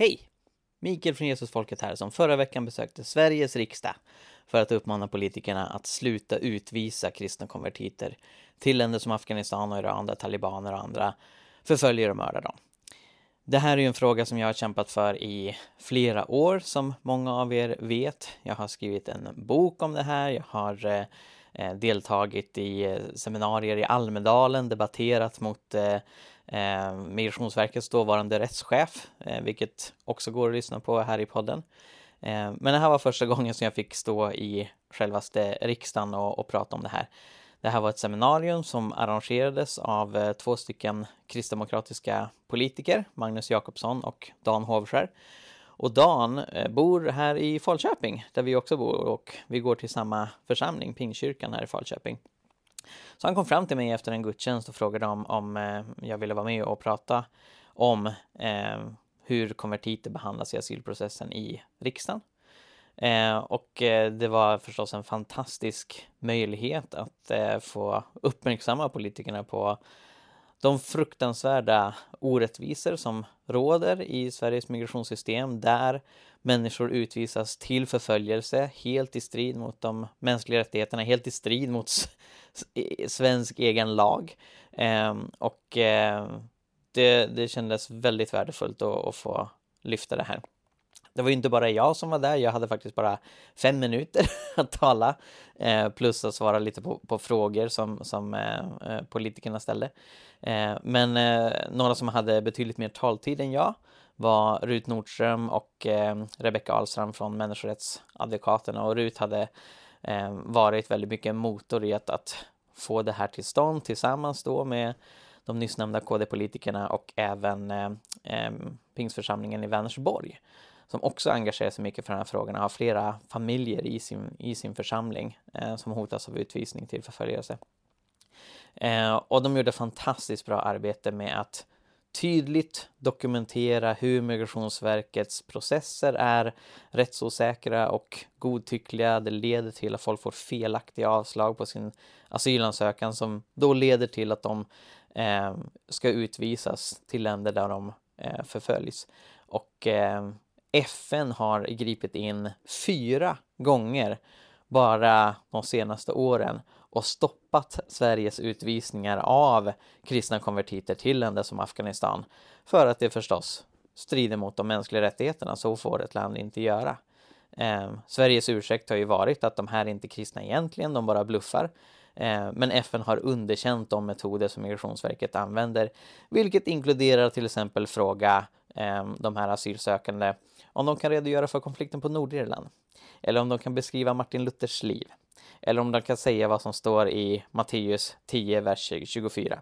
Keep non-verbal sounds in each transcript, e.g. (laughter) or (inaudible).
Hej! Mikael från Jesusfolket här som förra veckan besökte Sveriges riksdag för att uppmana politikerna att sluta utvisa kristna konvertiter till länder som Afghanistan och Iran där talibaner och andra förföljer och mördar dem. Det här är ju en fråga som jag har kämpat för i flera år som många av er vet. Jag har skrivit en bok om det här, jag har eh, deltagit i eh, seminarier i Almedalen, debatterat mot eh, eh, Migrationsverkets dåvarande rättschef, eh, vilket också går att lyssna på här i podden. Eh, men det här var första gången som jag fick stå i självaste riksdagen och, och prata om det här. Det här var ett seminarium som arrangerades av eh, två stycken kristdemokratiska politiker, Magnus Jakobsson och Dan Hovskär. Och Dan eh, bor här i Falköping, där vi också bor, och vi går till samma församling, Pingkyrkan här i Falköping. Så han kom fram till mig efter en gudstjänst och frågade om, om eh, jag ville vara med och prata om eh, hur konvertiter behandlas i asylprocessen i riksdagen. Eh, och eh, det var förstås en fantastisk möjlighet att eh, få uppmärksamma politikerna på de fruktansvärda orättvisor som råder i Sveriges migrationssystem där människor utvisas till förföljelse helt i strid mot de mänskliga rättigheterna, helt i strid mot svensk egen lag. Ehm, och eh, det, det kändes väldigt värdefullt att, att få lyfta det här. Det var ju inte bara jag som var där, jag hade faktiskt bara fem minuter (laughs) att tala, eh, plus att svara lite på, på frågor som, som eh, eh, politikerna ställde. Eh, men eh, några som hade betydligt mer taltid än jag var Rut Nordström och eh, Rebecka Ahlstrand från Människorättsadvokaterna och Rut hade eh, varit väldigt mycket motor i att, att få det här till stånd tillsammans då med de nyss nämnda KD-politikerna och även eh, eh Pingsförsamlingen i Vänersborg som också engagerar sig mycket för de här frågorna, har flera familjer i sin, i sin församling eh, som hotas av utvisning till förföljelse. Eh, och de gjorde fantastiskt bra arbete med att tydligt dokumentera hur Migrationsverkets processer är rättsosäkra och godtyckliga. Det leder till att folk får felaktiga avslag på sin asylansökan som då leder till att de eh, ska utvisas till länder där de eh, förföljs. Och eh, FN har gripit in fyra gånger bara de senaste åren och stoppat Sveriges utvisningar av kristna konvertiter till länder som Afghanistan för att det förstås strider mot de mänskliga rättigheterna. Så får ett land inte göra. Eh, Sveriges ursäkt har ju varit att de här är inte kristna egentligen, de bara bluffar. Eh, men FN har underkänt de metoder som Migrationsverket använder, vilket inkluderar till exempel fråga Ehm, de här asylsökande om de kan redogöra för konflikten på Nordirland, eller om de kan beskriva Martin Luthers liv, eller om de kan säga vad som står i Matteus 10, vers 24.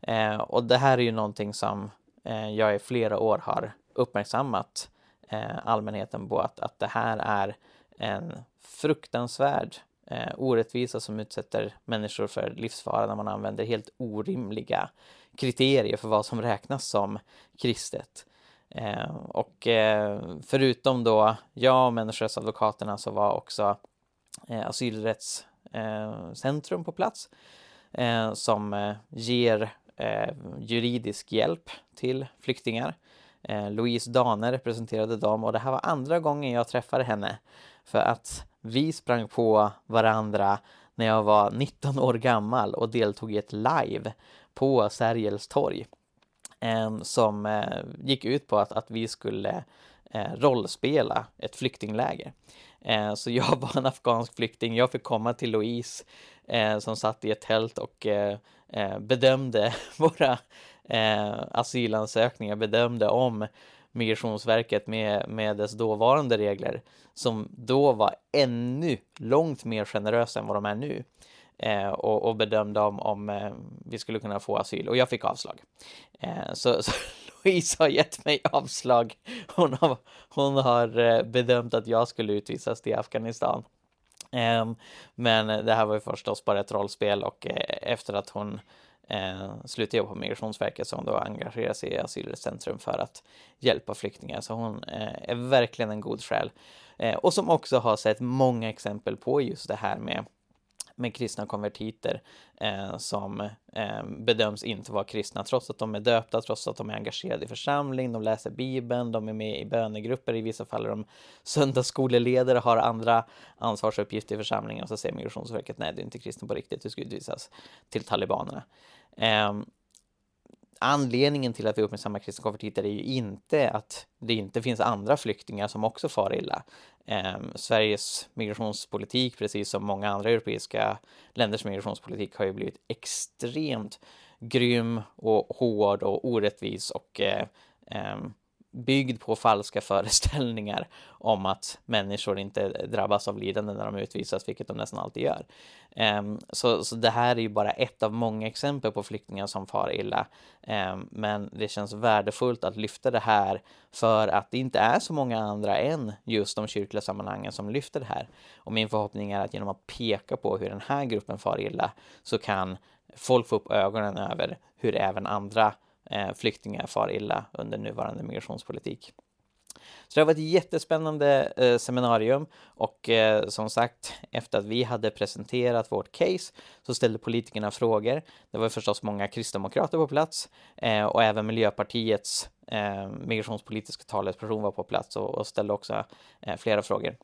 Ehm, och det här är ju någonting som eh, jag i flera år har uppmärksammat eh, allmänheten på att, att det här är en fruktansvärd eh, orättvisa som utsätter människor för livsfara när man använder helt orimliga kriterier för vad som räknas som kristet. Eh, och eh, förutom då jag och människorättsadvokaterna så var också eh, asylrättscentrum eh, på plats eh, som eh, ger juridisk hjälp till flyktingar. Louise Dane representerade dem och det här var andra gången jag träffade henne för att vi sprang på varandra när jag var 19 år gammal och deltog i ett live på Sergels torg eh, som eh, gick ut på att, att vi skulle eh, rollspela ett flyktingläger. Så jag (laughs) var en afghansk flykting, jag fick komma till Louise som satt i ett tält och bedömde (laughs) våra asylansökningar, bedömde om Migrationsverket med, med dess dåvarande regler som då var ännu långt mer generösa än vad de är nu Eh, och, och, bedömde om, om eh, vi skulle kunna få asyl och jag fick avslag. Eh, så, (laughs) så Louise har gett mig avslag. Hon har, hon har eh, bedömt att jag skulle utvisas till Afghanistan. Ehm, men det här var ju förstås bara ett rollspel och eh, efter att hon eh, slutade jobba på Migrationsverket så hon då engagerar sig i Asylcentrum för att hjälpa flyktingar. Så hon eh, är verkligen en god själ. Eh, och som också har sett många exempel på just det här med med kristna konvertiter eh, som eh, bedöms inte vara kristna trots att de är döpta, trots att de är engagerade i församling, de läser Bibeln, de är med i bönegrupper, i vissa fall är de söndagsskoleledare, har andra ansvarsuppgifter i församlingen och så säger Migrationsverket nej, du är inte kristen på riktigt, du ska utvisas till talibanerna. Eh, anledningen till att vi uppmärksammar kristna konvertiter är ju inte att det inte finns andra flyktingar som också far illa. Eh, Sveriges migrationspolitik, precis som många andra europeiska länders migrationspolitik, har ju blivit extremt grym och hård och orättvis och eh, eh, byggd på falska föreställningar om att människor inte drabbas av lidande när de utvisas, vilket de nästan alltid gör. Um, så, så det här är ju bara ett av många exempel på flyktingar som far illa. Um, men det känns värdefullt att lyfta det här för att det inte är så många andra än just de kyrkliga sammanhangen som lyfter det här. Och min förhoppning är att genom att peka på hur den här gruppen far illa så kan folk få upp ögonen över hur även andra Eh, flyktingar far illa under nuvarande migrationspolitik. Så det var ett jättespännande eh, seminarium och eh, som sagt, efter att vi hade presenterat vårt case så ställde politikerna frågor. Det var förstås många kristdemokrater på plats eh, och även Miljöpartiets eh, migrationspolitiska talesperson var på plats och, och ställde också eh, flera frågor.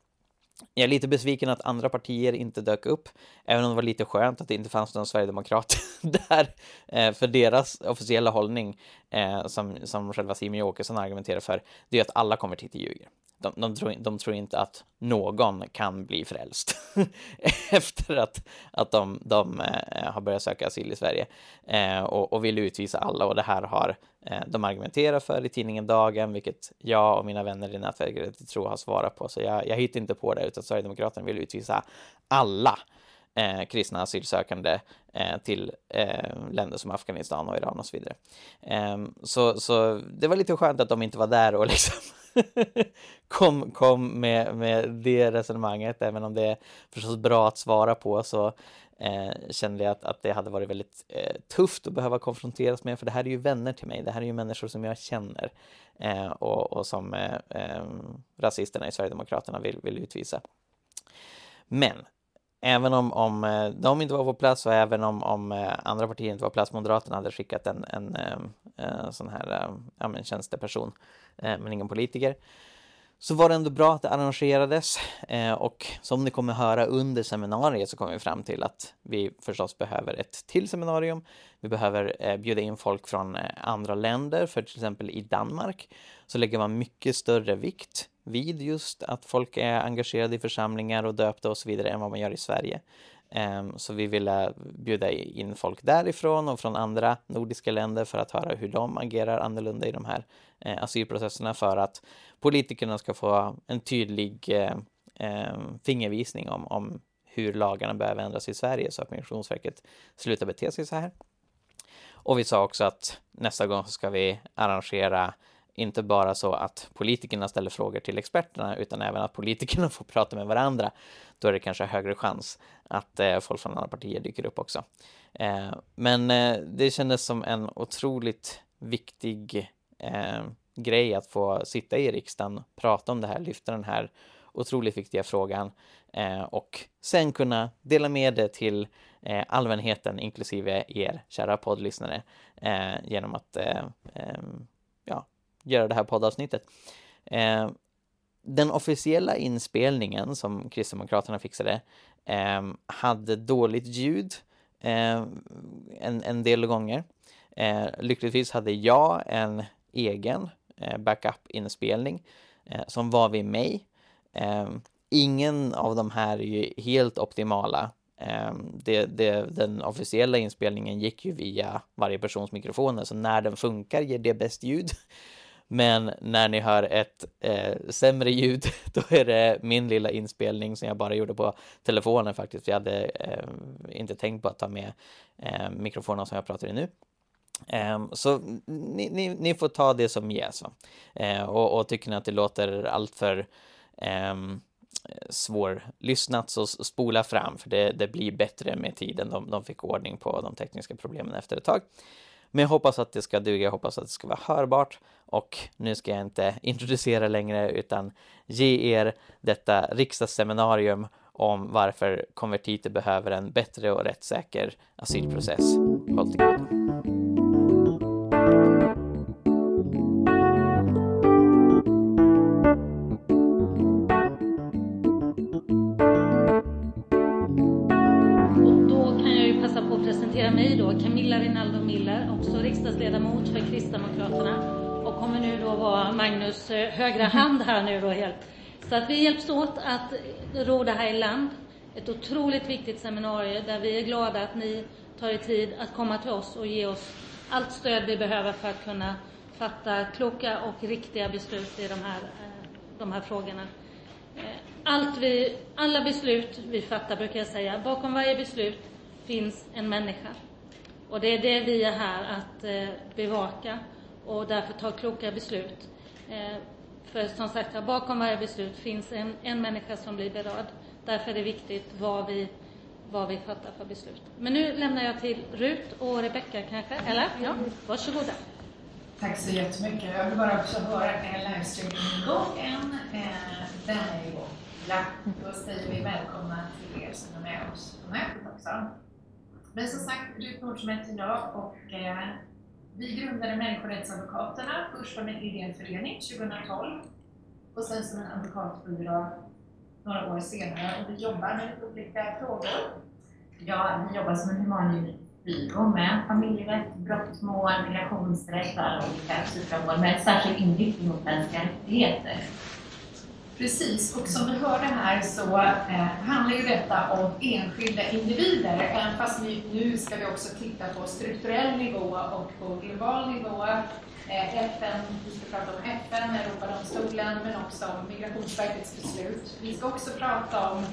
Jag är lite besviken att andra partier inte dök upp, även om det var lite skönt att det inte fanns någon sverigedemokrat (laughs) där. Eh, för deras officiella hållning, eh, som, som själva Simon Åkesson argumenterar för, det är att alla konvertiter ljuger. De, de, tror, de tror inte att någon kan bli frälst (laughs) efter att, att de, de eh, har börjat söka asyl i Sverige. Eh, och, och vill utvisa alla. Och det här har eh, de argumenterat för i tidningen Dagen, vilket jag och mina vänner i nätverket tror har svarat på, så jag, jag hittar inte på det, utan Sverigedemokraterna vill utvisa alla eh, kristna asylsökande eh, till eh, länder som Afghanistan och Iran och så vidare. Ehm, så, så det var lite skönt att de inte var där och liksom (laughs) kom, kom med, med det resonemanget, även om det är förstås bra att svara på så eh, kände jag att, att det hade varit väldigt eh, tufft att behöva konfronteras med, för det här är ju vänner till mig, det här är ju människor som jag känner eh, och, och som eh, eh, rasisterna i Sverigedemokraterna vill, vill utvisa. Men även om, om eh, de inte var på plats och även om, om eh, andra partier inte var på plats, Moderaterna hade skickat en, en, en sån här ja, men tjänsteperson Eh, men ingen politiker. Så var det ändå bra att det arrangerades eh, och som ni kommer höra under seminariet så kommer vi fram till att vi förstås behöver ett till seminarium. Vi behöver eh, bjuda in folk från andra länder, för till exempel i Danmark så lägger man mycket större vikt vid just att folk är engagerade i församlingar och döpta och så vidare än vad man gör i Sverige. Ehm, så vi ville bjuda in folk därifrån och från andra nordiska länder för att höra hur de agerar annorlunda i de här eh, asylprocesserna för att politikerna ska få en tydlig eh, ehm, fingervisning om, om hur lagarna behöver ändras i Sverige så att Migrationsverket slutar bete sig så här. Och vi sa också att nästa gång så ska vi arrangera inte bara så att politikerna ställer frågor till experterna utan även att politikerna (laughs) får prata med varandra. Då är det kanske högre chans att eh, folk från andra partier dyker upp också. Eh, men eh, det kändes som en otroligt viktig eh, grej att få sitta i riksdagen, prata om det här, lyfta den här otroligt viktiga frågan eh, och sen kunna dela med det till eh, allmänheten, inklusive er kära poddlyssnare, eh, genom att eh, eh, göra det här poddavsnittet. Eh, den officiella inspelningen som Kristdemokraterna fixade eh, hade dåligt ljud eh, en, en del gånger. Eh, lyckligtvis hade jag en egen eh, backup-inspelning eh, som var vid mig. Eh, ingen av de här är ju helt optimala. Eh, det, det, den officiella inspelningen gick ju via varje persons mikrofoner, så när den funkar ger det bäst ljud. Men när ni hör ett eh, sämre ljud, (laughs) då är det min lilla inspelning som jag bara gjorde på telefonen faktiskt. Jag hade eh, inte tänkt på att ta med eh, mikrofonen som jag pratar i nu. Ehm, så ni, ni, ni, får ta det som ges. Eh, och, och, tycker ni att det låter alltför ehm, svårlyssnat så spola fram för det, det, blir bättre med tiden. De, de fick ordning på de tekniska problemen efter ett tag. Men jag hoppas att det ska duga, jag hoppas att det ska vara hörbart och nu ska jag inte (laughs) introducera längre utan ge er detta riksdagsseminarium om varför konvertiter behöver en bättre och rättssäker asylprocess. Håll till godo. Riksdagsledamot för Kristdemokraterna och kommer nu då vara Magnus eh, högra hand här nu då helt. Så att vi hjälps åt att ro det här i land. Ett otroligt viktigt seminarium där vi är glada att ni tar er tid att komma till oss och ge oss allt stöd vi behöver för att kunna fatta kloka och riktiga beslut i de här, eh, de här frågorna. Eh, allt vi, alla beslut vi fattar, brukar jag säga, bakom varje beslut finns en människa. Och det är det vi är här att eh, bevaka och därför ta kloka beslut. Eh, för som sagt, bakom varje beslut finns en, en människa som blir berörd. Därför är det viktigt vad vi, vad vi fattar för beslut. Men nu lämnar jag till Rut och Rebecka kanske, eller? Ja, varsågoda. Tack så jättemycket. Jag vill bara också höra, är livestreamingen igång än? Eh, Den är igång. Ja, då säger vi välkomna till er som är med oss på nätet också. Men som sagt, Rut Nordström heter jag och eh, vi grundade Människorättsadvokaterna först som en ideell förening 2012 och sen som en advokatbyrå några år senare och vi jobbar med lite olika frågor. Ja, vi jobbar som en humanbyrå med familjerätt, brottmål, migrationsrätt och alla olika typer av mål med särskild inriktning mot mänskliga rättigheter. Precis, och som vi hörde här så eh, handlar ju detta om enskilda individer, även fast vi, nu ska vi också titta på strukturell nivå och på global nivå. Eh, FN, vi ska prata om FN, Europadomstolen, men också om Migrationsverkets beslut. Vi ska också prata om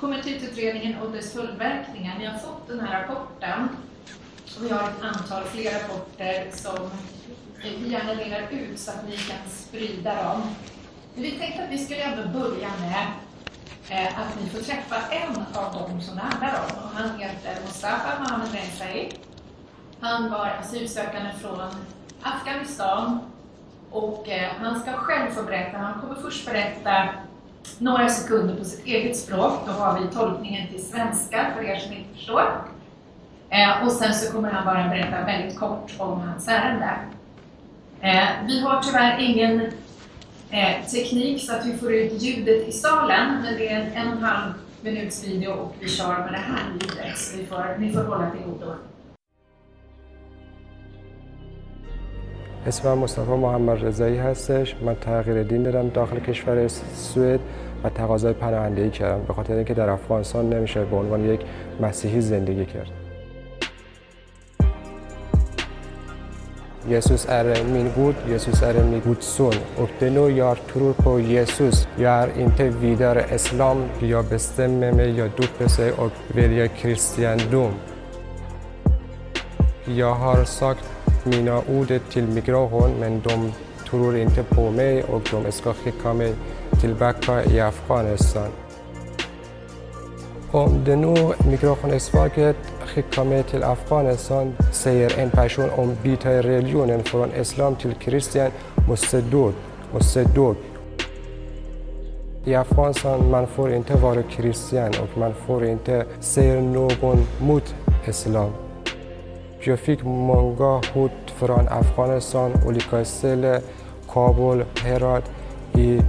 konvertitutredningen och dess följdverkningar. Ni har fått den här rapporten och vi har ett antal fler rapporter som vi gärna delar ut så att ni kan sprida dem. Vi tänkte att vi skulle ändå börja med eh, att ni får träffa en av dem som det handlar om. Och han heter Mustafa Mohamed Rensai. Han var asylsökande från Afghanistan och eh, han ska själv få berätta. Han kommer först berätta några sekunder på sitt eget språk. Då har vi tolkningen till svenska för er som inte förstår. Eh, och sen så kommer han bara berätta väldigt kort om hans ärende. Eh, vi har tyvärr ingen eh, teknik så att vi får ut ljudet i salen, men det är en en halv minuts video och vi kör med det här ljudet, så vi får, ni får hålla till godo. اسمم مصطفی محمد رضایی هستش. من تغییر دین دادم داخل کشور سوئد و تقاضای پناهندگی کردم به خاطر اینکه در افغانستان نمیشه به عنوان یک مسیحی زندگی کرد. Jesus är min Gud, Jesus är min Guds son. Och det nu jag tror på Jesus. Jag är inte vidare islam. Jag bestämmer mig, jag döper sig och väljer kristendom. Jag har sagt mina ord till migration men de tror inte på mig och de ska skicka mig tillbaka i Afghanistan. Om det nu Migrationsverket تاریخ کامیت افغانستان سیر این پشون اون بیت ریلیون یعنی فران اسلام تیل کریستیان مستدود مستدود ی افغانستان منفور انت وار کریستیان و منفور انت سیر نوگون موت اسلام. جفیک منگا هود فران افغانستان اولیکا سیل کابل هرات ای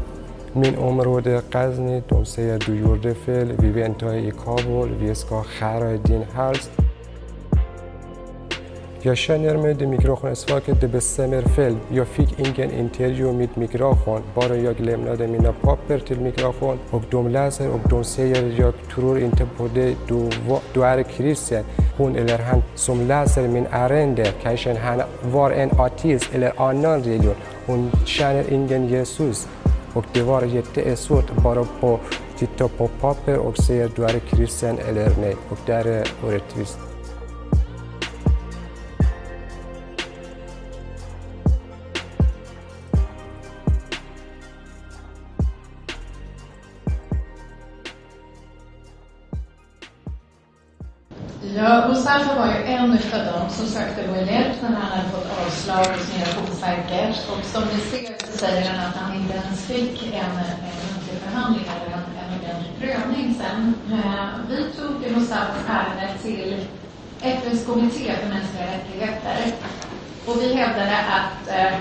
من عمر ده قزنی دومسه دو یورده فل وی به انتهای کابل وی اسکا خرا دین هلست یا شنر می ده میکروخون اسفاک ده به سمر فل یا فیک اینگن انتریو میت میکروخون بارا یا گلم ناده مینا پاپر تیل میکروخون اگ دوم لازر اگ دوم سیر یا ترور انتبوده دو دوار کریسیت هون الر هن سوم لازر من ارنده. کشن هن وار ان آتیز الر آنان ریلیون هون شنر اینگن یسوس. Och det var jättesvårt bara på titta på papper och säga du är kristen eller nej. Och det är orättvist. Ja, Mustafa var ju en av som sökte vår hjälp när han hade fått avslag hos Migrationsverket. Och som ni ser så säger han att han inte ens fick en, muntlig förhandling eller en, en egen prövning sen. Eh, vi tog Mustafas ärende till FNs kommitté för mänskliga rättigheter och vi hävdade att eh,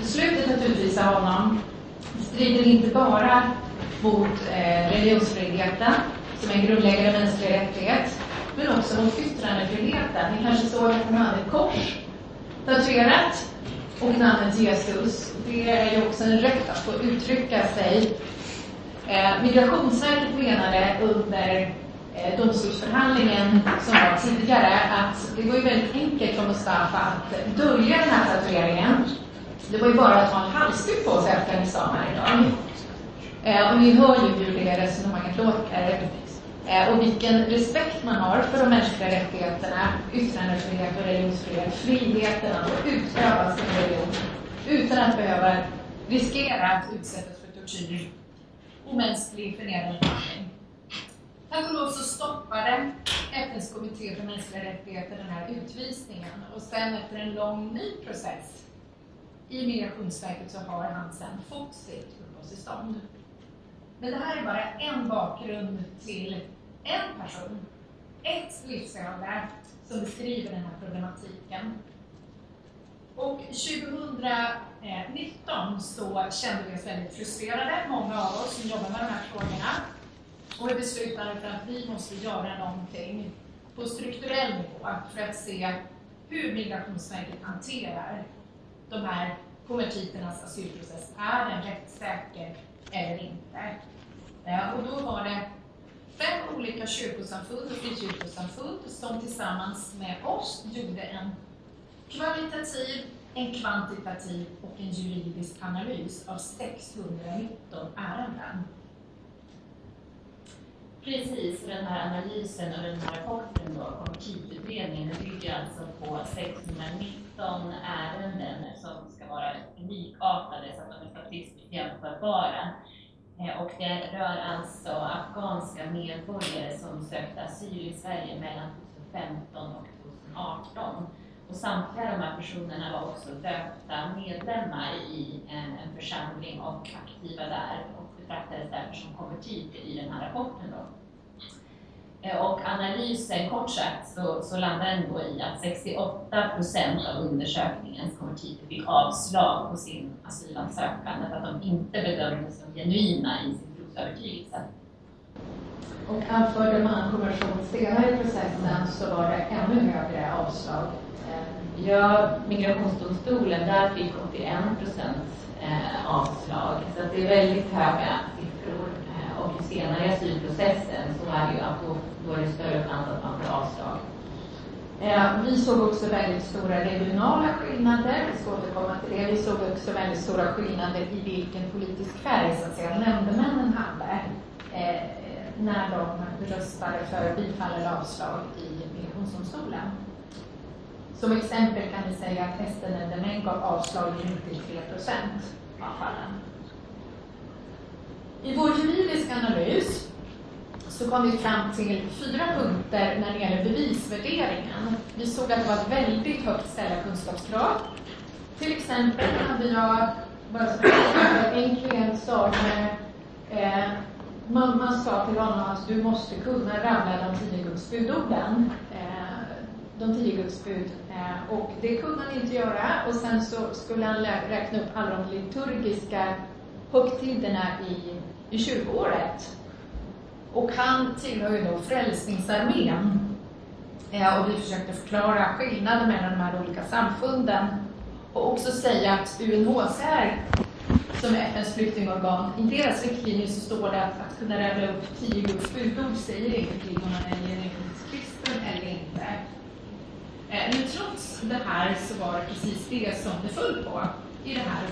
beslutet att utvisa honom strider inte bara mot eh, religionsfriheten, som är en grundläggande mänsklig rättighet, men också mot yttrandefriheten. Ni kanske såg att han hade ett kors tatuerat och namnet Jesus. Det är ju också en rätt att få uttrycka sig. Eh, Migrationsverket menade under eh, domstolsförhandlingen som var tidigare att det var ju väldigt enkelt för Mustafa att dölja den här tatueringen. Det var ju bara att ha en halsduk på sig afghanistaner idag. Eh, och ni hör ju hur det resonemanget låter. Eh, och vilken respekt man har för de mänskliga rättigheterna, yttrandefrihet och religionsfrihet, friheten att utöva sin religion utan att behöva riskera att utsättas för tortyr, omänsklig förnedrande behandling. Tack och lov så stoppade FNs kommitté för mänskliga rättigheter den här utvisningen och sen efter en lång ny process i Migrationsverket så har han sen fått sitt uppehållstillstånd. Men det här är bara en bakgrund till en person, ett livsöde som beskriver den här problematiken. Och 2019 så kände vi oss väldigt frustrerade, många av oss som jobbar med de här frågorna. Och vi beslutade för att vi måste göra någonting på strukturell nivå för att se hur Migrationsverket hanterar de här konvertiternas asylprocess. Är den rättssäker eller inte? Eh, och då var det fem olika kyrkosamfund och frikyrkosamfund som tillsammans med oss gjorde en kvalitativ, en kvantitativ och en juridisk analys av 619 ärenden. Precis, den här analysen och den här rapporten då, konvertitutredningen, bygger alltså på 619 ärenden som ska vara likartade så att de är statistiskt jämförbara. Eh, och det rör alltså afghanska medborgare som sökte asyl i Sverige mellan 2015 och 2018. Och samtliga de här personerna var också döpta medlemmar i en, en församling och aktiva där och betraktades därför som konvertiter i den här rapporten. Då. Eh, och analysen, kort sagt, så, så landar den då i att 68 procent av undersökningens konvertiter fick avslag på sin asylansökan därför att de inte bedömdes som genuina i sin trosövertygelse. Och anförde man konversion senare i processen så var det ännu högre avslag. Eh, ja, Migrationsdomstolen, där fick 81 procent eh, avslag. Så det är väldigt höga senare i asylprocessen så är det ju att då, då är det större chans att man får avslag. Eh, vi såg också väldigt stora regionala skillnader, vi ska återkomma till det. Vi såg också väldigt stora skillnader i vilken politisk färg så att säga, nämndemännen hade eh, när de röstade för bifall eller avslag i Migrationsdomstolen. Som exempel kan vi säga att SD-nämndemän gav avslag i 93 procent av fallen. I vår juridiska analys så kom vi fram till fyra punkter när det gäller bevisvärderingen. Vi såg att det var ett väldigt högt ställda kunskapskrav. Till exempel hade jag en klient som eh, mamma sa till honom att du måste kunna ramla de tio Guds budorden. Eh, de tio Guds bud. Eh, och det kunde han inte göra. Och sen så skulle han räkna upp alla de liturgiska högtiderna i i kyrkoåret. Och han tillhör ju då Frälsningsarmén. Eh, och vi försökte förklara skillnaden mellan de här olika samfunden och också säga att UNHCR, som är FNs flyktingorgan, i deras riktlinjer så står det att, att kunna rädda upp tio Guds budord säger ingenting om man är genuint kristen eller inte. Eh, men trots det här så var det precis det som det föll på i det här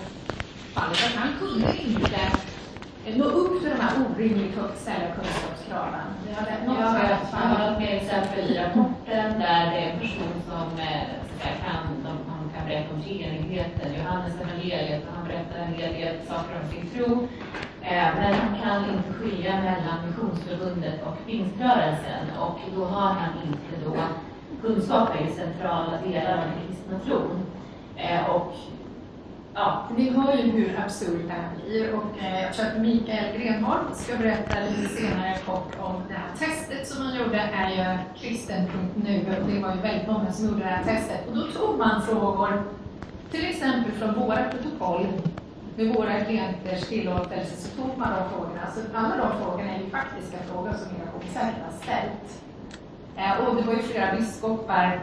fallet, att han kunde inte nå upp till de här orimligt högt ställda kunskapskraven. Vi har jag har ett mer exempel i rapporten där det är en person som eh, kan, han kan berätta om treenigheten, Johannes evangeliet, och han berättar en hel del saker om sin tro. Eh, men han kan inte skilja mellan Missionsförbundet och pingströrelsen och då har han inte då kunskaper i centrala delar av den kristna tron. Eh, och ja. Ni hör ju hur absurt det här blir och eh, jag tror att Mikael Grenholm ska berätta lite senare kort om det här testet som man gjorde är ju kristen.nu och det var ju väldigt många som gjorde det här testet och då tog man frågor till exempel från våra protokoll med våra klienters tillåtelse så tog man de frågorna. Så alla de frågorna är ju faktiska frågor som Migrationsverket har ställt. Eh, och det var ju flera biskopar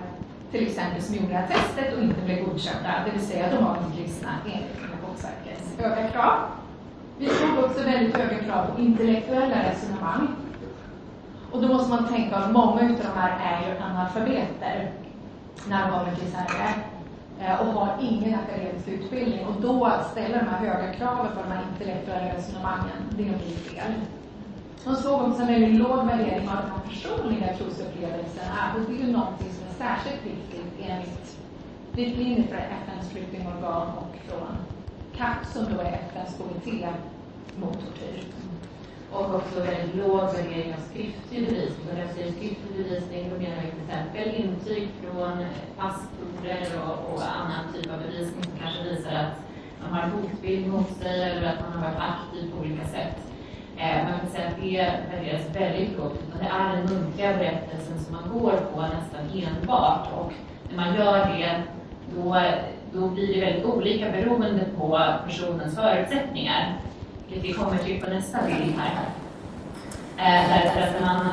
till exempel som gjorde det här testet och inte blev godkända, det vill säga de var inte kristna enligt Migrationsverkets höga krav. Vi såg också väldigt höga krav på intellektuella resonemang. Och då måste man tänka att många av de här är ju analfabeter när de kommer till Sverige eh, och har ingen akademisk utbildning. Och då ställer de här höga kraven på de här intellektuella resonemangen, det blir fel. De såg också en väldigt låg värdering av de här personliga trosupplevelserna och det är ju någonting som särskilt viktigt enligt riktlinjer för FNs flyktingorgan och från CAP som då är FNs kommitté mot tortyr. Och också väldigt låg värdering av skriftlig bevisning. Och när jag säger skriftlig bevisning då menar vi till exempel intyg från pastorer och, och annan typ av bevisning som kanske visar att man har en hotbild mot sig eller att man har varit aktiv på olika sätt. Eh, man kan säga att det värderas väldigt lågt, utan det är den muntliga berättelsen som man går på nästan enbart. Och när man gör det, då, då blir det väldigt olika beroende på personens förutsättningar. Vi kommer till på nästa bild här. Eh, därför att man,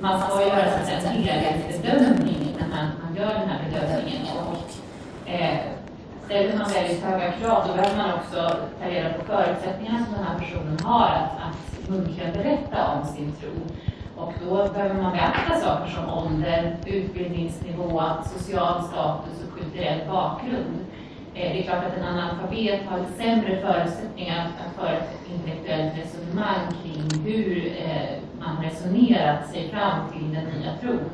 man ska göra så att säga, en helhetsbedömning när man, man gör den här bedömningen. Och, eh, ställer man väldigt höga krav, då behöver man också ta reda på förutsättningarna som den här personen har att, att muntligen berätta om sin tro. Och då behöver man beakta saker som ålder, utbildningsnivå, social status och kulturell bakgrund. Eh, det är klart att en analfabet har sämre förutsättningar att föra ett intellektuellt resonemang kring hur eh, man resonerat sig fram till den nya tron.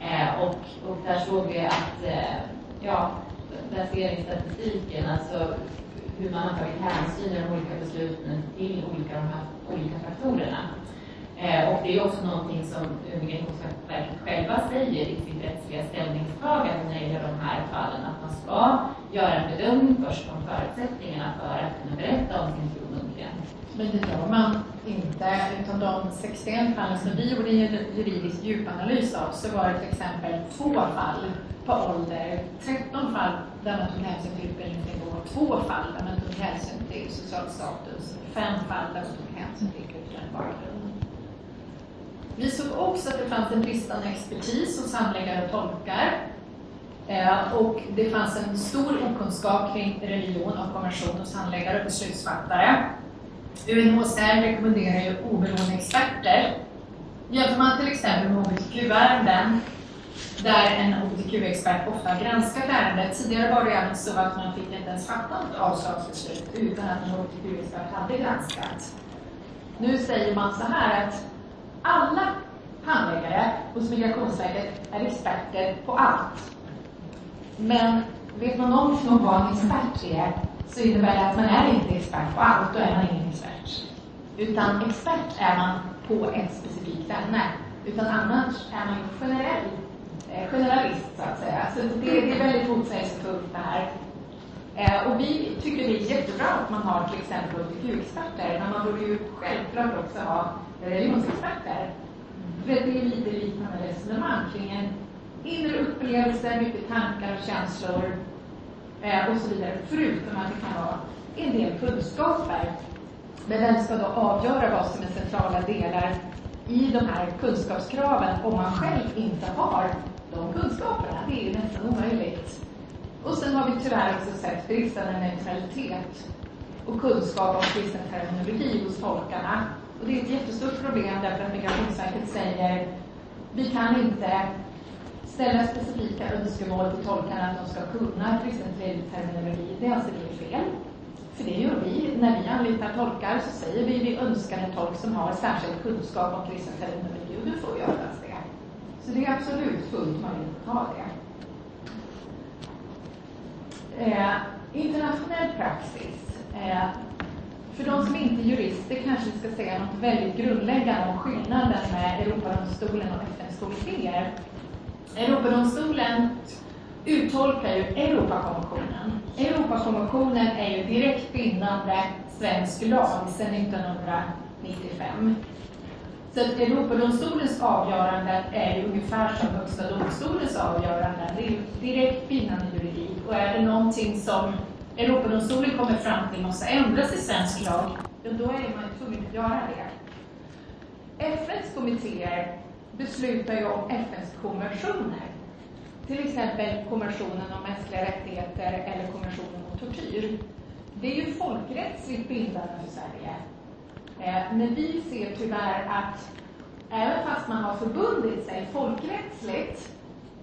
Eh, och, och där såg vi att, ja, där ser statistiken, alltså hur man har tagit hänsyn i de olika besluten till olika, de här olika faktorerna. Eh, och det är också någonting som Migrationsverket själva säger i sitt rättsliga ställningstagande när det gäller de här fallen, att man ska göra en bedömning först om förutsättningarna för att kunna berätta om sin tro muntligen. Men det gör man inte, utan de 61 fallen som vi gjorde en juridisk djupanalys av så var det till exempel två fall på ålder, 13 fall där man tog hänsyn till utbildningsnivå, 2 fall där man tog hänsyn till social status, 5 fall där man tog hänsyn till kulturell bakgrund. Vi såg också att det fanns en bristande expertis hos handläggare och tolkar. Eh, och det fanns en stor okunskap kring religion och konvention hos handläggare och beslutsfattare. UNHCR rekommenderar ju oberoende experter. Jämför man till exempel med hbtq-ärenden där en hbtq-expert ofta granskar granskat ärendet. Tidigare var det även så att man fick inte ens fatta ett avslagsbeslut utan att en hbtq-expert hade granskat. Nu säger man så här att alla handläggare hos Migrationsverket är experter på allt. Men vet man någonting om vad en expert är så innebär det att man är inte expert på allt, då är man ingen expert. Utan expert är man på ett specifikt ämne. Utan annars är man generell, eh, generalist så att säga. Så det, det är väldigt motsägelsefullt det här. Eh, och vi tycker det är jättebra att man har till exempel hbtq-experter, men man borde ju självklart också ha religionsexperter. För det är lite liknande resonemang kring en inre upplevelse, mycket tankar och känslor eh, och så vidare. Förutom att det kan vara en del kunskaper. Men vem ska då avgöra vad som är centrala delar i de här kunskapskraven om man själv inte har de kunskaperna? Det är ju nästan omöjligt. Och sen har vi tyvärr också sett bristande neutralitet och kunskap om kristen terminologi hos tolkarna. Och det är ett jättestort problem därför att Migrationsverket säger vi kan inte ställa specifika önskemål till tolkarna att de ska kunna kristen terminologi. Det anser vi är alltså fel. För det gör vi. När vi anlitar tolkar så säger vi vi önskar en tolk som har särskild kunskap om kristen terminologi och du får göra det. Så det är absolut fullt möjligt att ha det. Eh, internationell praxis. Eh, för de som inte är jurister kanske vi ska säga något väldigt grundläggande om skillnaden med Europadomstolen och FNs kommittéer. Europadomstolen uttolkar ju Europakonventionen. Europakonventionen är ju direkt bindande svensk lag sedan 1995. Så Europadomstolens avgörande är ju ungefär som Högsta domstolens avgörande. Det är ju direkt bindande juridik. Och är det någonting som Europadomstolen kommer fram till måste ändras i svensk lag, ja, då är man tvungen att göra det. FNs kommittéer beslutar ju om FNs konventioner. Till exempel konventionen om mänskliga rättigheter eller konventionen mot tortyr. Det är ju folkrättsligt bindande för Sverige. Eh, men vi ser tyvärr att även fast man har förbundit sig folkrättsligt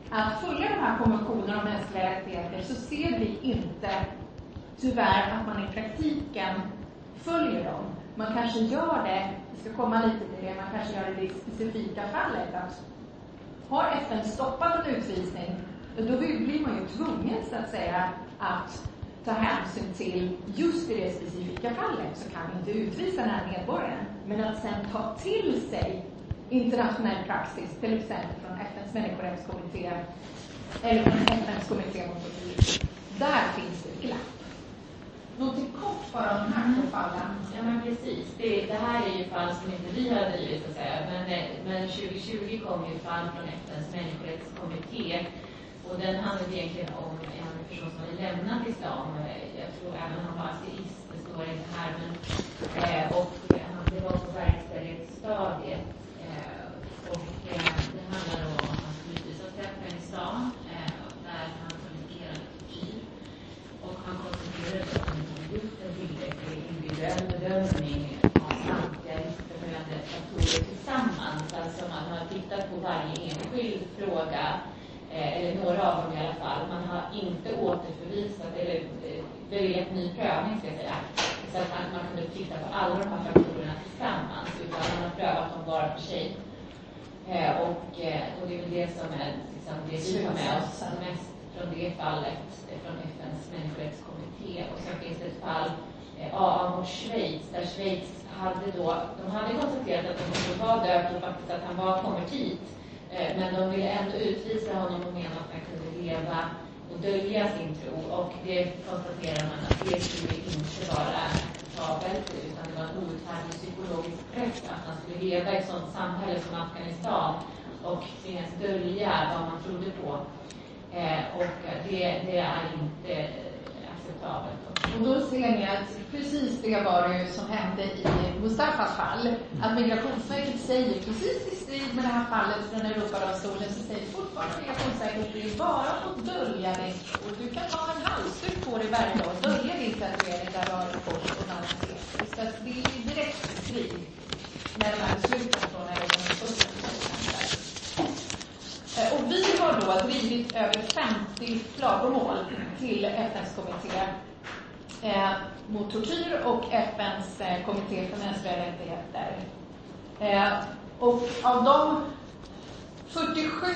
att följa de här konventionerna om mänskliga rättigheter så ser vi inte tyvärr att man i praktiken följer dem. Man kanske gör det, vi ska komma lite till det, man kanske gör det i det specifika fallet att har FN stoppat en utvisning, då blir man ju tvungen så att säga att ta hänsyn till just i det specifika fallet så kan vi inte utvisa den här medborgaren. Men att sen ta till sig internationell praxis, till exempel från FNs människorättskommitté eller från FNs kommitté mot tortyr, där finns det ett glapp. Någonting kort bara om de här två fallen. Ja, men precis. Det, det, här är ju fall som inte vi har drivit, så att säga. Men, men 2020 kom ju fall från FNs människorättskommitté. Och den handlade egentligen om en person som hade lämnat islam. Jag tror även han var ateist, det står inte här. Men, eh, och det var på verkställighetsstadiet. Eh, och eh, det handlade om att han skulle utvisas till Afghanistan, eh, där han kommunikerade tortyr. Och han konstaterade att han inte gjort en tillräcklig individuell bedömning av samtliga riskbemötande faktorer tillsammans. Alltså man har tittat på varje enskild fråga, Eh, eller några av dem i alla fall. Man har inte återförvisat eller eh, beviljat ny prövning, ska jag säga. Så att man, man kunde titta på alla de här faktorerna tillsammans, utan man har prövat dem var för sig. Eh, och, eh, och det är väl det som är liksom, det vi har med oss mest från det fallet, från FNs människorättskommitté. Och sen finns det ett fall, eh, AA mot Schweiz, där Schweiz hade då, de hade konstaterat att han var död och faktiskt att han var konvertit. Eh, men de ville ändå utvisa honom och mena att han kunde leva och dölja sin tro. Och det konstaterar man att det skulle inte vara acceptabelt, utan det var en outhärdlig psykologisk press att man skulle leva i ett sådant samhälle som Afghanistan och tvingas dölja vad man trodde på. Eh, och det, det är inte acceptabelt. Och då ser ni att precis det var det som hände i Mustafas fall. Att Migrationsverket säger precis i strid med det här fallet från Europadomstolen så säger fortfarande Migrationsverket att du bara får dölja dig och du kan ha en halsduk på dig varje dag och dölja din tatuering där du har ett kors och en Så att det är direkt strid med de här besluten från Europadomstolen. Eh, och vi har då drivit över 50 klagomål till FNs kommitté eh, mot tortyr och FNs eh, kommitté för mänskliga rättigheter. Eh, och av de 47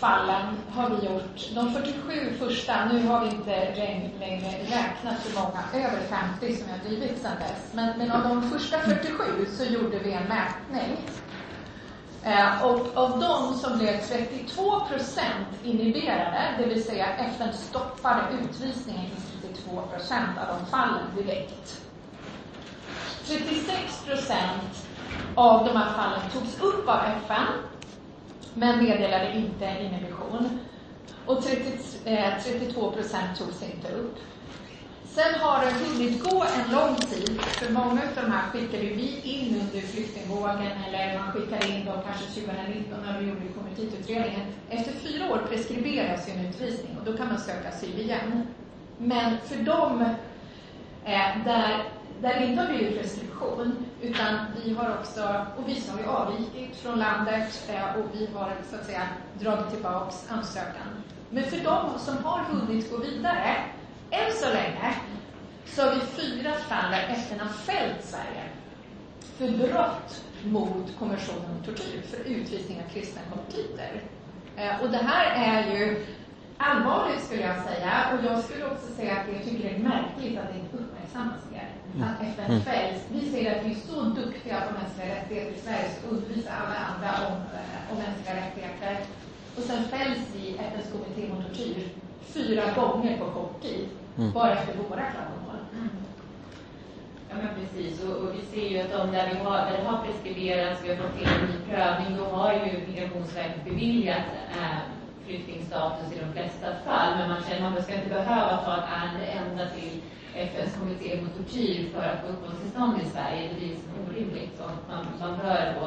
fallen har vi gjort, de 47 första, nu har vi inte längre räknat hur många, över 50 som jag har drivit sedan dess, men, men av de första 47 så gjorde vi en mätning Eh, och av dem som blev 32 procent inhiberade, det vill säga FN stoppade utvisningen i 32 procent av de fallen direkt. 36 procent av de här fallen togs upp av FN, men meddelade inte inhibition. Och 30, eh, 32 procent togs inte upp. Sen har det hunnit gå en lång tid, för många av de här skickade vi in under flyktingvågen eller man skickade in dem kanske 2019 när vi gjorde konvertitutredningen. Efter fyra år preskriberas ju en utvisning och då kan man söka asyl igen. Men för dem eh, där, där det inte har blivit preskription, utan vi har också, och vi som har ju avvikit från landet eh, och vi har så att säga dragit tillbaks ansökan. Men för de som har hunnit gå vidare än så länge så har vi fyra fall där FN har fällt Sverige för brott mot konventionen mot tortyr, för utvisning av kristna konvertiter. Eh, och det här är ju allvarligt skulle jag säga, och jag skulle också säga att jag tycker det är märkligt att det inte uppmärksammas mer. Mm. Att FN mm. fälls. Vi säger att vi är så duktiga på mänskliga rättigheter i Sverige, så undervisa alla andra om, eh, om mänskliga rättigheter. Och sen fälls vi i FNs kommitté mot tortyr fyra gånger på kort tid, Mm. bara efter våra klagomål. Ja men precis, och, och vi ser ju att de där, vi har, där det har preskriberats, vi har fått till en ny prövning, då har ju Migrationsverket beviljat eh, flyktingstatus i de flesta fall. Men man känner att man ska inte behöva ta ett ärende ända till FNs kommitté mot tortyr för att få uppehållstillstånd i Sverige. Det blir liksom orimligt. Så man, man bör då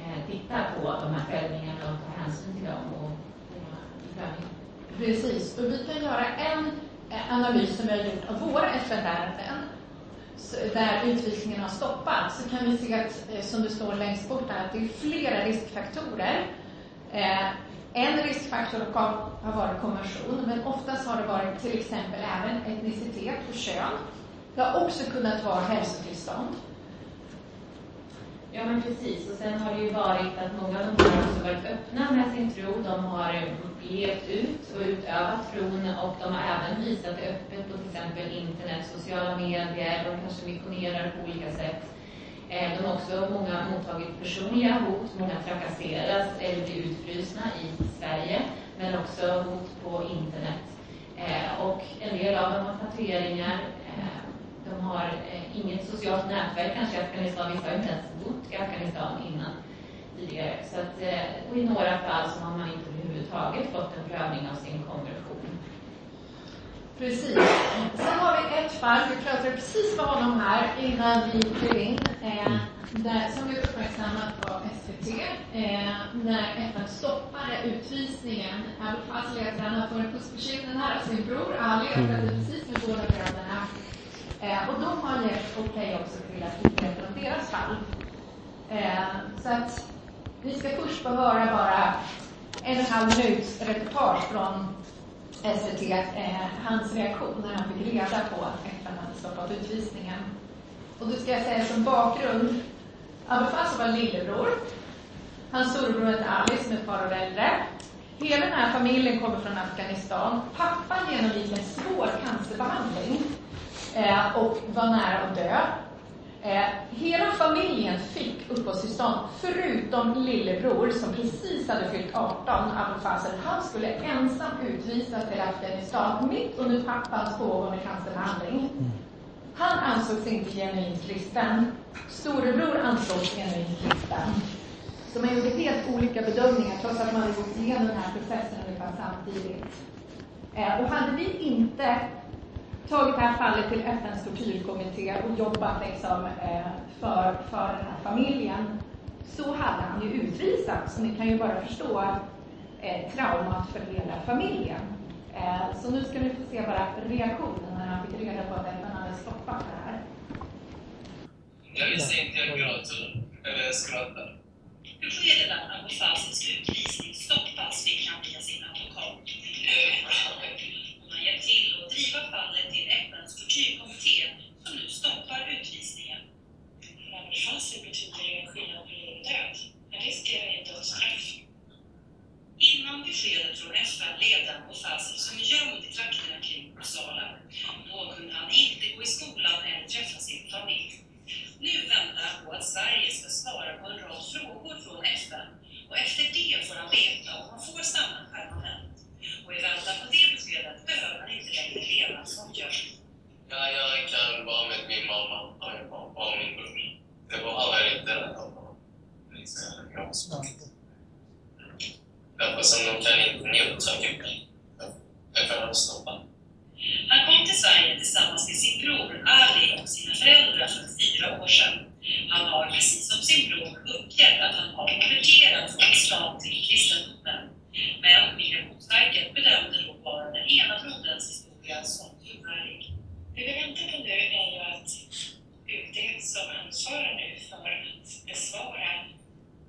eh, titta på de här fällningarna och ta hänsyn till dem och och prövningen. Precis, och vi kan göra en Eh, analysen vi har gjort av våra FN-ärenden där utvisningen har stoppats, så kan vi se att, eh, som det står längst bort här, att det är flera riskfaktorer. Eh, En riskfaktor har har varit konversion, men oftast har det varit till exempel även etnicitet och kön. Det har också kunnat vara hälsotillstånd. Ja men precis, och sen har det ju varit att många av dem har också varit öppna med sin tro. De har levt ut och utövat tron och de har även visat det öppet på till exempel internet, sociala medier, de kanske missionerar på olika sätt. Eh, de har också många mottagit personliga hot, många trakasseras eller blir utfrysna i Sverige, men också hot på internet. Eh, och en del av dem har tatueringar, de har eh, inget socialt nätverk kanske i Afghanistan. Vissa har inte ens bott i Afghanistan innan tidigare. Så att, eh, och i några fall så har man inte överhuvudtaget fått en prövning av sin konversion. Precis. Sen har vi ett fall, vi pratade precis med honom här innan vi klev in, eh, där, som vi uppmärksammat på SVT, eh, när FN stoppade utvisningen. Abul Fazl han, har funnit på här av sin bror Ali, jag pratade precis med båda bröderna. Eh, och de har gett okej också till att utreda om deras fall. Eh, så att vi ska först få höra bara en och en halv minuts reportage från SVT, eh, hans reaktion när han fick reda på att FN hade stoppat utvisningen. Och då ska jag säga som bakgrund, Abul Fazl var lillebror. Hans storebror hette Ali som är ett par år äldre. Hela den här familjen kommer från Afghanistan. Pappan genomgick en svår cancerbehandling eh, och var nära att dö. Eh, hela familjen fick uppehållstillstånd, förutom lillebror som precis hade fyllt 18, Abu Han skulle ensam utvisas till Afghanistan mitt under pappans pågående cancerbehandling. Han ansågs inte genuint kristen. Storebror ansågs genuint kristen. Så man gjorde helt olika bedömningar trots att man hade gått igenom den här processen ungefär samtidigt. Eh, och hade vi inte tagit det här fallet till FNs tortyrkommitté och jobbat liksom, eh, för, för den här familjen så hade han ju utvisats. Så ni kan ju bara förstå eh, traumat för hela familjen. Eh, så nu ska ni få se bara reaktionen när han fick reda på att FN hade stoppat det här. Jag visste inte jag gråter eller skrattar. Beskedet att Abu Fazls utvisning stoppas fick han via sin advokat. Hon har hjälpt till driva fallet till FNs tortyrkommitté som nu stoppar utvisningen. För Fazl betyder det skillnad på liv och död. Han riskerar ju dödsstraff. Innan beskedet från FN levde Abu Fazl som gömd i trakterna kring Uppsala. Då kunde han inte gå i skolan eller träffa sin familj. Nu väntar han på att Sverige ska svara på en rad frågor från FN och efter det får han veta om han får stanna permanent. Och i väntan på det beskedet behöver han inte längre leva som gömd. Ja, jag kan vara med min mamma och min pappa och min bror. Det var alla inte rätt om. Därför som de kan inte njuta av mig. Jag kan stoppa. Han kom till Sverige tillsammans med sin bror Ali och sina föräldrar för fyra år sedan. Han har precis som sin bror uppgett att han har konverterat från islam till kristendomen. Men Migrationsverket bedömde då bara den ena broderns historia som trovärdig. Det vi väntar på nu är ju att UD som ansvarar nu för att besvara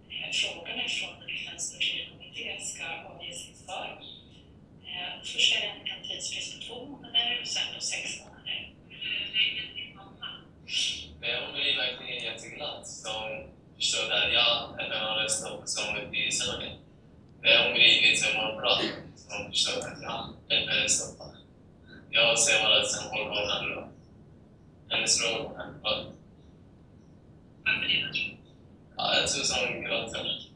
eh, frågorna från FNs tortyrkommitté ska avge sitt svar. Eh, Först är det en, en tidsfrist på två månader och sen då sex månader. Men hon blir verkligen jätteglad. Hon förstod att jag även har röstat som i Sverige. Men hon blir liksom bra. Så hon förstod att jag även stoppar. Jag ser bara att sen håller hon andra. Hennes frågor är bra. Varför det? tror du? Ja, jag tror som hon gråter.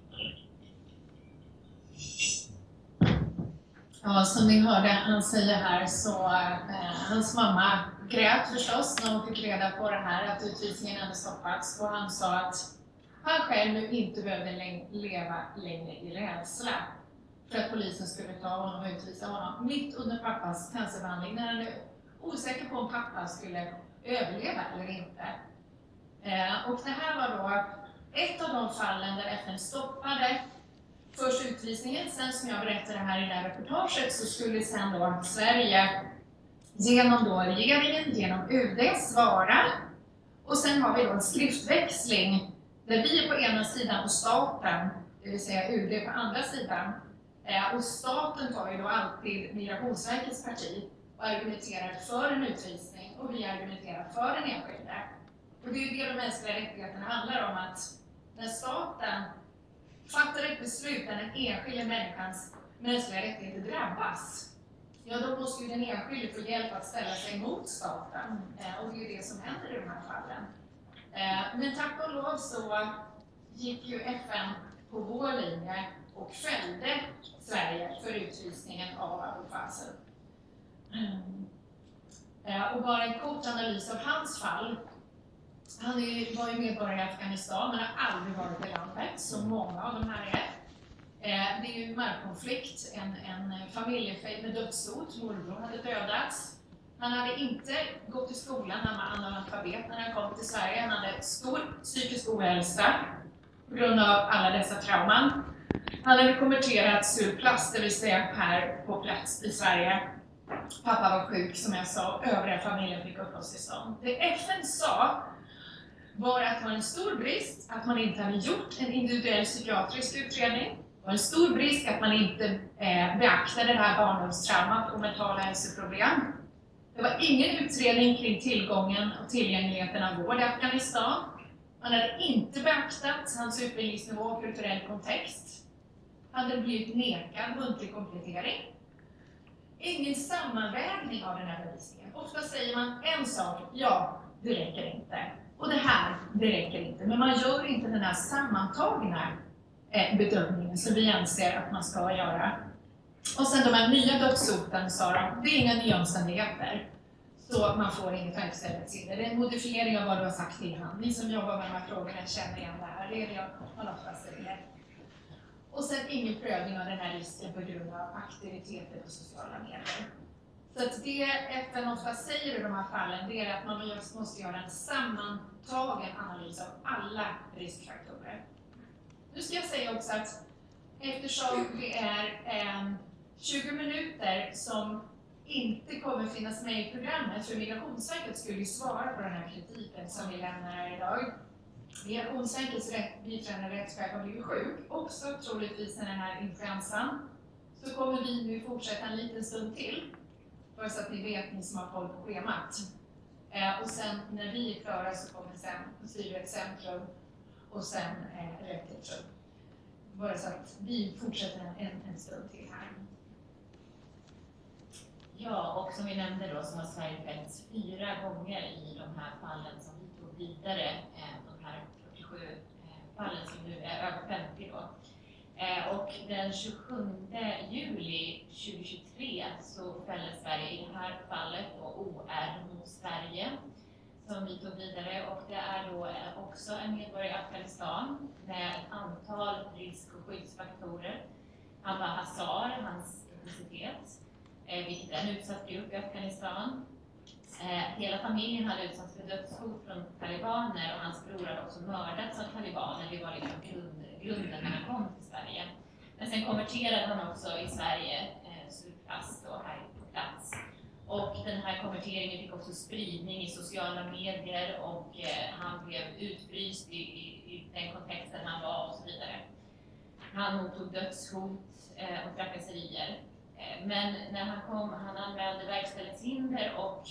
Ja, som ni hörde han säga här så eh, hans mamma grät förstås när hon fick reda på det här, att utvisningen hade stoppats och han sa att han själv nu inte behövde läng- leva längre i rädsla för att polisen skulle ta honom och utvisa honom. Mitt under pappas cancerbehandling när han är osäker på om pappa skulle överleva eller inte. Eh, och det här var då ett av de fallen där FN stoppade först utvisningen, sen som jag berättade här i det här reportaget så skulle sen då Sverige genom då regeringen, genom UD svara och sen har vi då en skriftväxling där vi är på ena sidan och staten, det vill säga UD på andra sidan. Eh, och staten tar ju då alltid Migrationsverkets parti och argumenterar för en utvisning och vi argumenterar för den enskilde. Och det är ju det de mänskliga rättigheterna handlar om, att när staten fattar ett beslut där den enskilda människans mänskliga rättigheter drabbas, ja då måste ju den enskilde få hjälp att ställa sig mot staten. Eh, och det är ju det som händer i de här fallen. Eh, men tack och lov så gick ju FN på vår linje och fällde Sverige för utvisningen av Abu Fazel. (clears throat) Eh, och bara en kort analys av hans fall. Han var ju medborgare i Afghanistan men har aldrig varit i landet, som många av de här är. Eh, det är ju en markkonflikt, en, en familjefejd med dödshot. Morbror hade dödats. Han hade inte gått i skolan, han var analfabet när han kom till Sverige. Han hade stor psykisk ohälsa på grund av alla dessa trauman. Han hade konverterats ur plast, det vill säga här på plats i Sverige. Pappa var sjuk, som jag sa, övriga familjen fick uppehållstillstånd. Det FN sa var att det var en stor brist att man inte hade gjort en individuell psykiatrisk utredning. Det var en stor brist att man inte eh, beaktade det här barndomstraumat och mentala hälsoproblem. Det var ingen utredning kring tillgången och tillgängligheten av vård i Afghanistan. Man hade inte beaktat hans utbildningsnivå och kulturell kontext. Han hade blivit nekad muntlig komplettering. Ingen sammanvägning av den här bevisningen. Ofta säger man en sak, ja, det räcker inte. Och det här, det räcker inte. Men man gör inte den här sammantagna eh, bedömningen som vi anser att man ska göra. Och sen de här nya dödshoten sa de, det är inga nya omständigheter. Så man får inget självständighetshinder. Det är en modifiering av vad du har sagt innan. Ni som jobbar med de här frågorna känner igen det här. Det är det man ofta säger. Och sen ingen prövning av den här risken på grund av aktiviteter på sociala medier. Så att det FN ofta säger i de här fallen, det är att man just måste göra en sammantagen analys av alla riskfaktorer. Nu ska jag säga också att eftersom det är eh, 20 minuter som inte kommer finnas med i programmet, för Migrationsverket skulle ju svara på den här kritiken som vi lämnar här idag. Migrationsverkets biträdande rättschef har blivit sjuk, också troligtvis med den här influensan. Så kommer vi nu fortsätta en liten stund till, bara så att ni vet, ni som har koll på schemat. Eh, och sen när vi är klara så kommer sen centrum och sen eh, Rättighetstrum. Bara så att vi fortsätter en, en stund till. Ja, och som vi nämnde då så har Sverige fällts fyra gånger i de här fallen som vi tog vidare, eh, de här 47 eh, fallen som nu är över 50 då. Eh, och den 27 juli 2023 så fällde Sverige i det här fallet då OR mot Sverige som vi tog vidare och det är då också en medborgare i Afghanistan med ett antal risk och skyddsfaktorer. Han var hazar, hans etnicitet, vilket är en utsatt grupp i Afghanistan. Eh, hela familjen hade utsatts för dödshot från talibaner och hans bror hade också mördats av talibaner. Det var liksom grund, grunden när han kom till Sverige. Men sen konverterade han också i Sverige, eh, surplast och här på plats. Och den här konverteringen fick också spridning i sociala medier och eh, han blev utfryst i, i, i, den kontexten han var och så vidare. Han mottog dödshot eh, och trakasserier. Eh, men när han kom, han anmälde verkställighetshinder och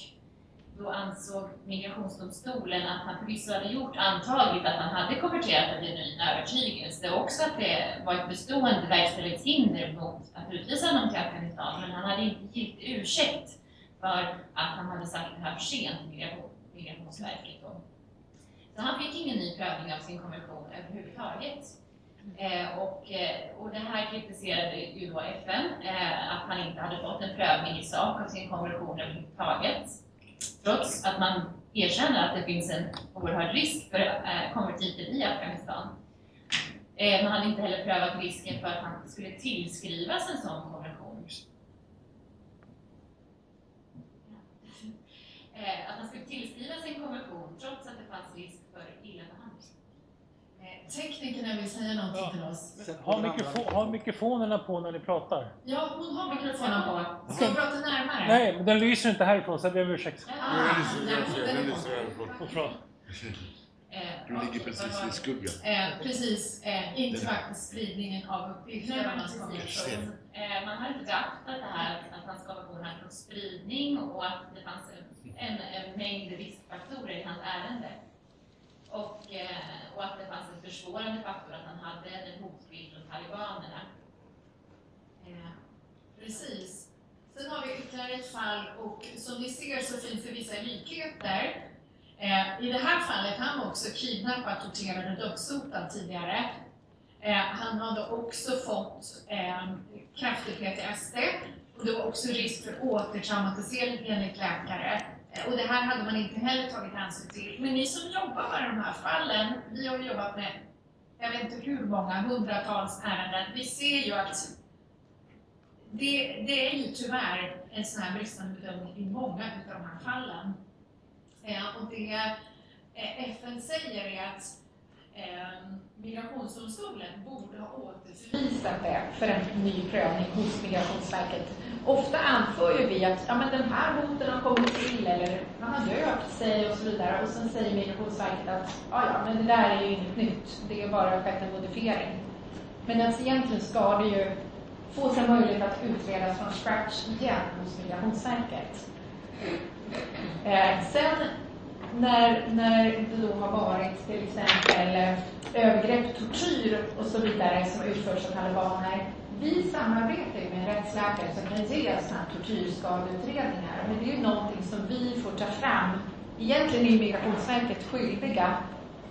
då ansåg migrationsdomstolen att han förvisso hade gjort antagligt att han hade konverterat av genuin övertygelse och också att det var ett bestående verkställighetshinder mot att utvisa honom till Afghanistan, men han hade inte giltig ursäkt för att han hade sagt det här för sent till Migrationsverket. Då. Så han fick ingen ny prövning av sin konvention överhuvudtaget. Eh, och, eh, och det här kritiserade ju då FN, eh, att man inte hade fått en prövning i sak av sin konvention överhuvudtaget. Trots att man erkänner att det finns en oerhörd risk för eh, konvertiter i Afghanistan. Eh, man hade inte heller prövat risken för att han skulle tillskrivas en sån konvention. Eh, att han skulle tillskrivas en konvention trots att det fanns risk för illa behandling. Eh, Teknikerna vill säga någonting till oss. Ha, mikrofon, ha mikrofonerna på när ni pratar. Ja, hon har mikrofonen på. Ska jag prata närmare? Nej, men den lyser inte härifrån så jag ber om ursäkt. Ah, nej, den. Och bra. Eh, Du ligger precis i skuggan. Eh, precis, eh, inte faktiskt spridningen av uppgifter hans. Eh, Man har inte beaktat det här att hans konvention hade fått spridning och att det fanns en, en, en mängd riskfaktorer i hans ärende. Och, eh, och att det fanns en försvårande faktor att han hade en hotbild från talibanerna. Eh, precis. Sen har vi ytterligare ett fall och som ni ser så finns det vissa likheter. Eh, I det här fallet, han var också kidnappad, torterad och dödshotad tidigare. Eh, han hade också fått eh, kraftig PTSD och det var också risk för återtraumatisering enligt läkare. Eh, och det här hade man inte heller tagit hänsyn till. Men ni som jobbar med de här fallen, vi har jobbat med, jag vet inte hur många, hundratals ärenden. Vi ser ju att det, det är ju tyvärr en sån här bristande bedömning i många av de här fallen. Eh, och det eh, FN säger är att Eh, migrationsdomstolen borde ha återförvisat det för en ny prövning hos Migrationsverket. Ofta anför ju vi att ja, men den här hoten har kommit till eller man har döpt sig och så vidare och sen säger Migrationsverket att ja, ja, men det där är ju inget nytt, det är bara skett en modifiering. Men alltså egentligen ska det ju få sig möjlighet att utredas från scratch igen hos Migrationsverket. Eh, sen när, när det då har varit till exempel eh, övergrepp, tortyr och så vidare som utförs av talibaner. Vi samarbetar ju med en rättsläkare som kan ge sådana här tortyrskadeutredningar. Men det är ju någonting som vi får ta fram. Egentligen är Migrationsverket skyldiga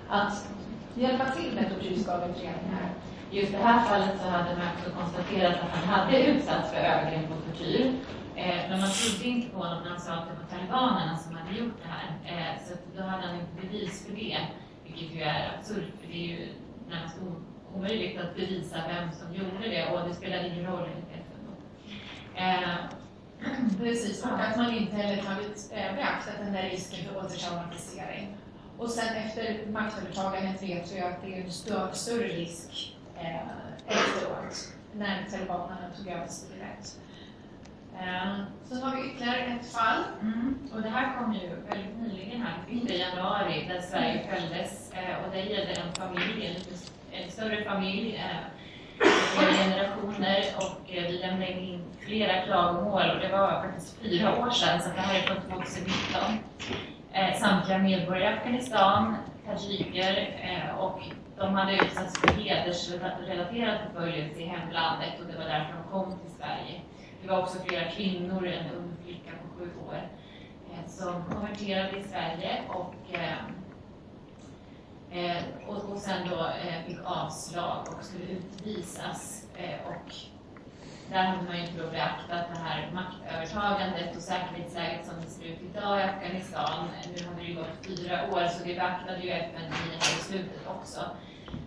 att hjälpa till med tortyrskadeutredningar. I just det här fallet så hade man också konstaterat att han hade utsatts för övergrepp och tortyr. Eh, men man trodde inte på honom när han sa att det var talibanerna som hade gjort det här. Eh, så att då hade han inte bevis för det, vilket ju är absurt, för det är ju närmast omöjligt att bevisa vem som gjorde det och det spelade ingen roll enligt FN. Eh, (clears throat) Precis, och att man inte heller tagit eh, beaktat den där risken för återtraumatisering. Och sen efter maktövertagandet vet vi att det är en stör, större risk eh, efteråt, när talibanerna tog över styret. Eh, sen har vi ytterligare ett fall. Mm. Och det här kom ju väldigt nyligen här, i januari, där Sverige fälldes. Eh, och det gällde en familj, en, en större familj, eh, flera generationer. Och eh, vi lämnade in flera klagomål och det var faktiskt fyra år sedan, så det här är från 2019. Eh, samtliga medborgare i Afghanistan, tajiker, och de hade utsatts för hedersrelaterad förföljelse i hemlandet och det var därför de kom till Sverige. Det var också flera kvinnor, en ung flicka på sju år, eh, som konverterade i Sverige och, eh, eh, och, och sen då fick avslag och skulle utvisas. Och där hade man ju inte då beaktat det här maktövertagandet och säkerhetsläget som det ser ut idag i Afghanistan. Nu har det ju gått fyra år, så det beaktade ju FN i det här beslutet också.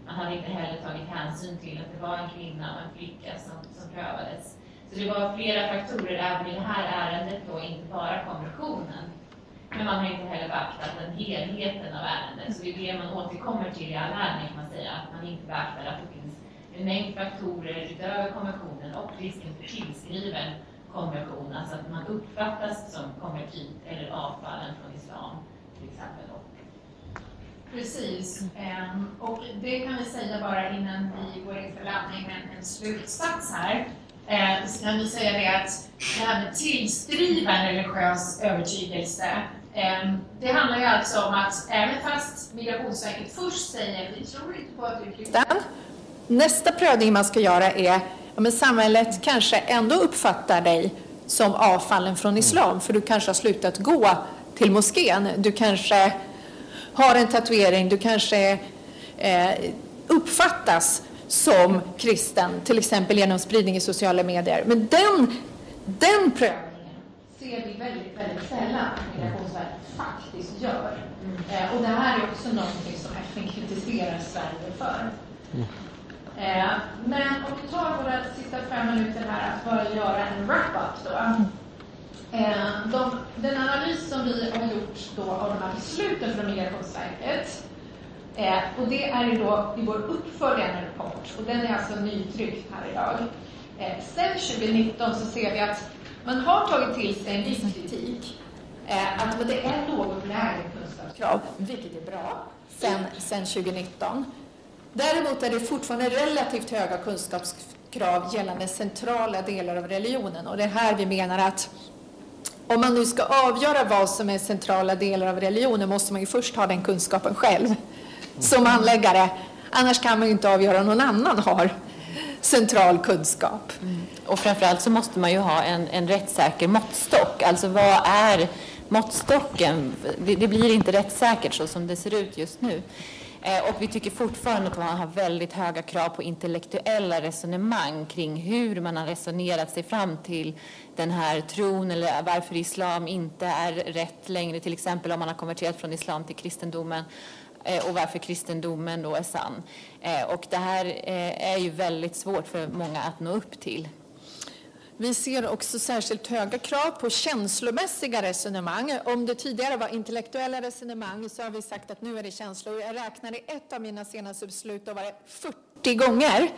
Man hade inte heller tagit hänsyn till att det var en kvinna och en flicka som, som prövades. Så det var flera faktorer även i det här ärendet då, inte bara konventionen. Men man har inte heller beaktat den helheten av ärendet. Så det är det man återkommer till i all ärende kan man säga, att man inte beaktar att det finns en mängd faktorer utöver konventionen och risken för tillskriven konvention, alltså att man uppfattas som konvertit eller avfallen från islam till exempel. Precis. Ehm, och det kan vi säga bara innan vi går in för landning med en slutsats här. Ehm, så kan vi säga det att det här med tillskriven religiös övertygelse ehm, det handlar ju alltså om att även fast Migrationsverket först säger vi tror inte på att du är kristen. Nästa prövning man ska göra är men samhället kanske ändå uppfattar dig som avfallen från islam för du kanske har slutat gå till moskén. Du kanske har en tatuering, du kanske eh, uppfattas som kristen, till exempel genom spridning i sociala medier. Men den, den prövningen ser vi väldigt, väldigt sällan att Migrationsverket faktiskt gör. Eh, och det här är också någonting som FN kritiserar Sverige för. Eh, men om vi tar våra sista fem minuter här att bara göra en wrap-up då. Eh, de, den analys som vi har gjort då av de här besluten från Migrationsverket eh, och det är ju då i vår uppföljande rapport och den är alltså nytryckt här idag. Eh, sen 2019 så ser vi att man har tagit till sig en viss kritik eh, att det är något lägre kunskapskrav, vilket är bra, sen, sen 2019. Däremot är det fortfarande relativt höga kunskapskrav gällande centrala delar av religionen och det är här vi menar att om man nu ska avgöra vad som är centrala delar av religionen måste man ju först ha den kunskapen själv som anläggare. Annars kan man ju inte avgöra om någon annan har central kunskap. Mm. Och framförallt så måste man ju ha en, en rättssäker måttstock. Alltså vad är måttstocken? Det, det blir inte rättssäkert så som det ser ut just nu. Eh, och vi tycker fortfarande att man har väldigt höga krav på intellektuella resonemang kring hur man har resonerat sig fram till den här tron eller varför islam inte är rätt längre, till exempel om man har konverterat från islam till kristendomen Eh, och varför kristendomen då är sann. Eh, och det här eh, är ju väldigt svårt för många att nå upp till. Vi ser också särskilt höga krav på känslomässiga resonemang. Om det tidigare var intellektuella resonemang så har vi sagt att nu är det känslor. Jag räknade i ett av mina senaste beslut, då var det 40 gånger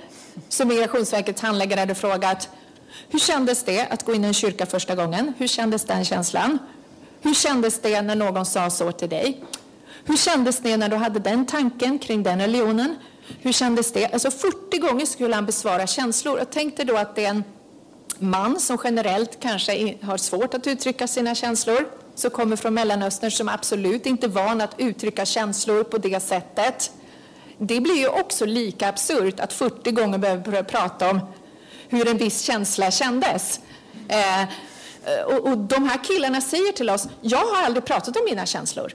som Migrationsverkets handläggare hade frågat hur kändes det att gå in i en kyrka första gången? Hur kändes den känslan? Hur kändes det när någon sa så till dig? Hur kändes det när du hade den tanken kring den religionen? Hur kändes det? Alltså 40 gånger skulle han besvara känslor. Jag tänkte då att det är en man som generellt kanske har svårt att uttrycka sina känslor, som kommer från Mellanöstern som absolut inte är van att uttrycka känslor på det sättet. Det blir ju också lika absurt att 40 gånger behöver prata om hur en viss känsla kändes. Eh, och, och, de här killarna säger till oss, jag har aldrig pratat om mina känslor.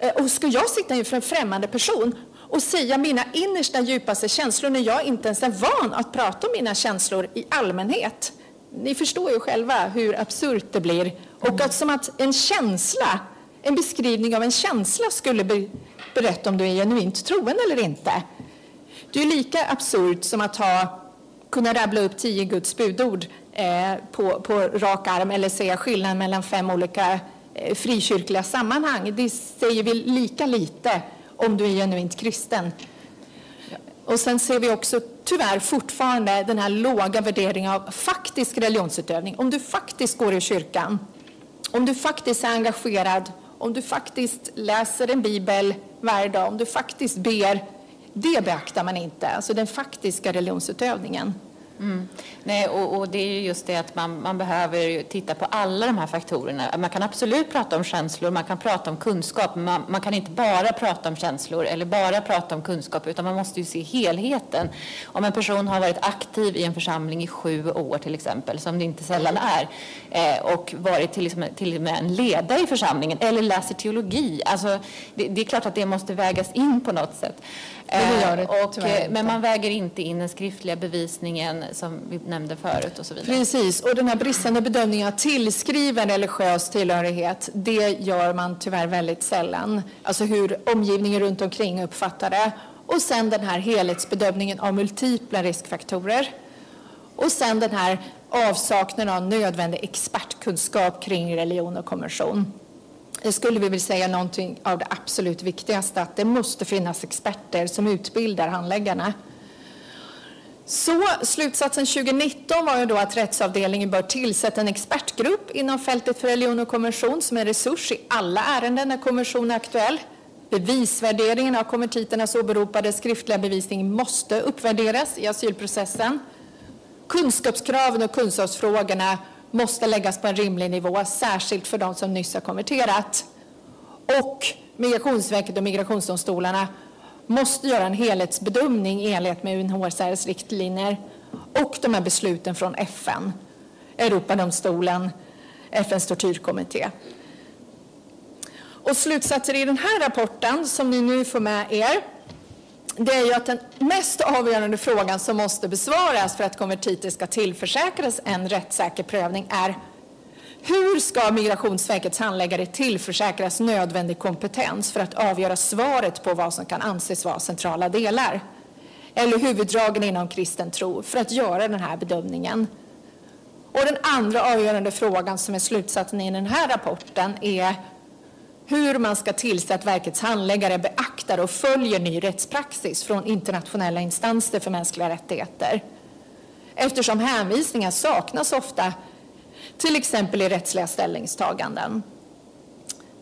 Eh, och ska jag sitta inför en främmande person och säga mina innersta djupaste känslor när jag inte ens är van att prata om mina känslor i allmänhet? ni förstår ju själva hur absurt det blir. Och att som att en känsla, en beskrivning av en känsla skulle berätta om du är genuint troende eller inte. Det är lika absurt som att ha, kunna rabbla upp tio Guds budord eh, på, på rak arm eller säga skillnaden mellan fem olika Eh, frikyrkliga sammanhang. Det säger vi lika lite om du är genuint kristen. Och sen ser vi också tyvärr fortfarande den här låga värderingen av faktisk religionsutövning. Om du faktiskt går i kyrkan, om du faktiskt är engagerad, om du faktiskt läser en bibel varje dag, om du faktiskt ber, det beaktar man inte, alltså den faktiska religionsutövningen. Mm. Nej, och, och, det är ju just det att man, man behöver titta på alla de här faktorerna. Man kan absolut prata om känslor, man kan prata om kunskap, men man, man, kan inte bara prata om känslor eller bara prata om kunskap, utan man måste ju se helheten. Om en person har varit aktiv i en församling i sju år till exempel, som det inte sällan är, eh, och varit till, liksom, till och med en ledare i församlingen eller läser teologi, alltså, det, det är klart att det måste vägas in på något sätt. Eh, det, och, men man väger inte in den skriftliga bevisningen som vi nämnde förut och så vidare. Precis, och den här bristande bedömningen av tillskriven religiös tillhörighet, det gör man tyvärr väldigt sällan. Alltså hur omgivningen runt omkring uppfattar det. Och sen den här helhetsbedömningen av multipla riskfaktorer. Och sen den här avsaknaden av nödvändig expertkunskap kring religion och konvention. Jag skulle vi vilja säga någonting av det absolut viktigaste, att det måste finnas experter som utbildar handläggarna. Så slutsatsen 2019 var ju då att rättsavdelningen bör tillsätta en expertgrupp inom fältet för religion och konvention som en resurs i alla ärenden när konvention är aktuell. Bevisvärderingen av konvertiternas åberopade skriftliga bevisning måste uppvärderas i asylprocessen. Kunskapskraven och kunskapsfrågorna måste läggas på en rimlig nivå, särskilt för de som nyss har konverterat. Och Migrationsverket och migrationsdomstolarna måste göra en helhetsbedömning i enlighet med UNHCRs riktlinjer och de här besluten från FN, Europadomstolen, FNs tortyrkommitté. Och slutsatser i den här rapporten som ni nu får med er det är ju att den mest avgörande frågan som måste besvaras för att konvertiter ska tillförsäkras en rättssäker prövning är hur ska Migrationsverkets handläggare tillförsäkras nödvändig kompetens för att avgöra svaret på vad som kan anses vara centrala delar eller huvuddragen inom kristen tro för att göra den här bedömningen? Och den andra avgörande frågan som är slutsatsen i den här rapporten är hur man ska tillse att verkets handläggare beaktar och följer ny rättspraxis från internationella instanser för mänskliga rättigheter. Eftersom hänvisningar saknas ofta, till exempel i rättsliga ställningstaganden.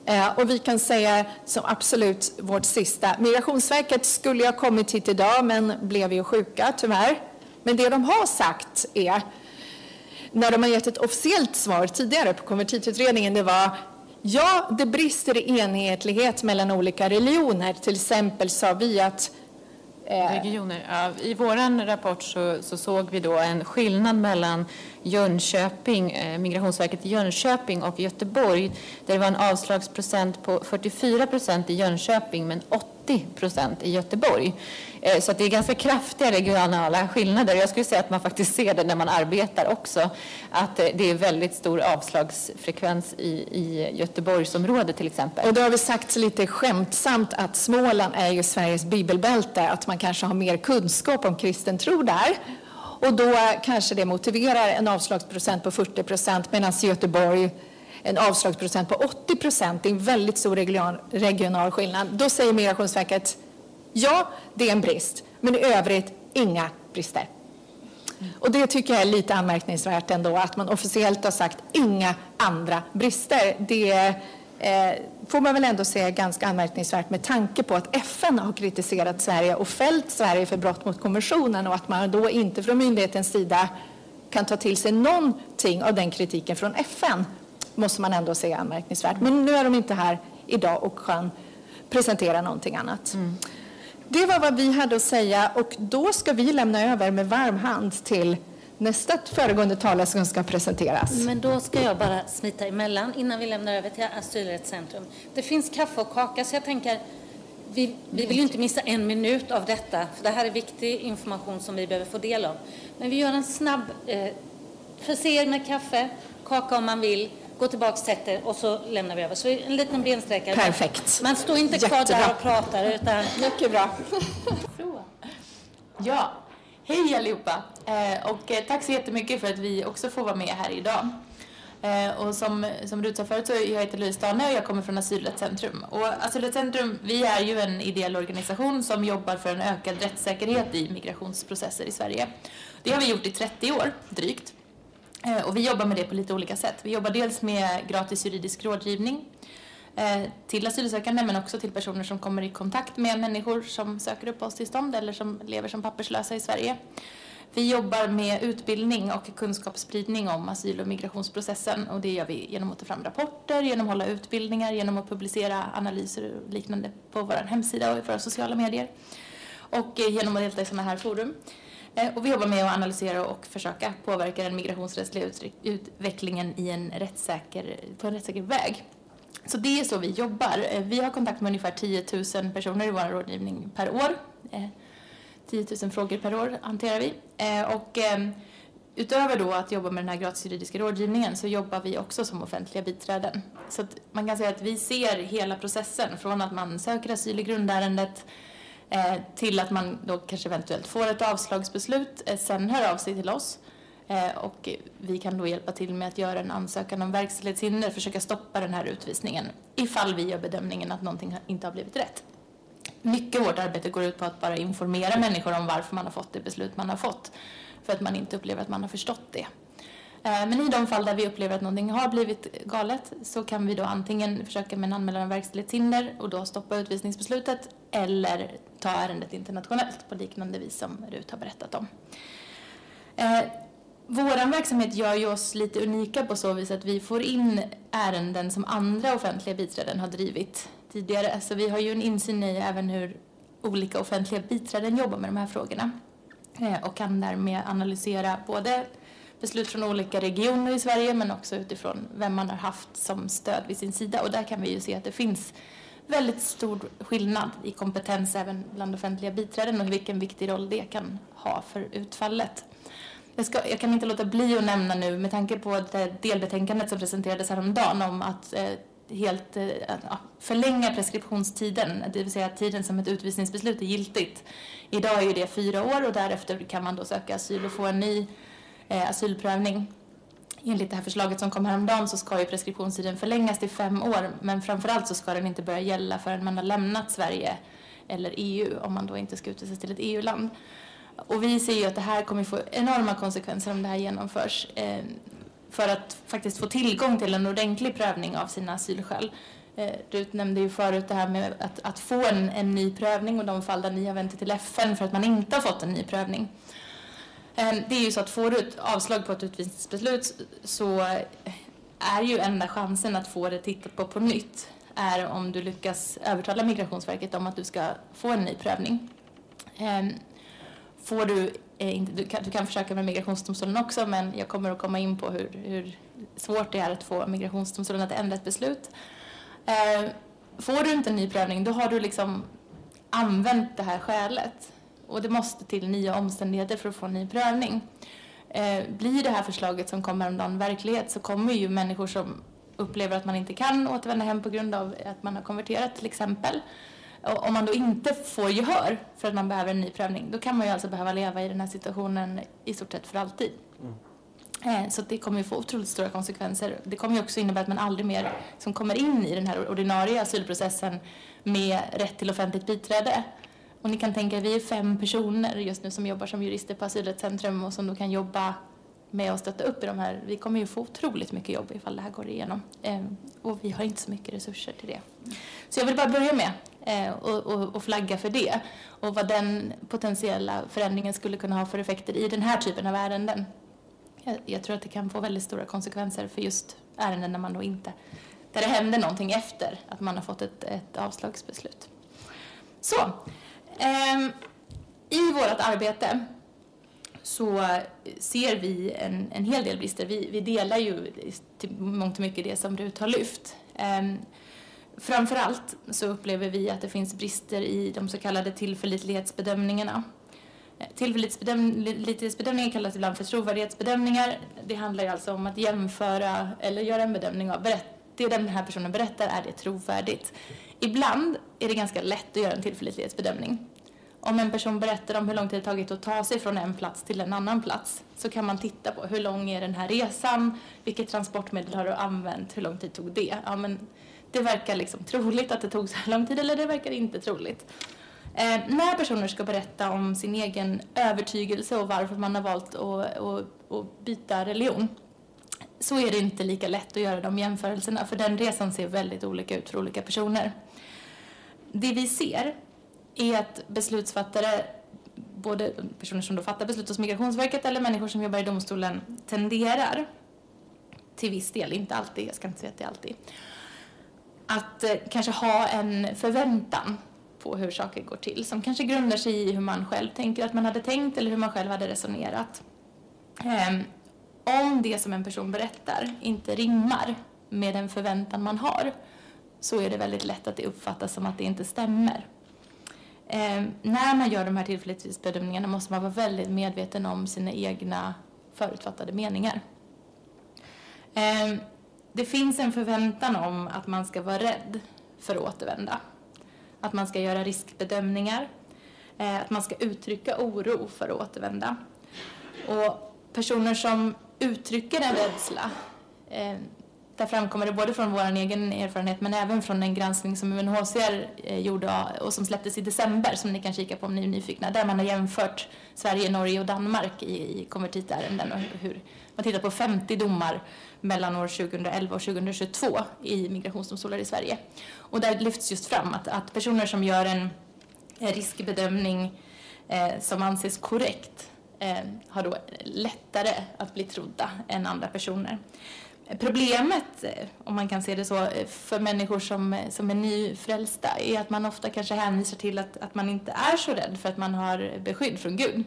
Eh, och vi kan säga som absolut vårt sista, Migrationsverket skulle ha kommit hit idag men blev ju sjuka tyvärr. Men det de har sagt är, när de har gett ett officiellt svar tidigare på konvertitutredningen, det var Ja, det brister i enhetlighet mellan olika religioner. Till exempel sa vi att eh, Regioner. Ja, I vår rapport så, så, såg vi då en skillnad mellan Jönköping, eh, Migrationsverket i Jönköping och Göteborg där det var en avslagsprocent på 44 procent i Jönköping men 80 procent i Göteborg. Eh, så det är ganska kraftiga regionala skillnader. Jag skulle säga att man faktiskt ser det när man arbetar också. Att eh, det är väldigt stor avslagsfrekvens i, i Göteborgsområdet till exempel. Och då har vi sagt lite skämtsamt att Småland är ju Sveriges bibelbälte. Att man kanske har mer kunskap om kristen tro där. Och då kanske det motiverar en avslagsprocent på 40 procent medan Göteborg en avslagsprocent på 80 procent. Det är en väldigt stor regional skillnad. Då säger Migrationsverket Ja, det är en brist, men i övrigt inga brister. Och det tycker jag är lite anmärkningsvärt ändå, att man officiellt har sagt inga andra brister. Det eh, får man väl ändå säga ganska anmärkningsvärt med tanke på att FN har kritiserat Sverige och fällt Sverige för brott mot konventionen och att man då inte från myndighetens sida kan ta till sig någonting av den kritiken från FN måste man ändå säga anmärkningsvärt. Men nu är de inte här idag och kan presentera någonting annat. Mm. Det var vad vi hade att säga och då ska vi lämna över med varm hand till nästa föregående talare som ska presenteras. Men då ska jag bara smita emellan innan vi lämnar över till Asylrättscentrum. Det finns kaffe och kaka så jag tänker vi, vi vill ju inte missa en minut av detta för det här är viktig information som vi behöver få del av. Men vi gör en snabb eh, förse er med kaffe, kaka om man vill gå tillbaka, sätter och så lämnar vi över. Så en liten bensträckare. Perfekt. Man står inte kvar Jättebra. där och pratar utan... Mycket bra. ja, hej allihopa. Eh, och eh, tack så jättemycket för att vi också får vara med här idag. Eh, och som, som Rut sa förut så jag heter Louise Dane och jag kommer från Asylrättscentrum. Och Asylrättscentrum, vi är ju en ideell organisation som jobbar för en ökad rättssäkerhet i migrationsprocesser i Sverige. Det har vi gjort i 30 år, drygt. Och vi jobbar med det på lite olika sätt. Vi jobbar dels med gratis juridisk rådgivning Eh, till asylsökande men också till personer som kommer i kontakt med människor som söker uppehållstillstånd eller som lever som papperslösa i Sverige. Vi jobbar med utbildning och kunskapsspridning om asyl och migrationsprocessen och det gör vi genom att ta fram rapporter, genom att hålla utbildningar, genom att publicera analyser och liknande på vår hemsida och i våra sociala medier och eh, genom att delta i sådana här forum. Eh, och vi jobbar med att analysera och försöka påverka den migrationsrättsliga utvecklingen i en rättssäker, på en rättssäker väg. Så det är så vi jobbar. Eh, vi har kontakt med ungefär 10 000 personer i vår rådgivning per år. Eh, 10 000 frågor per år hanterar vi. Eh, och ehm, utöver då att jobba med den här gratis juridiska rådgivningen så jobbar vi också som offentliga biträden. Så man kan säga att vi ser hela processen från att man söker asyl i grundärendet till att man då kanske eventuellt får ett avslagsbeslut, sen hör av sig till oss Eh, och vi kan då hjälpa till med att göra en ansökan om verkställighetshinder, försöka stoppa den här utvisningen ifall vi gör bedömningen att någonting inte har blivit rätt. Mycket av vårt arbete går ut på att bara informera människor om varför man har fått det beslut man har fått för att man inte upplever att man har förstått det. Eh, men i de fall där vi upplever att någonting har blivit galet så kan vi då antingen försöka med en anmälan om verkställighetshinder och då stoppa utvisningsbeslutet eller ta ärendet internationellt på liknande vis som Rut har berättat om. Eh, vår verksamhet gör ju oss lite unika på så vis att vi får in ärenden som andra offentliga biträden har drivit tidigare. Så vi har ju en insyn i även hur olika offentliga biträden jobbar med de här frågorna eh, och kan därmed analysera både beslut från olika regioner i Sverige men också utifrån vem man har haft som stöd vid sin sida. Och där kan vi ju se att det finns väldigt stor skillnad i kompetens även bland offentliga biträden och vilken viktig roll det kan ha för utfallet. Jag, ska, jag kan inte låta bli att nämna nu, med tanke på det delbetänkandet som presenterades häromdagen om att eh, helt eh, förlänga preskriptionstiden, det vill säga tiden som ett utvisningsbeslut är giltigt. Idag är ju det fyra år och därefter kan man då söka asyl och få en ny eh, asylprövning. Enligt det här förslaget som kom häromdagen så ska ju preskriptionstiden förlängas till fem år, men framförallt så ska den inte börja gälla förrän man har lämnat Sverige eller EU, om man då inte ska utvisas till ett EU-land. Och vi ser ju att det här kommer få enorma konsekvenser om det här genomförs. Eh, för att faktiskt få tillgång till en ordentlig prövning av sina asylskäl. Eh, Rut nämnde ju förut det här med att, att få en, en ny prövning och de fall där ni har vänt er till FN för att man inte har fått en ny prövning. Eh, det är ju så att får du ett avslag på ett utvisningsbeslut så är ju enda chansen att få det tittat på på nytt är om du lyckas övertala Migrationsverket om att du ska få en ny prövning. Eh, Får du eh, inte, du, kan, du kan försöka med Migrationsdomstolen också, men jag kommer att komma in på hur, hur svårt det är att få Migrationsdomstolen att ändra ett beslut. Eh, får du inte en ny prövning, då har du liksom använt det här skälet. Och det måste till nya omständigheter för att få en ny prövning. Eh, blir det här förslaget som kommer om verklighet så kommer ju människor som upplever att man inte kan återvända hem på grund av att man har konverterat till exempel, om man då inte får gehör för att man behöver en ny prövning, då kan man ju alltså behöva leva i den här situationen i stort sett för alltid. Mm. Så det kommer ju få otroligt stora konsekvenser. Det kommer ju också innebära att man aldrig mer som kommer in i den här ordinarie asylprocessen med rätt till offentligt biträde. Och ni kan tänka, vi är fem personer just nu som jobbar som jurister på Asylrättscentrum och som då kan jobba med att stötta upp i de här. Vi kommer ju få otroligt mycket jobb ifall det här går igenom. Och vi har inte så mycket resurser till det. Så jag vill bara börja med eh, Eh, och, och, och, flagga för det och vad den potentiella förändringen skulle kunna ha för effekter i den här typen av ärenden. Jag, jag, tror att det kan få väldigt stora konsekvenser för just ärenden där man då inte, där det händer någonting efter att man har fått ett, ett avslagsbeslut. Så, eh, i vårt arbete så ser vi en, en hel del brister. Vi, vi delar ju till mångt och mycket det som Rut har lyft. Eh, Framförallt så upplever vi att det finns brister i de så kallade tillförlitlighetsbedömningarna. Eh, tillförlitlighetsbedömningar kallas ibland för trovärdighetsbedömningar. Det handlar alltså om att jämföra eller göra en bedömning av det den här personen berättar, är det trovärdigt? Ibland är det ganska lätt att göra en tillförlitlighetsbedömning. Om en person berättar om hur lång tid det tagit att ta sig från en plats till en annan plats så kan man titta på hur lång är den här resan, vilket transportmedel har du använt, hur lång tid tog det? Ja, men det verkar liksom troligt att det tog så här lång tid eller det verkar inte troligt. Eh, när personer ska berätta om sin egen övertygelse och varför man har valt att, att, att byta religion så är det inte lika lätt att göra de jämförelserna för den resan ser väldigt olika ut för olika personer. Det vi ser är att beslutsfattare, både personer som då fattar beslut hos Migrationsverket eller människor som jobbar i domstolen tenderar till viss del, inte alltid, jag ska inte säga att det är alltid, att eh, kanske ha en förväntan på hur saker går till som kanske grundar sig i hur man själv tänker att man hade tänkt eller hur man själv hade resonerat. Eh, om det som en person berättar inte rimmar med den förväntan man har så är det väldigt lätt att det uppfattas som att det inte stämmer. Eh, när man gör de här tillförlitlighetsbedömningarna måste man vara väldigt medveten om sina egna förutfattade meningar. Ehm, det finns en förväntan om att man ska vara rädd för att återvända. Att man ska göra riskbedömningar, eh, att man ska uttrycka oro för att återvända. Och personer som uttrycker en rädsla, eh, där framkommer det både från vår egen erfarenhet men även från en granskning som UNHCR eh, gjorde och som släpptes i december som ni kan kika på om ni är nyfikna. Där man har jämfört Sverige, Norge och Danmark i, i konvertitärenden och hur man tittar på 50 domar mellan år 2011 och 2022 i migrationsdomstolar i Sverige. Och där lyfts just fram att, att personer som gör en riskbedömning eh, som anses korrekt eh, har då lättare att bli trodda än andra personer. Problemet, eh, om man kan se det så, eh, för människor som, eh, som är nyfrälsta är att man ofta kanske hänvisar till att, att man inte är så rädd för att man har beskydd från Gud.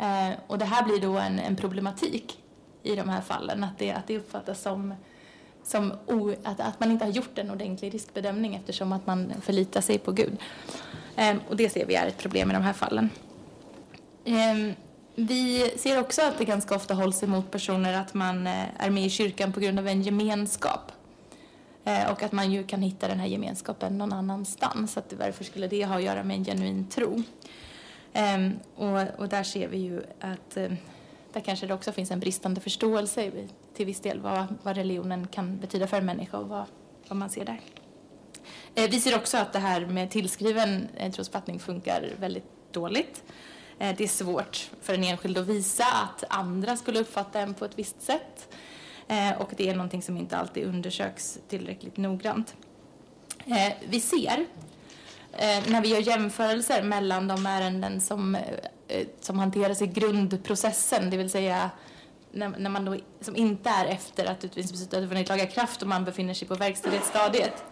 Eh, och det här blir då en, en problematik i de här fallen, att det, att det uppfattas som som o, att, att man inte har gjort en ordentlig riskbedömning eftersom att man förlitar sig på Gud. Eh, och det ser vi är ett problem i de här fallen. Eh, vi ser också att det ganska ofta hålls emot personer att man eh, är med i kyrkan på grund av en gemenskap. Eh, och att man ju kan hitta den här gemenskapen någon annanstans. Att varför skulle det ha att göra med en genuin tro? Um, och, och där ser vi ju att um, där kanske det också finns en bristande förståelse till viss del vad, vad religionen kan betyda för en människa och vad, vad man ser där. Eh, vi ser också att det här med tillskriven eh, trosuppfattning funkar väldigt dåligt. Eh, det är svårt för en enskild att visa att andra skulle uppfatta en på ett visst sätt. Eh, och det är någonting som inte alltid undersöks tillräckligt noggrant. Eh, vi ser Eh, när vi gör jämförelser mellan de ärenden som, eh, eh, som hanteras i grundprocessen, det vill säga när, när man då, som inte är efter att utvisningsbeslutet har vunnit laga kraft och man befinner sig på verkställighetsstadiet,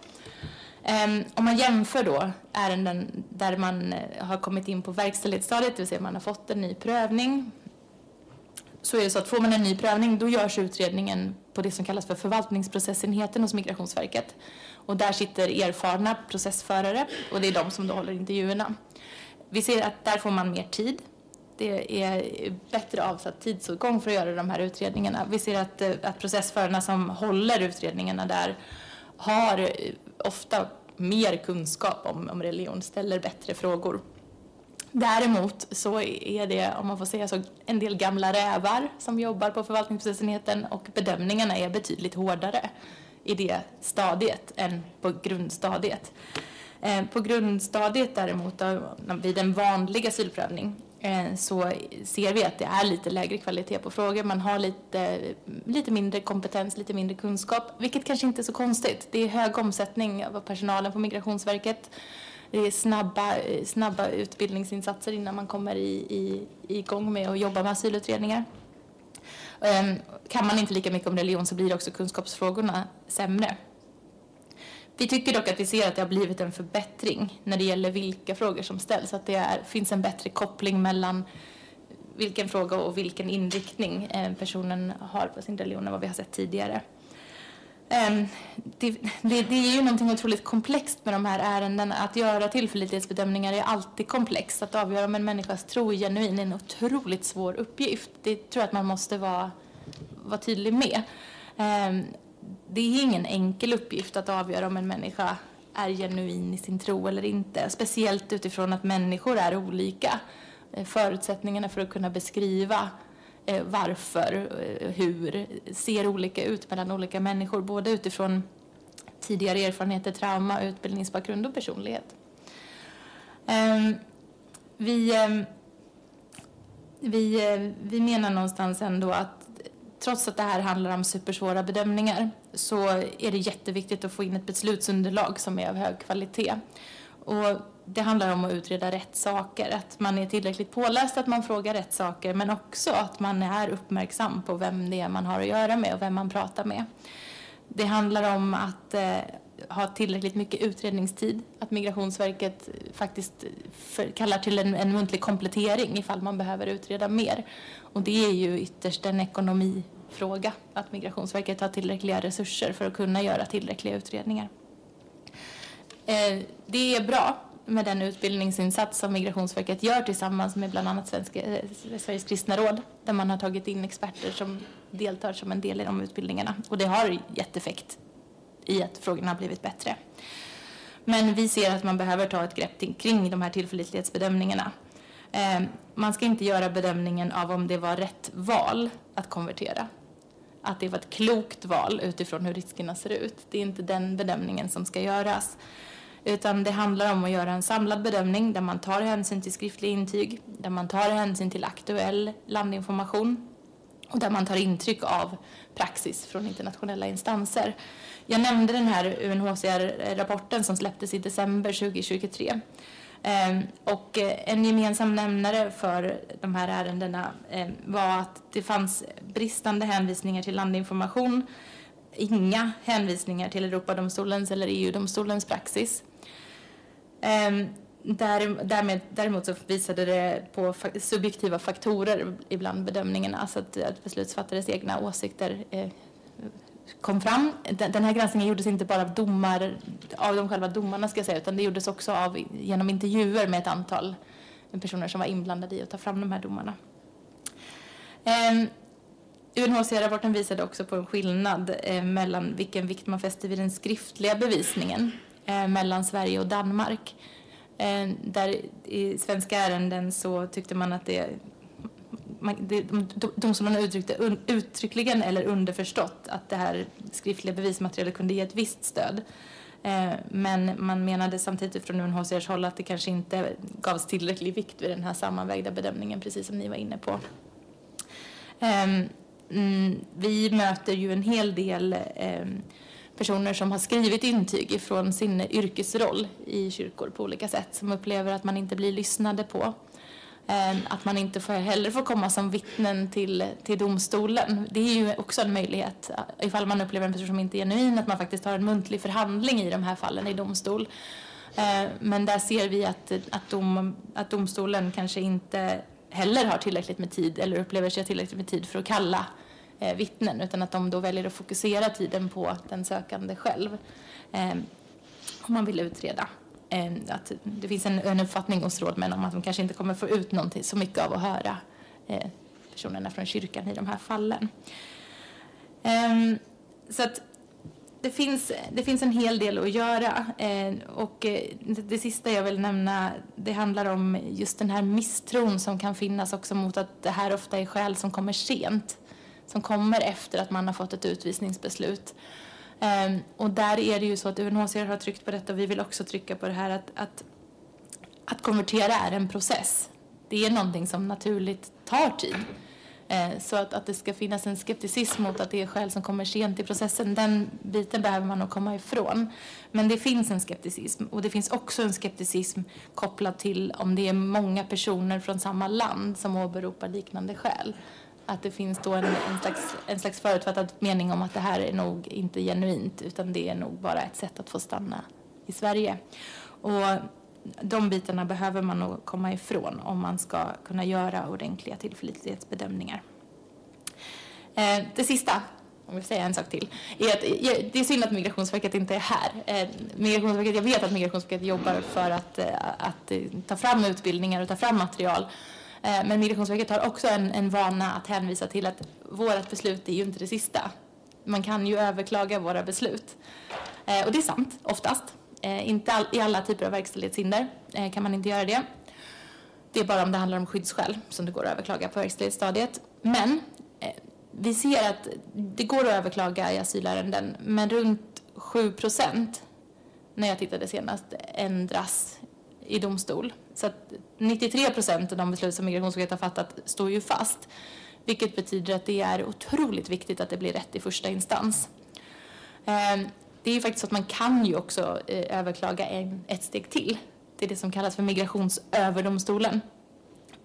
ehm, om man jämför då ärenden där man har kommit in på verkställighetsstadiet, det vill säga man har fått en ny prövning, så är det så att får man en ny prövning då görs utredningen på det som kallas för förvaltningsprocessenheten hos Migrationsverket. Och där sitter erfarna processförare och det är de som då håller intervjuerna. Vi ser att där får man mer tid. Det är bättre avsatt tidsåtgång för att göra de här utredningarna. Vi ser att, eh, att processförarna som håller utredningarna där har eh, ofta mer kunskap om, om religion, ställer bättre frågor. Däremot så är det, om man får säga så, en del gamla rävar som jobbar på förvaltningsprocesenheten och bedömningarna är betydligt hårdare i det stadiet än på grundstadiet. Eh, på grundstadiet däremot, eh, vid en vanlig asylprövning, eh, så ser vi att det är lite lägre kvalitet på frågor. Man har lite, lite mindre kompetens, lite mindre kunskap, vilket kanske inte är så konstigt. Det är hög omsättning av personalen på Migrationsverket. Det är snabba, snabba utbildningsinsatser innan man kommer i, i, igång med att jobba med asylutredningar. Ehm, kan man inte lika mycket om religion så blir också kunskapsfrågorna sämre. Vi tycker dock att vi ser att det har blivit en förbättring när det gäller vilka frågor som ställs. Att det är, finns en bättre koppling mellan vilken fråga och vilken inriktning ehm, personen har på sin religion än vad vi har sett tidigare. Ehm, det, det, det, är ju någonting otroligt komplext med de här ärendena. Att göra tillförlitlighetsbedömningar är alltid komplext. Att avgöra om en människas tro är genuin är en otroligt svår uppgift. Det tror jag att man måste vara, vara tydlig med. Ehm, det är ingen enkel uppgift att avgöra om en människa är genuin i sin tro eller inte. Speciellt utifrån att människor är olika. Ehm, förutsättningarna för att kunna beskriva Eh, varför, eh, hur, ser olika ut mellan olika människor. Både utifrån tidigare erfarenheter, trauma, utbildningsbakgrund och personlighet. Ehm, vi, ehm, vi, eh, vi menar någonstans ändå att trots att det här handlar om supersvåra bedömningar så är det jätteviktigt att få in ett beslutsunderlag som är av hög kvalitet. Och det handlar om att utreda rätt saker, att man är tillräckligt påläst, att man frågar rätt saker, men också att man är uppmärksam på vem det är man har att göra med och vem man pratar med. Det handlar om att eh, ha tillräckligt mycket utredningstid, att Migrationsverket faktiskt eh, kallar till en, en muntlig komplettering ifall man behöver utreda mer. Och det är ju ytterst en ekonomifråga, att Migrationsverket har tillräckliga resurser för att kunna göra tillräckliga utredningar. Eh, det är bra med den utbildningsinsats som Migrationsverket gör tillsammans med bland annat Svenska, eh, Sveriges kristna råd där man har tagit in experter som deltar som en del i de utbildningarna. Och det har gett effekt i att frågorna har blivit bättre. Men vi ser att man behöver ta ett grepp kring de här tillförlitlighetsbedömningarna. Eh, man ska inte göra bedömningen av om det var rätt val att konvertera. Att det var ett klokt val utifrån hur riskerna ser ut. Det är inte den bedömningen som ska göras. Utan det handlar om att göra en samlad bedömning där man tar hänsyn till skriftliga intyg, där man tar hänsyn till aktuell landinformation och där man tar intryck av praxis från internationella instanser. Jag nämnde den här UNHCR-rapporten som släpptes i december 2023. Ehm, och eh, en gemensam nämnare för de här ärendena ehm, var att det fanns bristande hänvisningar till landinformation, inga hänvisningar till Europadomstolens eller EU-domstolens praxis. Ehm, där, därmed, däremot så visade det på subjektiva faktorer ibland bedömningarna, alltså att, att beslutsfattares egna åsikter eh, kom fram. Den här granskningen gjordes inte bara av domar, av de själva domarna ska jag säga, utan det gjordes också av, genom intervjuer med ett antal personer som var inblandade i att ta fram de här domarna. Ehm, UNHCR-rapporten visade också på en skillnad eh, mellan vilken vikt man fäster vid den skriftliga bevisningen Eh, mellan Sverige och Danmark. Eh, där i svenska ärenden så tyckte man att det domstolarna uttryckte un, uttryckligen eller underförstått att det här skriftliga bevismaterialet kunde ge ett visst stöd. Eh, men man menade samtidigt från UNHCRs håll att det kanske inte gavs tillräcklig vikt vid den här sammanvägda bedömningen, precis som ni var inne på. Eh, mm, vi möter ju en hel del eh, personer som har skrivit intyg ifrån sin yrkesroll i kyrkor på olika sätt, som upplever att man inte blir lyssnade på. Eh, att man inte får, heller får komma som vittnen till, till domstolen. Det är ju också en möjlighet, eh, ifall man upplever en person som inte är genuin, att man faktiskt har en muntlig förhandling i de här fallen i domstol. Eh, men där ser vi att, att, dom, att domstolen kanske inte heller har tillräckligt med tid eller upplever sig ha tillräckligt med tid för att kalla eh, vittnen utan att de då väljer att fokusera tiden på den sökande själv eh, om man vill utreda. Eh, att det finns en, en uppfattning hos rådmän om att de kanske inte kommer få ut någonting så mycket av att höra eh, personerna från kyrkan i de här fallen. Eh, så att det finns, det finns en hel del att göra. Eh, och eh, det, det sista jag vill nämna det handlar om just den här misstron som kan finnas också mot att det här ofta är skäl som kommer sent. Som kommer efter att man har fått ett utvisningsbeslut. Um, och där är det ju så att UNHCR har tryckt på detta och vi vill också trycka på det här att, att, att konvertera är en process. Det är någonting som naturligt tar tid. Uh, så att, att det ska finnas en skepticism mot att det är skäl som kommer sent i processen, den biten behöver man nog komma ifrån. Men det finns en skepticism och det finns också en skepticism kopplad till om det är många personer från samma land som åberopar liknande skäl att det finns då en, en, slags, en slags förutfattad mening om att det här är nog inte genuint utan det är nog bara ett sätt att få stanna i Sverige. Och de bitarna behöver man nog komma ifrån om man ska kunna göra ordentliga tillförlitlighetsbedömningar. Eh, det sista, om jag säger en sak till, är att det är synd att Migrationsverket inte är här. Eh, Migrationsverket, jag vet att Migrationsverket jobbar för att, eh, att ta fram utbildningar och ta fram material Eh, Eh, men Migrationsverket har också en, en vana att hänvisa till att vårt beslut är ju inte det sista. Man kan ju överklaga våra beslut. Eh, och det är sant, oftast. Eh, inte all, I alla typer av verkställighetshinder kan man inte göra det. Det är bara om det handlar om skyddsskäl som det går att överklaga på verkställighetsstadiet. Men vi ser att det går att överklaga i asylärenden, men runt 7 procent, när jag tittade senast, ändras i domstol. Så att 93 procent av de beslut som Migrationsverket har fattat står ju fast. Vilket betyder att det är otroligt viktigt att det blir rätt i första instans. Ehm, det är ju faktiskt så att man kan ju också eh, överklaga en, ett steg till. Det är det som kallas för Migrationsöverdomstolen.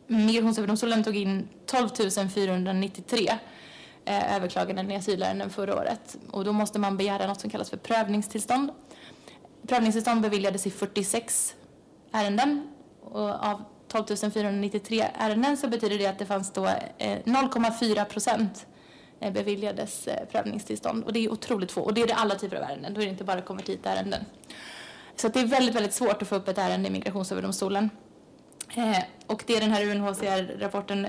Migrationsöverdomstolen tog in 12 493 eh, överklaganden i asylärenden förra året. Och då måste man begära något som kallas för prövningstillstånd. Prövningstillstånd beviljades i 46 ärenden och av 12 493 ärenden så betyder det att det fanns då eh, 0,4 procent eh, beviljades eh, prövningstillstånd. Och det är otroligt få. Och det är det alla typer av ärenden. Då är det inte bara konvertitärenden. Så det är väldigt, väldigt svårt att få upp ett ärende i Migrationsöverdomstolen. och det den här UNHCR-rapporten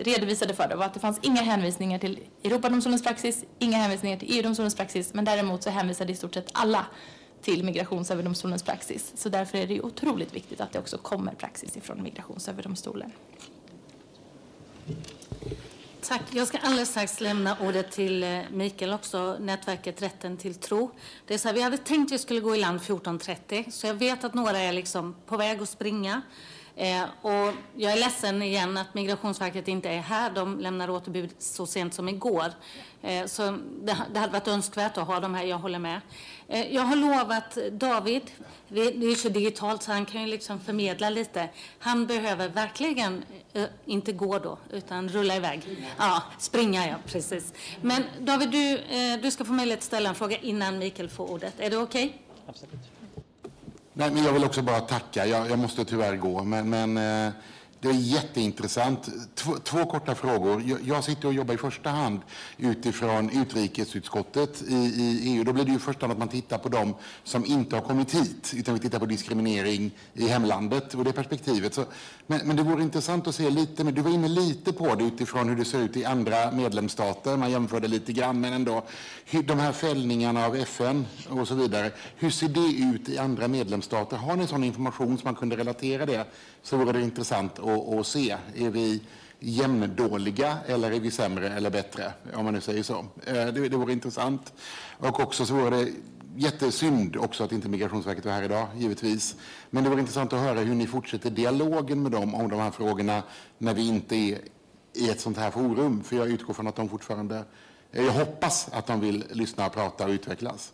redovisade för var att det fanns inga hänvisningar till Europadomstolens praxis, inga hänvisningar till EU-domstolens praxis, men däremot så hänvisade i stort sett alla till Migrationsöverdomstolens praxis. Så därför är det otroligt viktigt att det också kommer praxis ifrån Migrationsöverdomstolen. Tack. Jag ska alldeles strax lämna ordet till eh, Mikael också, nätverket Rätten till tro. Det är så här, vi hade tänkt att vi skulle gå i land 14.30, så jag vet att några är liksom på väg att springa. Eh, och jag är ledsen igen att Migrationsverket inte är här. De lämnade återbud så sent som igår. Eh, så det, det hade varit önskvärt att ha dem här, jag håller med. Eh, jag har lovat David, det är ju så digitalt så han kan ju liksom förmedla lite. Han behöver verkligen eh, inte gå då, utan rulla iväg. Ja, springa ja, precis. Men David, du, eh, du ska få möjlighet att ställa en fråga innan Mikael får ordet. Är det okej? Okay? Absolut. Nej, men jag vill också bara tacka. Jag, jag måste tyvärr gå, men, men eh, det är jätteintressant. Två, två korta frågor. Jag, jag, sitter och jobbar i första hand utifrån utrikesutskottet i, i, EU. Då blir det ju i första hand att man tittar på dem som inte har kommit hit, utan vi tittar på diskriminering i hemlandet och det perspektivet. Så, men, men, det vore intressant att se lite, men du var inne lite på det utifrån hur det ser ut i andra medlemsstater. Man jämförde lite grann, men ändå. Hur, de här fällningarna av FN och så vidare, hur ser det ut i andra medlemsstater? Har ni sån information som man kunde relatera det? Så vore det intressant att och se. Är vi jämndåliga eller är vi sämre eller bättre? Om man nu säger så. Eh, det, det vore intressant. Och också så vore det jättesynd också att inte Migrationsverket var här idag, givetvis. Men det vore intressant att höra hur ni fortsätter dialogen med dem om de här frågorna när vi inte är i ett sånt här forum. För jag utgår från att de fortfarande, jag hoppas att de vill lyssna, prata och utvecklas.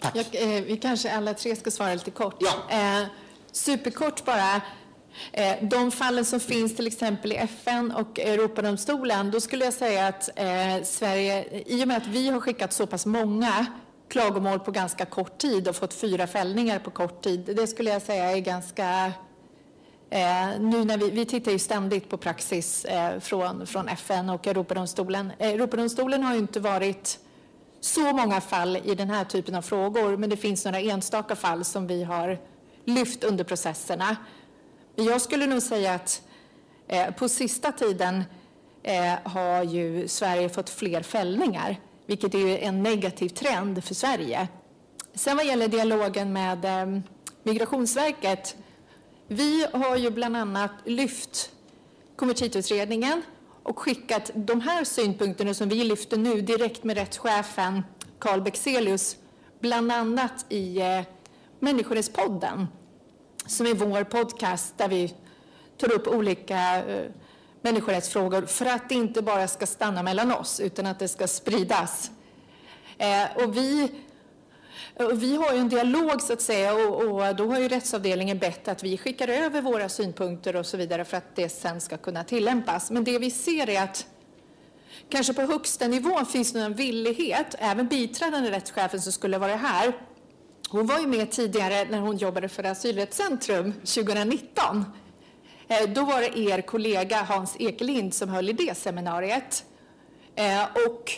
Tack. Jag, eh, vi kanske alla tre ska svara lite kort. Ja. Eh, superkort bara. Eh, de fallen som finns till exempel i FN och Europadomstolen, då skulle jag säga att eh, Sverige, i och med att vi har skickat så pass många klagomål på ganska kort tid och fått fyra fällningar på kort tid, det skulle jag säga är ganska Eh, nu när vi, vi tittar ju ständigt på praxis eh, från, från FN och Europadomstolen. Eh, Europadomstolen har ju inte varit så många fall i den här typen av frågor, men det finns några enstaka fall som vi har lyft under processerna. Jag skulle nog säga att eh, på sista tiden eh, har ju Sverige fått fler fällningar, vilket är en negativ trend för Sverige. Sen vad gäller dialogen med eh, Migrationsverket, vi har ju bland annat lyft konvertitutredningen och skickat de här synpunkterna som vi lyfter nu direkt med rättschefen Carl Bexelius, bland annat i eh, Människorättspodden som är vår podcast där vi tar upp olika eh, människorättsfrågor för att det inte bara ska stanna mellan oss utan att det ska spridas. Eh, och vi, och vi har ju en dialog så att säga och, och, då har ju rättsavdelningen bett att vi skickar över våra synpunkter och så vidare för att det sen ska kunna tillämpas. Men det vi ser är att kanske på högsta nivån finns det en villighet, även biträdande rättschefen som skulle vara här, hon var ju med tidigare när hon jobbade för Asylrättscentrum 2019. Eh, då var det er kollega Hans Ekelind som höll i det seminariet. Eh, och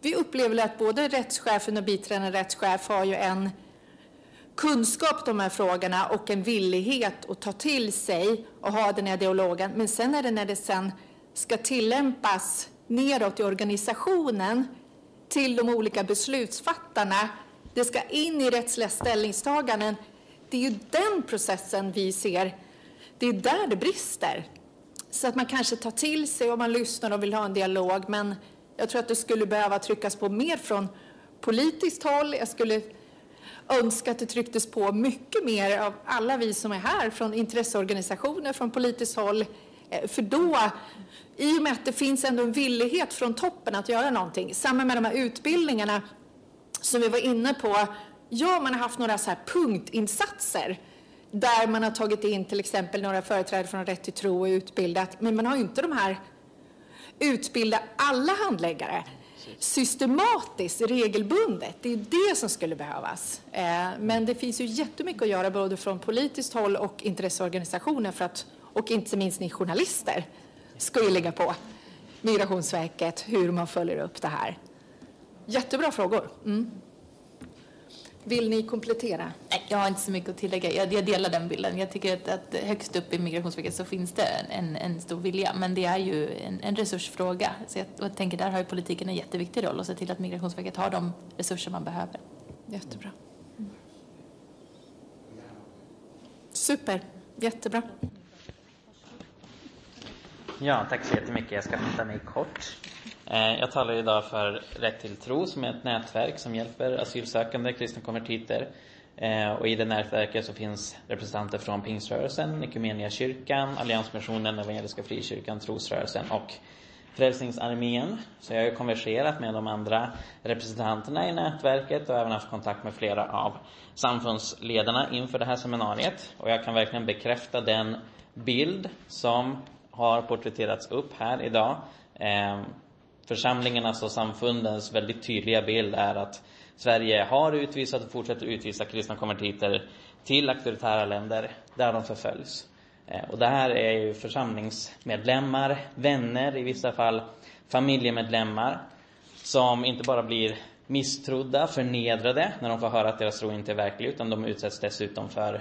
vi upplever att både rättschefen och biträdande rättschef har ju en kunskap om de här frågorna och en villighet att ta till sig och ha den här dialogen. Men sen är det när det sen ska tillämpas neråt i organisationen till de olika beslutsfattarna det ska in i rättsliga ställningstaganden. Det är ju den processen vi ser. Det är där det brister. Så att man kanske tar till sig och man lyssnar och vill ha en dialog. Men jag tror att det skulle behöva tryckas på mer från politiskt håll. Jag skulle önska att det trycktes på mycket mer av alla vi som är här, från intresseorganisationer, från politiskt håll. Eh, för då, i och med att det finns ändå en villighet från toppen att göra någonting, samma med de här utbildningarna, som vi var inne på, ja, man har haft några så här punktinsatser där man har tagit in till exempel några företrädare från Rätt till tro och utbildat, men man har inte de här utbilda alla handläggare systematiskt, regelbundet. Det är det som skulle behövas. Eh, men det finns ju jättemycket att göra både från politiskt håll och intresseorganisationer för att, och inte minst ni journalister ska ju lägga på Migrationsverket hur man följer upp det här. Jättebra frågor. Mm. Vill ni komplettera? Nej, jag har inte så mycket att tillägga. Jag, jag delar den bilden. Jag tycker att, att, högst upp i Migrationsverket så finns det en, en stor vilja, men det är ju en, en resursfråga. Så jag, jag, tänker där har ju politiken en jätteviktig roll att se till att Migrationsverket har de resurser man behöver. Jättebra. Mm. Super, jättebra. Ja, tack så jättemycket. Jag ska fatta mig kort. Eh, jag talar idag för Rätt till tro som är ett nätverk som hjälper asylsökande kristna konvertiter. Eh, och i det nätverket så finns representanter från Pingströrelsen, kyrkan, Alliansmissionen, Evangeliska Frikyrkan, Trosrörelsen och Frälsningsarmén. Så jag har konverserat med de andra representanterna i nätverket och även haft kontakt med flera av samfundsledarna inför det här seminariet. Och jag kan verkligen bekräfta den bild som har porträtterats upp här idag. Eh, Församlingarnas alltså och samfundens väldigt tydliga bild är att Sverige har utvisat och fortsätter utvisa kristna konvertiter till auktoritära länder där de förföljs. Eh, och det här är ju församlingsmedlemmar, vänner, i vissa fall familjemedlemmar som inte bara blir misstrodda, förnedrade när de får höra att deras tro inte är verklig utan de utsätts dessutom för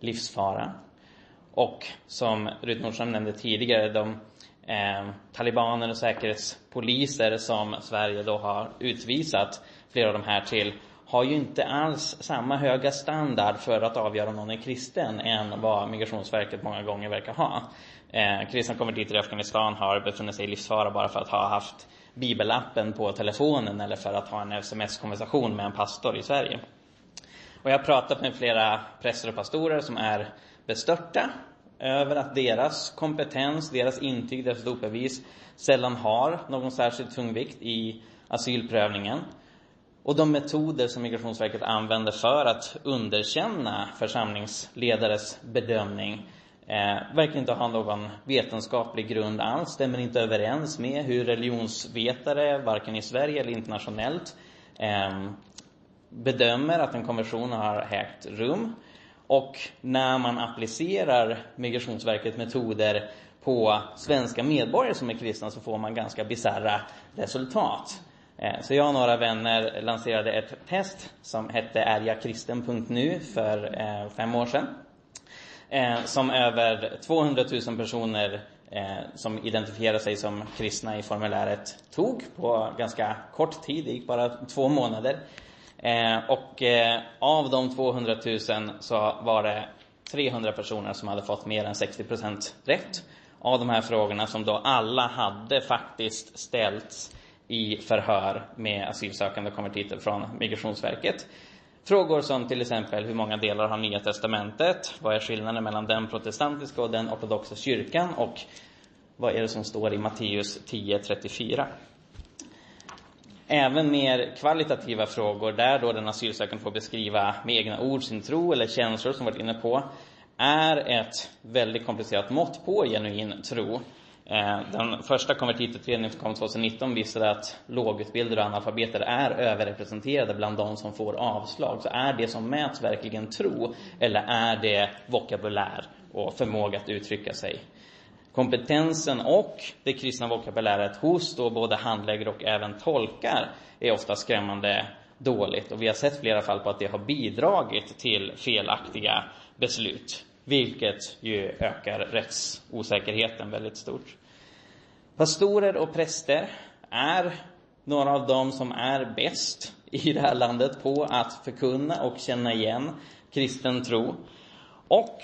livsfara. Och som Rut Nordström nämnde tidigare, de Eh, talibaner och säkerhetspoliser som Sverige då har utvisat flera av de här till har ju inte alls samma höga standard för att avgöra om någon är kristen än vad Migrationsverket många gånger verkar ha. Eh, kristna konvertiter i Afghanistan har befunnit sig i livsfara bara för att ha haft bibelappen på telefonen eller för att ha en sms-konversation med en pastor i Sverige. Och jag har pratat med flera präster och pastorer som är bestörta över att deras kompetens, deras intyg, deras dopbevis sällan har någon särskild tungvikt i asylprövningen. Och de metoder som Migrationsverket använder för att underkänna församlingsledares bedömning eh, verkar inte ha någon vetenskaplig grund alls, stämmer inte överens med hur religionsvetare, varken i Sverige eller internationellt, eh, bedömer att en konversion har ägt rum. Och när man applicerar Migrationsverkets metoder på svenska medborgare som är kristna så får man ganska bisarra resultat. Eh, så jag och några vänner lanserade ett test som hette ärjagkristen.nu för eh, fem år sedan. Eh, som över 200 000 personer som identifierar sig som kristna i formuläret tog på ganska kort tid, det gick bara två månader. Eh, och eh, av de 200 000 så var det 300 personer som hade fått mer än 60 procent rätt av de här frågorna som då alla hade faktiskt ställts i förhör med asylsökande konvertiter från Migrationsverket. Frågor som till exempel hur många delar har Nya Testamentet? Vad är skillnaden mellan den protestantiska och den ortodoxa kyrkan? Och vad är det som står i Matteus 10.34? Även mer kvalitativa frågor där då den asylsökande får beskriva med egna ord sin tro eller känslor som varit inne på är ett väldigt komplicerat mått på genuin tro. Eh, den första konvertitutredningen som kom 2019 visade att lågutbildade och analfabeter är överrepresenterade bland de som får avslag. Så är det som mäts verkligen tro eller är det vokabulär och förmåga att uttrycka sig? Kompetensen och det kristna vokabuläret hos då både handläggare och även tolkar är ofta skrämmande dåligt och vi har sett flera fall på att det har bidragit till felaktiga beslut vilket ju ökar rättsosäkerheten väldigt stort. Pastorer och präster är några av dem som är bäst i det här landet på att förkunna och känna igen kristen tro. Och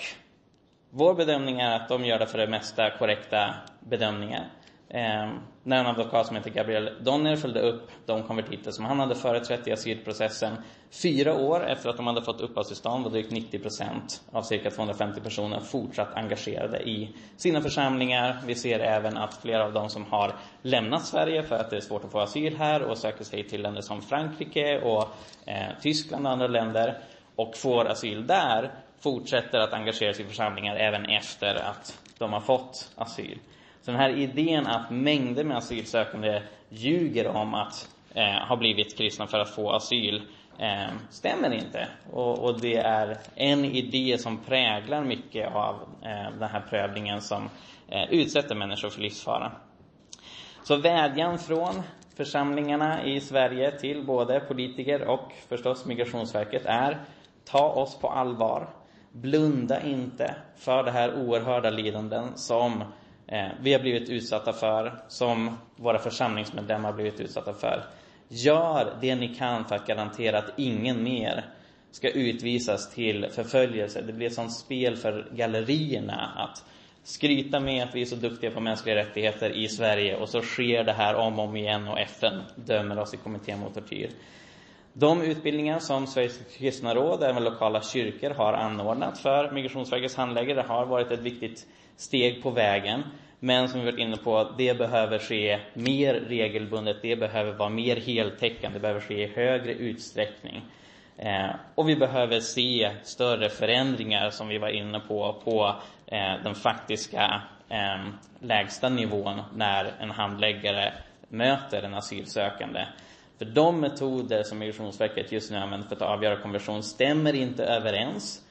vår bedömning är att de gör det för det mesta korrekta bedömningar. Eh, när en advokat som heter Gabriel Donner följde upp de konvertiter som han hade företrätt i asylprocessen fyra år efter att de hade fått uppehållstillstånd var drygt 90 procent av cirka 250 personer fortsatt engagerade i sina församlingar. Vi ser även att flera av de som har lämnat Sverige för att det är svårt att få asyl här och söker sig till länder som Frankrike och eh, Tyskland och andra länder och får asyl där fortsätter att engagera sig i församlingar även efter att de har fått asyl. Så den här idén att mängder med asylsökande ljuger om att eh, ha blivit kristna för att få asyl eh, stämmer inte. Och, och, det är en idé som präglar mycket av eh, den här prövningen som eh, utsätter människor för livsfara. Så vädjan från församlingarna i Sverige till både politiker och förstås Migrationsverket är ta oss på allvar. Blunda inte för det här oerhörda lidanden som eh, vi har blivit utsatta för, som våra församlingsmedlemmar har blivit utsatta för. Gör det ni kan för att garantera att ingen mer ska utvisas till förföljelse. Det blir ett sånt spel för gallerierna att skryta med att vi är så duktiga på mänskliga rättigheter i Sverige och så sker det här om och om igen och FN dömer oss i kommittén mot tortyr. De utbildningar som Sveriges kristna råd, även lokala kyrkor, har anordnat för Migrationsverkets handläggare har varit ett viktigt steg på vägen. Men som vi varit inne på, det behöver ske mer regelbundet, det behöver vara mer heltäckande, det behöver ske i högre utsträckning. Eh, och vi behöver se större förändringar, som vi var inne på, på eh, den faktiska eh, lägsta nivån när en handläggare möter en asylsökande. För de metoder som Migrationsverket just nu använder för att avgöra konversion stämmer inte överens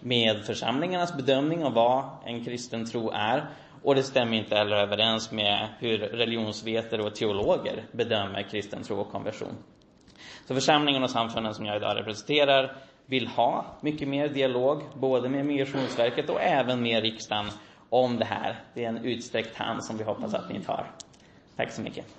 med församlingarnas bedömning av vad en kristen tro är. Och det stämmer inte heller överens med hur religionsvetare och teologer bedömer kristen tro och konversion. Så församlingen och samfunden som jag idag representerar vill ha mycket mer dialog, både med Migrationsverket och även med riksdagen om det här. Det är en utsträckt hand som vi hoppas att ni tar. Tack så mycket.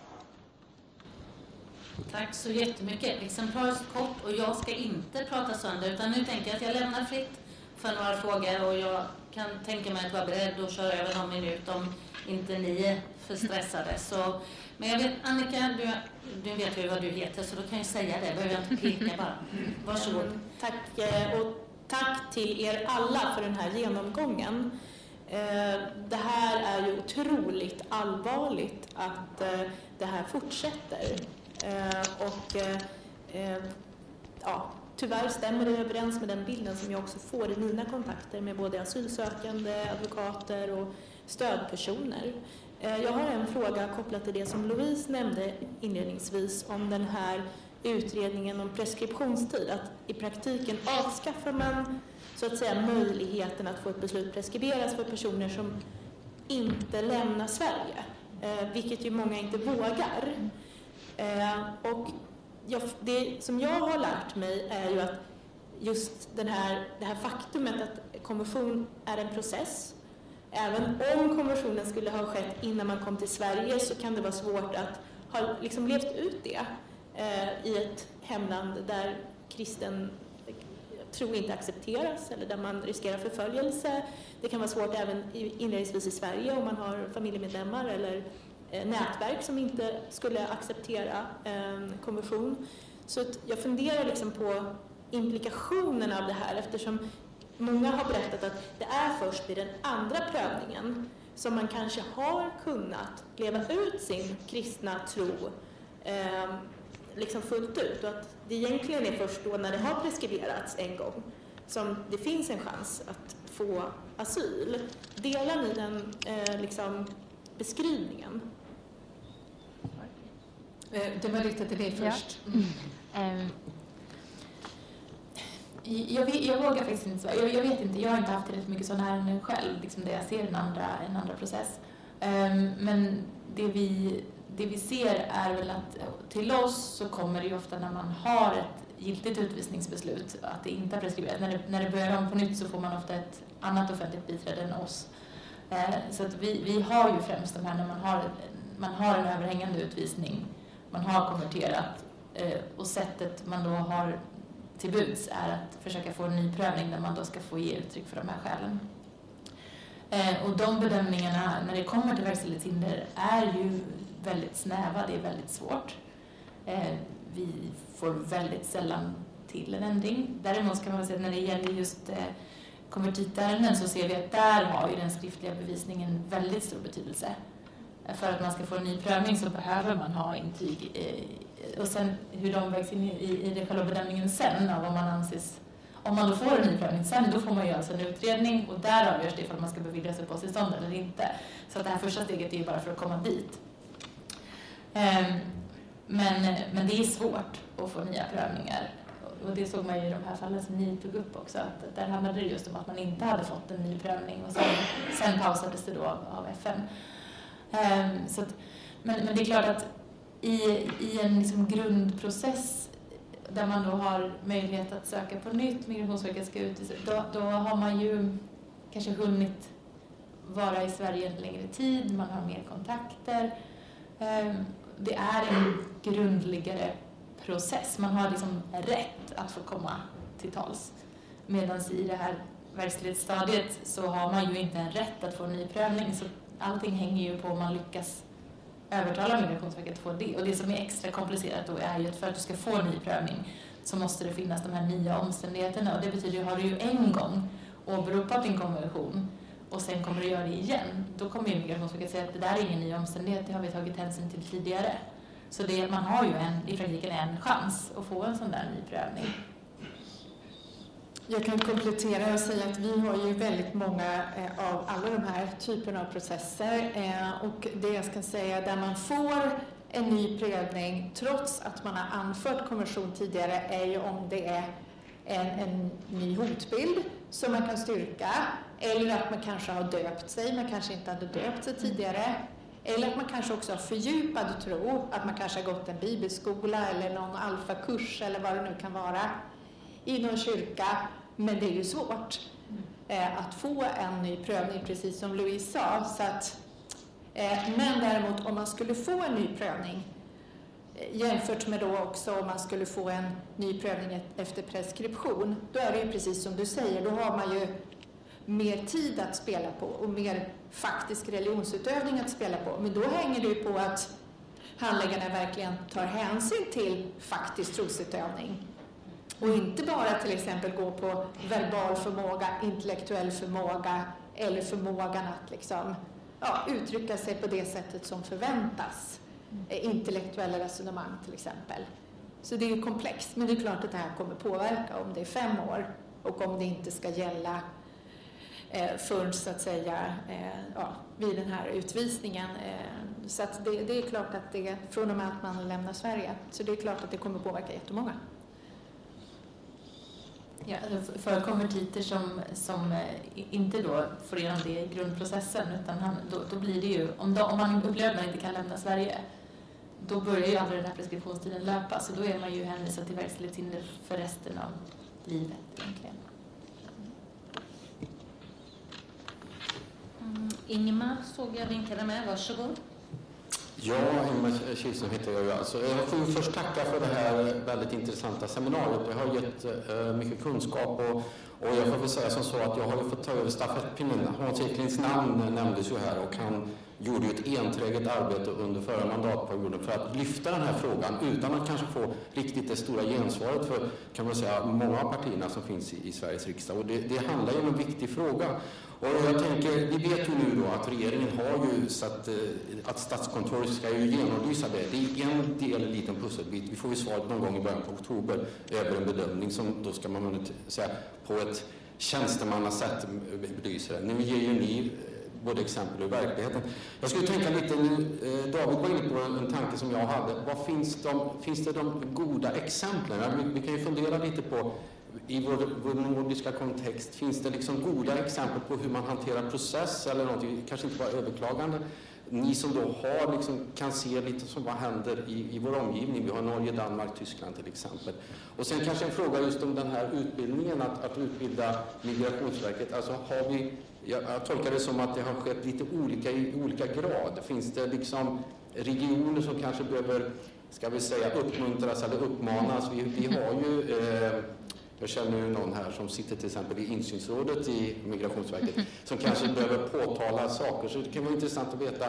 Tack så jättemycket. Liksom, Exemplariskt kort och jag ska inte prata sönder utan nu tänker jag att jag lämnar fritt för några frågor och jag kan tänka mig att vara beredd att köra över någon minut om inte ni är för stressade. Så, men jag vet, Annika, du, du vet ju vad du heter så då kan jag säga det, behöver jag inte peka bara. Varsågod. Tack eh, och tack till er alla för den här genomgången. Eh, det här är ju otroligt allvarligt att eh, det här fortsätter. Eh, och eh, eh, ja, tyvärr stämmer det överens med den bilden som jag också får i mina kontakter med både asylsökande, advokater och stödpersoner. Jag har en fråga kopplat till det som Louise nämnde inledningsvis om den här utredningen om preskriptionstid. Att i praktiken avskaffar man så att säga möjligheten att få ett beslut preskriberas för personer som inte lämnar Sverige, eh, vilket ju många inte vågar. Eh, och jag, det som jag har lärt mig är ju att just den här, det här faktumet att konversion är en process. Även om konversionen skulle ha skett innan man kom till Sverige så kan det vara svårt att ha liksom levt ut det eh, i ett hemland där kristen eh, tro inte accepteras eller där man riskerar förföljelse. Det kan vara svårt även inledningsvis i Sverige om man har familjemedlemmar eller Eh, nätverk som inte skulle acceptera en konvention. Så jag funderar liksom på implikationerna av det här eftersom många har berättat att det är först vid den andra prövningen som man kanske har kunnat leva ut sin kristna tro eh, liksom fullt ut och att det egentligen är först då när det har preskriberats en gång som det finns en chans att få asyl. Delar ni den eh, liksom, beskrivningen? Eh, det var riktat till dig först. Ja. Mm. Um. Jag, vet, jag, vågar faktiskt inte svara. Jag, jag, vet inte, jag har inte haft tillräckligt mycket sådana ärenden själv, liksom där jag ser en andra, en andra process. Um, men det vi det vi ser är väl att till oss så kommer det ju ofta när man har ett giltigt utvisningsbeslut att det inte är preskriberat. När det, när det börjar om på nytt så får man ofta ett annat offentligt biträde än oss. Eh, så att vi, vi har ju främst de här när man har, man har en överhängande utvisning, man har konverterat eh, och sättet man då har till buds är att försöka få en ny prövning där man då ska få ge uttryck för de här skälen. Eh, och de bedömningarna när det kommer till verkställighetshinder är ju väldigt snäva, det är väldigt svårt. Eh, vi får väldigt sällan till en ändring. Däremot kan man säga att när det gäller just eh, konvertitärenden så ser vi att där har ju den skriftliga bevisningen väldigt stor betydelse. För att man ska få en ny prövning så behöver man ha intyg. Och sen hur de vägs in i, i själva bedömningen sen av vad man anses om man då får en ny prövning sen, då får man göra alltså en utredning och där avgörs det ifall man ska beviljas uppehållstillstånd eller inte. Så att det här första steget är ju bara för att komma dit. Ehm, men, men det är svårt att få nya prövningar. Och det såg man ju i de här fallen som ni tog upp också, att där handlade det just om att man inte hade fått en ny prövning och sen, sen pausades det då av, av FN. Um, så att, men, men det är klart att i, i en liksom grundprocess där man då har möjlighet att söka på nytt, Migrationsverket ska ut, då, då har man ju kanske hunnit vara i Sverige en längre tid, man har mer kontakter. Um, det är en grundligare process. Man har liksom rätt att få komma till tals. Medan i det här verkställighetsstadiet så har man ju inte en rätt att få en ny prövning. Så allting hänger ju på om man lyckas övertala Migrationsverket att få det. Och det som är extra komplicerat då är ju att för att du ska få en ny prövning så måste det finnas de här nya omständigheterna. Och det betyder, ju, har du ju en gång åberopat din konvention och sen kommer du göra det igen, då kommer ju Migrationsverket säga att det där är ingen ny omständighet, det har vi tagit hänsyn till tidigare. Så det, man har ju en, i praktiken en chans att få en sån där ny prövning. Jag kan komplettera och säga att vi har ju väldigt många eh, av alla de här typerna av processer eh, och det jag ska säga där man får en ny prövning trots att man har anfört konvention tidigare är ju om det är en, en ny hotbild som man kan styrka eller att man kanske har döpt sig, man kanske inte hade döpt sig tidigare. Eller att man kanske också har fördjupad tro, att man kanske har gått en bibelskola eller någon alfakurs eller vad det nu kan vara i någon kyrka. Men det är ju svårt eh, att få en ny prövning, precis som Louise sa. Så att, eh, men däremot om man skulle få en ny prövning eh, jämfört med då också om man skulle få en ny prövning efter preskription, då är det ju precis som du säger, då har man ju mer tid att spela på och mer faktisk religionsutövning att spela på. Men då hänger det ju på att handläggarna verkligen tar hänsyn till faktisk trosutövning. Och inte bara till exempel gå på verbal förmåga, intellektuell förmåga eller förmågan att liksom, ja, uttrycka sig på det sättet som förväntas. Eh, intellektuella resonemang till exempel. Så det är ju komplext, men det är klart att det här kommer påverka om det är fem år och om det inte ska gälla eh, förrän så att säga eh, ja, vid den här utvisningen. Eh, så att det, det, är klart att det, från och med att man lämnar Sverige, så det är klart att det kommer påverka jättemånga. Ja, alltså, för konvertiter som, som eh, inte då får igenom det i grundprocessen, utan han, då, då blir det ju, om, de, om man upplever att man inte kan lämna Sverige, då börjar ju aldrig den här preskriptionstiden löpa, så då är man ju hänvisad till verkställighetshinder för resten av livet egentligen. Mm, såg jag vinkade med, varsågod. Ja, Ingmar Kihlström heter jag. Alltså, jag får först tacka för det här väldigt intressanta seminariet. Det har gett uh, mycket kunskap och, och jag får väl säga som så att jag har fått ta över stafettpinnen. Hans Eklinds namn nämndes ju här och han gjorde ju ett enträget arbete under förra mandatperioden för att lyfta den här frågan utan att kanske få riktigt det stora gensvaret för kan man säga, många av partierna som finns i, i Sveriges riksdag. Och det, det handlar ju om en viktig fråga. Och jag tänker, vi vet ju nu då att regeringen har ju satt eh, att Statskontoret ska ju genomlysa det. Det är en del, en liten pusselbit. Vi får ju svaret någon gång i början på oktober över en bedömning som då ska man säga på ett tjänstemannasätt belysa det. Nu ger ju ni eh, både exempel ur verkligheten. Jag skulle tänka lite nu, eh, David var inne på en tanke som jag hade. Vad finns, de, finns det de goda exemplen? Vi, vi kan ju fundera lite på i vår, vår nordiska kontext, finns det liksom goda exempel på hur man hanterar process eller någonting, kanske inte bara överklagande? Ni som då har, liksom, kan se lite som vad händer i, i vår omgivning. Vi har Norge, Danmark, Tyskland till exempel. Och sen kanske en fråga just om den här utbildningen, att, att utbilda Migrationsverket. Alltså har vi, jag, jag tolkar det som att det har skett lite olika i olika grad. Finns det liksom regioner som kanske behöver, ska vi säga, uppmuntras eller uppmanas? Vi, vi har ju eh, jag känner ju någon här som sitter till exempel i insynsrådet i Migrationsverket som kanske behöver påtala saker. Så det kan vara intressant att veta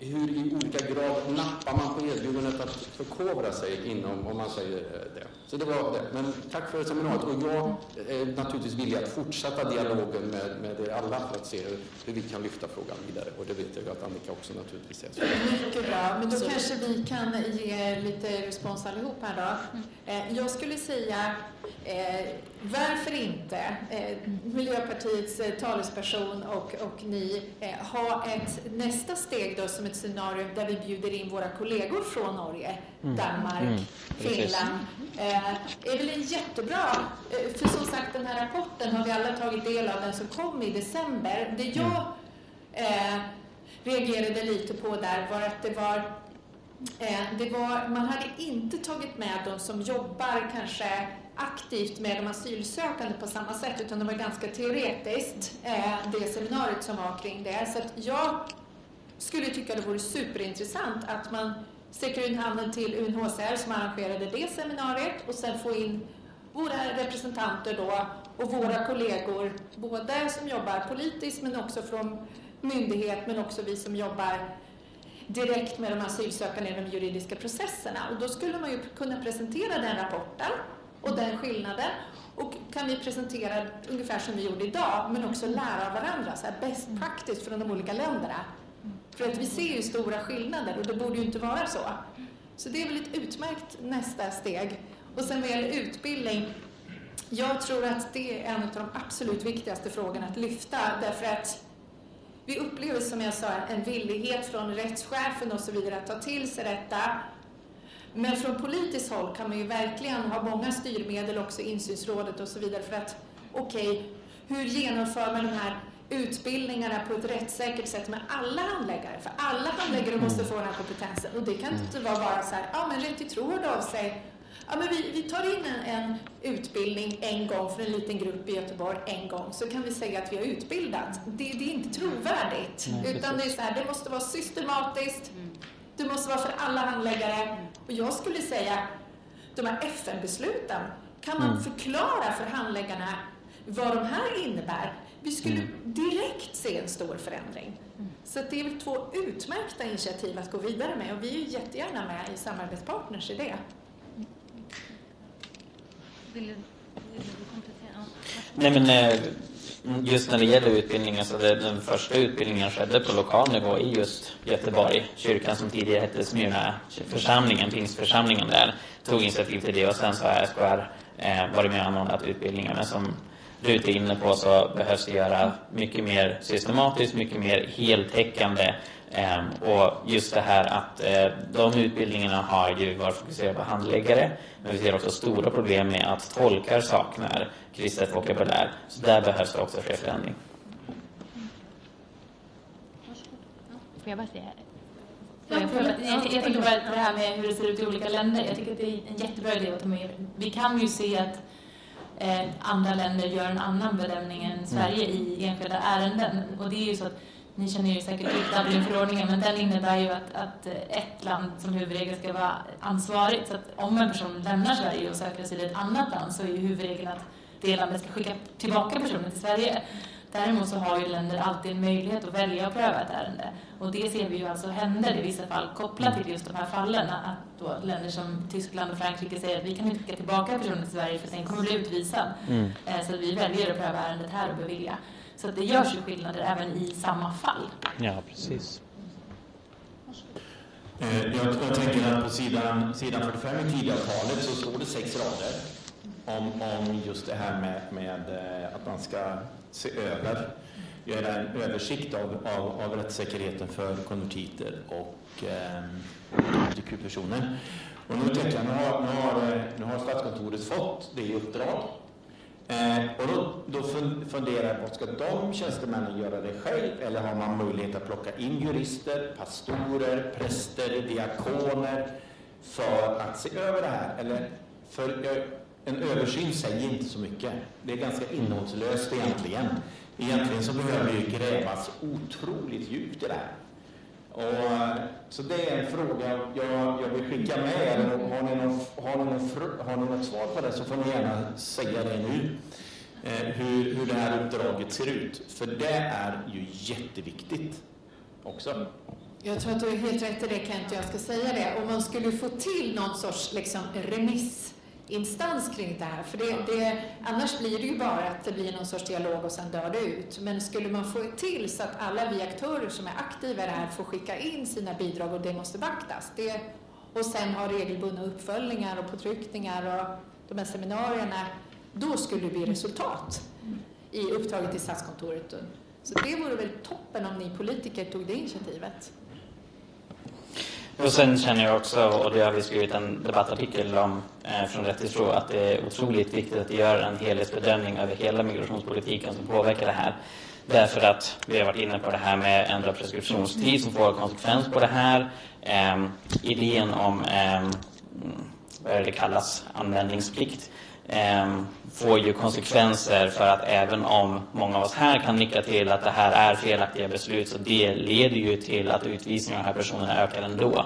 hur i olika grad nappar man på erbjudandet att förkovra sig inom, om man säger det. Så det var det. Men tack för seminariet. Och jag är naturligtvis villig att fortsätta dialogen med, med er alla för att se hur, hur, vi kan lyfta frågan vidare. Och det vet jag att Annika också naturligtvis är. Mycket bra. Men då Så. kanske vi kan ge lite respons allihop här då. Mm. Jag skulle säga Eh, varför inte eh, Miljöpartiets eh, talesperson och, och ni eh, ha ett nästa steg då som ett scenario där vi bjuder in våra kollegor från Norge, mm. Danmark, mm. Finland. Eh, är väl en jättebra, eh, för som sagt den här rapporten har vi alla tagit del av, den som kom i december. Det jag mm. reagerade lite på där var att det var Eh, det var, man hade inte tagit med de som jobbar kanske aktivt med de asylsökande på samma sätt utan det var ganska teoretiskt, eh, det seminariet som var kring det. Så att jag skulle tycka det vore superintressant att man sträcker ut handen till UNHCR som arrangerade det seminariet och sen få in våra representanter då och våra kollegor, både som jobbar politiskt men också från myndighet men också vi som jobbar direkt med de asylsökande i de juridiska processerna. Och då skulle man ju kunna presentera den rapporten och den skillnaden. Och kan vi presentera ungefär som vi gjorde idag, men också lära av varandra, så här best practice från de olika länderna. För att vi ser ju stora skillnader och det borde ju inte vara så. Så det är väl ett utmärkt nästa steg. Och sen vad gäller utbildning, jag tror att det är en av de absolut viktigaste frågorna att lyfta, därför att vi upplever, som jag sa, en villighet från rättschefen och så vidare att ta till sig detta. Men från politiskt håll kan man ju verkligen ha många styrmedel, också insynsrådet och så vidare, för att okej, okay, hur genomför man de här utbildningarna på ett rättssäkert sätt med alla handläggare? För alla handläggare måste få den här kompetensen och det kan inte vara bara så här, ja men Rätt till tro hörde av sig Ja, men vi, vi tar in en, en, utbildning en gång för en liten grupp i Göteborg en gång så kan vi säga att vi har utbildat. Det, det är inte trovärdigt. Nej, utan det är så här, det måste vara systematiskt. Det måste vara för alla handläggare. Och jag skulle säga, de här FN-besluten, kan man mm. förklara för handläggarna vad de här innebär? Vi skulle mm. direkt se en stor förändring. Mm. Så det är väl två utmärkta initiativ att gå vidare med och vi är jättegärna med i samarbetspartners i det. Vill du, vill du komplettera? Nej, men eh, just när det gäller utbildningen så det, den första utbildningen skedde på lokal nivå i just Göteborg. Kyrkan som tidigare hette Smyrna församlingen, pingstförsamlingen där, tog initiativ till det och sen så har SKR eh, varit med och anordnat utbildningar. Men som Rut är inne på så behövs det göra mycket mer systematiskt, mycket mer heltäckande och just det här att eh, de utbildningarna har ju varit fokuserade på handläggare, men vi ser också stora problem med att tolkar saknar kristet vokabulär. Så där behövs det också ske förändring. Får jag bara säga jag, jag, jag tänker bara det här med hur det ser ut i olika länder. Jag tycker att det är en jättebra idé att ta med. Vi kan ju se att eh, andra länder gör en annan bedömning än Sverige i enskilda ärenden. Och det är ju så att ni känner ju säkert till Dublinförordningen, men den innebär ju att, att ett land som huvudregel ska vara ansvarigt. Så att om en person lämnar Sverige och söker asyl i ett annat land så är ju huvudregeln att det landet ska skicka tillbaka personen till Sverige. Däremot så har ju länder alltid en möjlighet att välja att pröva ett ärende. Och det ser vi ju alltså händer i vissa fall kopplat till just de här fallen. Att länder som Tyskland och Frankrike säger att vi kan inte skicka tillbaka personen till Sverige för sen kommer bli utvisad. Mm. Eh, så vi väljer att pröva ärendet här och bevilja. Så det görs ju skillnader även i samma fall. Ja, precis. Eh, jag, jag tänker att på sidan, sidan 45 i Tidöavtalet så står det sex rader om, om just det här med, med eh, att man ska se över, göra en översikt av, av, av rättssäkerheten för konvertiter och eh, hbtq-personer. Och nu tänker jag, nu har, nu, har, nu har Statskontoret fått det i uppdrag Eh, och då, då funderar jag på, ska de tjänstemännen göra det själv eller har man möjlighet att plocka in jurister, pastorer, präster, diakoner för att se över det här? Eller, för en översyn säger inte så mycket. Det är ganska innehållslöst egentligen. Egentligen så behöver det ju grävas otroligt djupt i det här. Och, eh, så det är en fråga jag, jag vill skicka med er. Har ni, någon, har, ni någon, har ni något svar på det så får ni gärna säga det nu. Eh, hur, hur det här uppdraget ser ut. För det är ju jätteviktigt också. Jag tror att du är helt rätt i det Kent, jag ska säga det. Om man skulle få till någon sorts liksom, remiss instans kring det här. För det, det, annars blir det ju bara att det blir någon sorts dialog och sen dör det ut. Men skulle man få till så att alla vi aktörer som är aktiva i det här får skicka in sina bidrag och det måste beaktas. Det, och sen ha regelbundna uppföljningar och påtryckningar och de här seminarierna. Då skulle det bli resultat i uppdraget till Statskontoret. Så det vore väl toppen om ni politiker tog det initiativet. Och sen känner jag också, och det har vi skrivit en debattartikel om eh, från Rätt till att det är otroligt viktigt att göra en helhetsbedömning över hela migrationspolitiken som påverkar det här. Därför att vi har varit inne på det här med ändrad preskriptionstid som får konsekvens på det här. Eh, idén om, eh, vad är det kallas, användningsplikt. eh, får ju konsekvenser för att även om många av oss här kan nicka till att det här är felaktiga beslut så det leder ju till att utvisningen av de här personerna ökar ändå.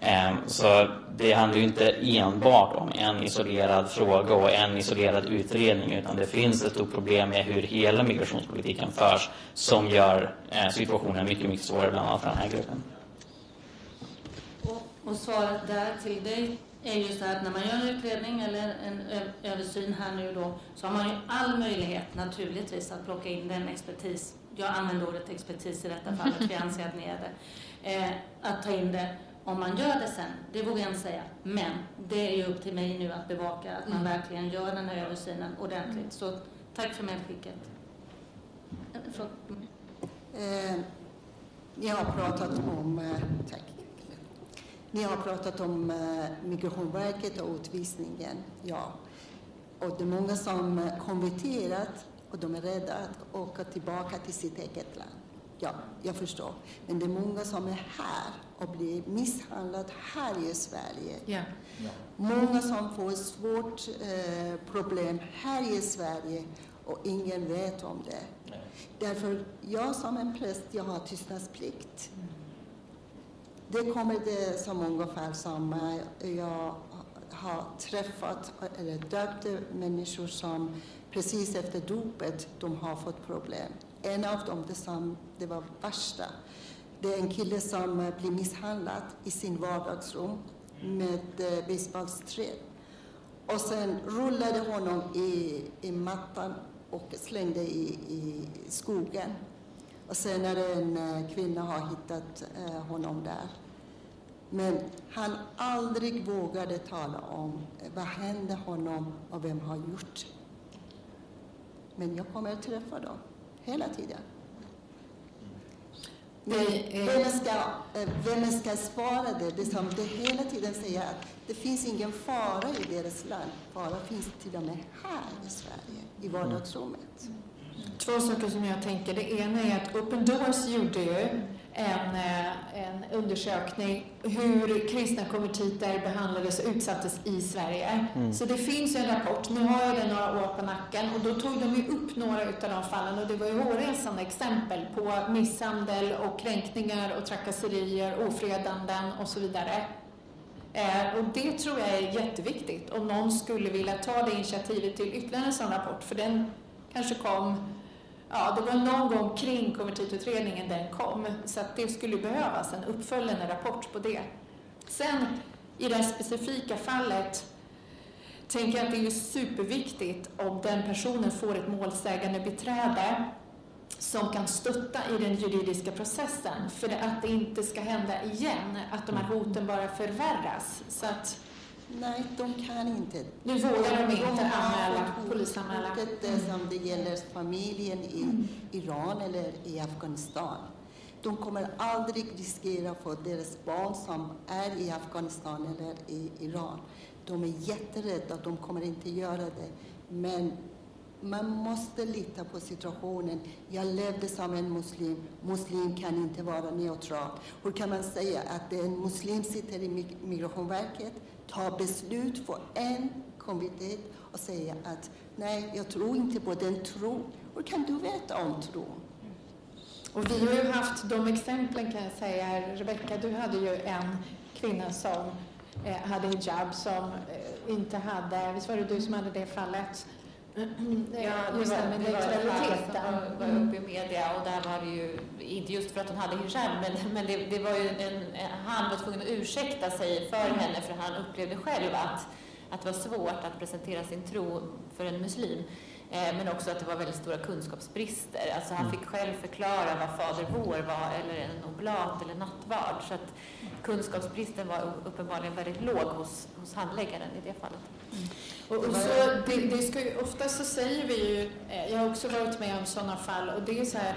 Ehm, så det handlar ju inte enbart om en isolerad fråga och en isolerad utredning utan det finns ett stort problem med hur hela migrationspolitiken förs som gör eh, situationen mycket, mycket svårare bland annat för den här gruppen. Och, och svaret där till dig är ju så att när man gör en utredning eller en översyn här nu då så har man ju all möjlighet naturligtvis att plocka in den expertis, jag använder ordet expertis i detta fallet för jag (laughs) anser att ni är det, eh, att ta in det om man gör det sen, det vågar jag inte säga. Men det är ju upp till mig nu att bevaka att man mm. verkligen gör den här översynen ordentligt. Så tack för medskicket. Eh, jag har pratat om, eh, tack. Ni har pratat om eh, Migrationsverket och utvisningen. Ja. Och det är många som konverterat och de är rädda att åka tillbaka till sitt eget land. Ja, jag förstår. Men det är många som är här och blir misshandlade här i Sverige. Ja. Många som får svårt eh, problem här i Sverige och ingen vet om det. Därför, jag som en präst, jag har tystnadsplikt. Det kommer det så många fall som eh, jag har träffat eller döpt människor som precis efter dopet, de har fått problem. En av dem, det, som, det var värsta, det är en kille som eh, blir misshandlad i sin vardagsrum med eh. Och sen rullade honom i, i mattan och slängde i, i skogen. Och sen är det en eh, kvinna har hittat eh, honom där. Men han aldrig vågade tala om eh, vad hände honom och vem har gjort. Men jag kommer att träffa dem hela tiden. Men vem ska, vem ska svara det? Det som det hela tiden säger att det finns ingen fara i deras land. Fara finns till och med här i Sverige, i vardagsrummet. Två saker som jag tänker. Det ena är att Open Doors gjorde ju en, eh, en undersökning hur kristna konvertiter behandlades och utsattes i Sverige. Mm. Så det finns en rapport. Nu har jag den några år på nacken och då tog de ju upp några av de fallen och det var ju hårresande exempel på misshandel och kränkningar och trakasserier, ofredanden och så vidare. Eh, och det tror jag är jätteviktigt om någon skulle vilja ta det initiativet till ytterligare en sån rapport, för den kanske kom Ja, det var någon gång kring konvertitutredningen den kom, så att det skulle behövas en uppföljande rapport på det. Sen i det här specifika fallet tänker jag att det är superviktigt om den personen får ett målsägande beträde som kan stötta i den juridiska processen för att det inte ska hända igen, att de här hoten bara förvärras. Så att, Nej, de kan inte. Nu vågar de inte anmäla, polisanmäla. hotet, eh, som det gäller familjen i Iran eller i Afghanistan. De kommer aldrig riskera för deras barn som är i Afghanistan eller i Iran. De är jätterädda, de kommer inte göra det. Men man måste lita på situationen. Jag levde som en muslim. Muslim kan inte vara neutral. Hur kan man säga att en muslim sitter i Mig- Migrationsverket, Ta beslut för en kommitté och säga att nej, jag tror inte på den tron. Hur kan du veta om tron? Och vi har ju haft de exemplen kan jag säga. Rebecka, du hade ju en kvinna som eh, hade hijab som eh, inte hade, visst var det du som hade det fallet? Ja, just det var, här med neutraliteten. var, var uppe i media och där var det ju, inte just för att hon hade hijab, men, men det, det var ju en, han var tvungen att ursäkta sig för henne för han upplevde själv att, att det var svårt att presentera sin tro för en muslim. Eh, men också att det var väldigt stora kunskapsbrister. Alltså han fick själv förklara vad Fader vår var, eller en oblat eller nattvard. Så att kunskapsbristen var uppenbarligen väldigt låg hos, hos handläggaren i det fallet. Och, och så, det, det ska oftast ofta så säger vi ju, eh, jag har också varit med om sådana fall, och det är så här,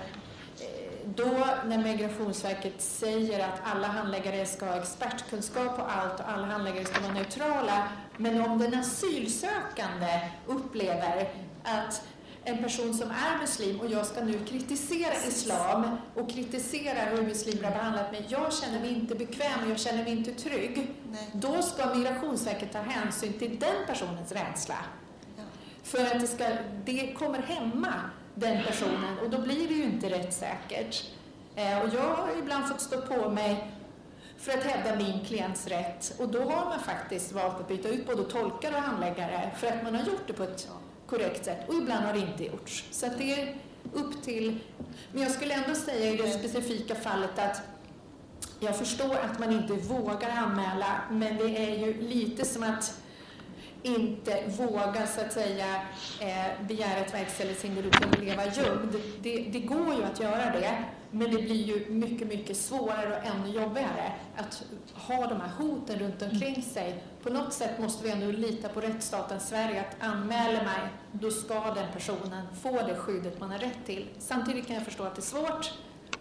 eh, då när Migrationsverket säger att alla handläggare ska ha expertkunskap på allt och alla handläggare ska vara neutrala, men om den asylsökande upplever att en person som är muslim och jag ska nu kritisera islam och kritisera hur muslimer har behandlat mig. Jag känner mig inte bekväm, jag känner mig inte trygg. Då ska Migrationsverket ta hänsyn till den personens rädsla. För att det, ska, det kommer hämma den personen och då blir det ju inte rättssäkert. Eh, och jag har ibland fått stå på mig för att hävda min klients rätt och då har man faktiskt valt att byta ut både tolkar och handläggare för att man har gjort det på ett korrekt sätt och ibland har det inte gjorts. Så att det är upp till... Men jag skulle ändå säga i det specifika fallet att jag förstår att man inte vågar anmäla men det är ju lite som att inte våga så att säga eh, begära ett verkställighetshinder utan leva gömd. Det, det går ju att göra det, men det blir ju mycket, mycket svårare och ännu jobbigare att ha de här hoten runt omkring sig. På något sätt måste vi ändå lita på rättsstaten Sverige att anmäler mig, då ska den personen få det skyddet man har rätt till. Samtidigt kan jag förstå att det är svårt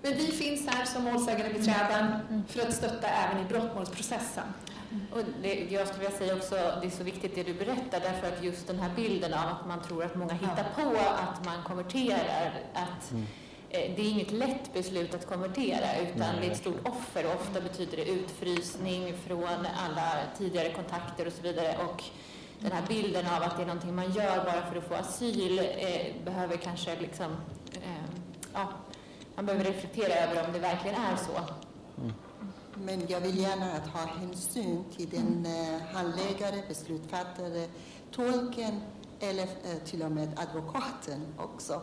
Men vi finns här som målsägandebiträden för att stötta även i brottmålsprocessen. Och det, jag skulle vilja säga också, det är så viktigt det du berättar, därför att just den här bilden av att man tror att många hittar på att man konverterar, att eh, det är inget lätt beslut att konvertera, utan Nej, det är ett stort offer och ofta betyder det utfrysning från alla tidigare kontakter och så vidare. Och den här bilden av att det är någonting man gör bara för att få asyl eh, behöver kanske liksom, eh, ja, man behöver reflektera över om det verkligen är så. Men jag vill gärna att ha hänsyn till den eh, handläggare, beslutsfattare, tolken eller eh, till och med advokaten också.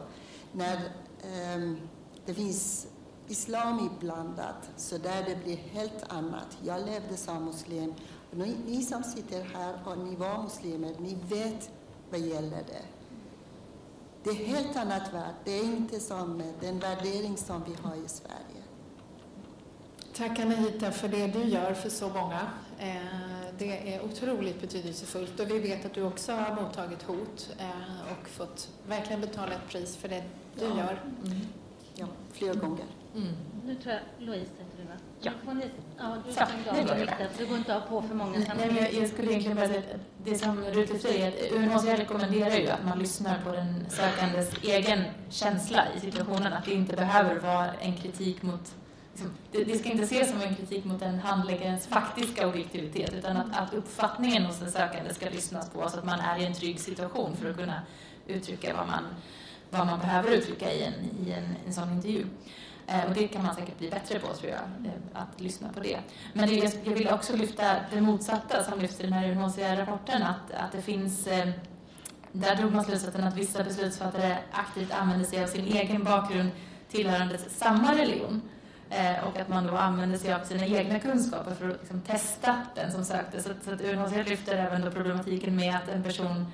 När Ehm, det finns islam iblandat, så där det blir helt annat. Jag levde som muslim. Ni, ni som sitter här och ni var muslimer, ni vet vad gäller det. Det är helt annat värld. Det är inte som eh, den värdering som vi har i Sverige. Tack Anahita för det du gör för så många. Eh, Det är otroligt betydelsefullt och vi vet att du också har mottagit hot eh, och fått verkligen betala ett pris för det du Ja. gör. Ja, flera gånger. Nu tror jag Louise heter du va? Ja. Nu ni, ja du det jag. riktigt. Det går inte att ha på för många Nej, men jag, jag skulle egentligen bara säga att det som Rut säger, att UNHCR rekommenderar ju att man lyssnar på den sökandes egen känsla i situationen, att det inte behöver vara en kritik mot det, det ska inte ses som en kritik mot en handläggarens faktiska objektivitet, utan att, att uppfattningen hos den sökande ska lyssnas på så att man är i en trygg situation för att kunna uttrycka vad man, vad man behöver uttrycka i en, i en, en sån intervju. Eh, Och det kan man säkert bli bättre på, tror jag, eh, att lyssna på det. Men det, jag- jag vill också lyfta det motsatta som lyfts i den här UNHCR-rapporten, att, att det finns eh, där drog man slutsatsen att vissa beslutsfattare aktivt använder sig av sin egen bakgrund tillhörandes samma religion. Eh, och att man då använder sig av sina egna kunskaper för att liksom, testa den som sökte. Så, så att UNHCR lyfter även då problematiken med att en person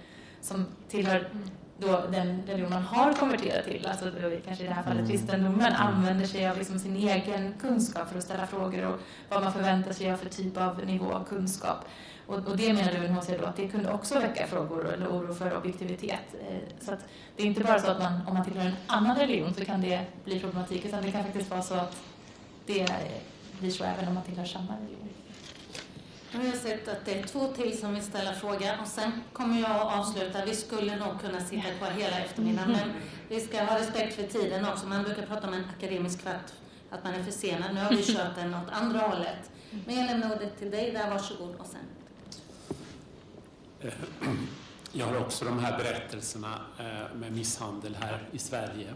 som tillhör då den religion man har konverterat till, alltså då, kanske i det här fallet kristendomen, använder sig av liksom sin egen kunskap för att ställa frågor och vad man förväntar sig av för typ av nivå av kunskap. Och, och det menar UNHCR då att det kunde också väcka frågor eller oro för objektivitet. Eh, Så det är inte bara så att man, om man tillhör en annan religion så kan det bli problematik, utan det kan faktiskt vara så att det blir så även om man tillhör samma religion. Nu har jag sett att det är två till som vill ställa fråga och sen kommer jag att avsluta. Vi skulle nog kunna sitta kvar hela eftermiddagen men vi ska ha respekt för tiden också. Man brukar prata om en akademisk kvart, att man är försenad. Nu har vi kört den åt andra hållet. Men jag lämnar ordet till dig där, varsågod och sen. Eh, (clears throat) Jag har också de här berättelserna eh, med misshandel här i Sverige.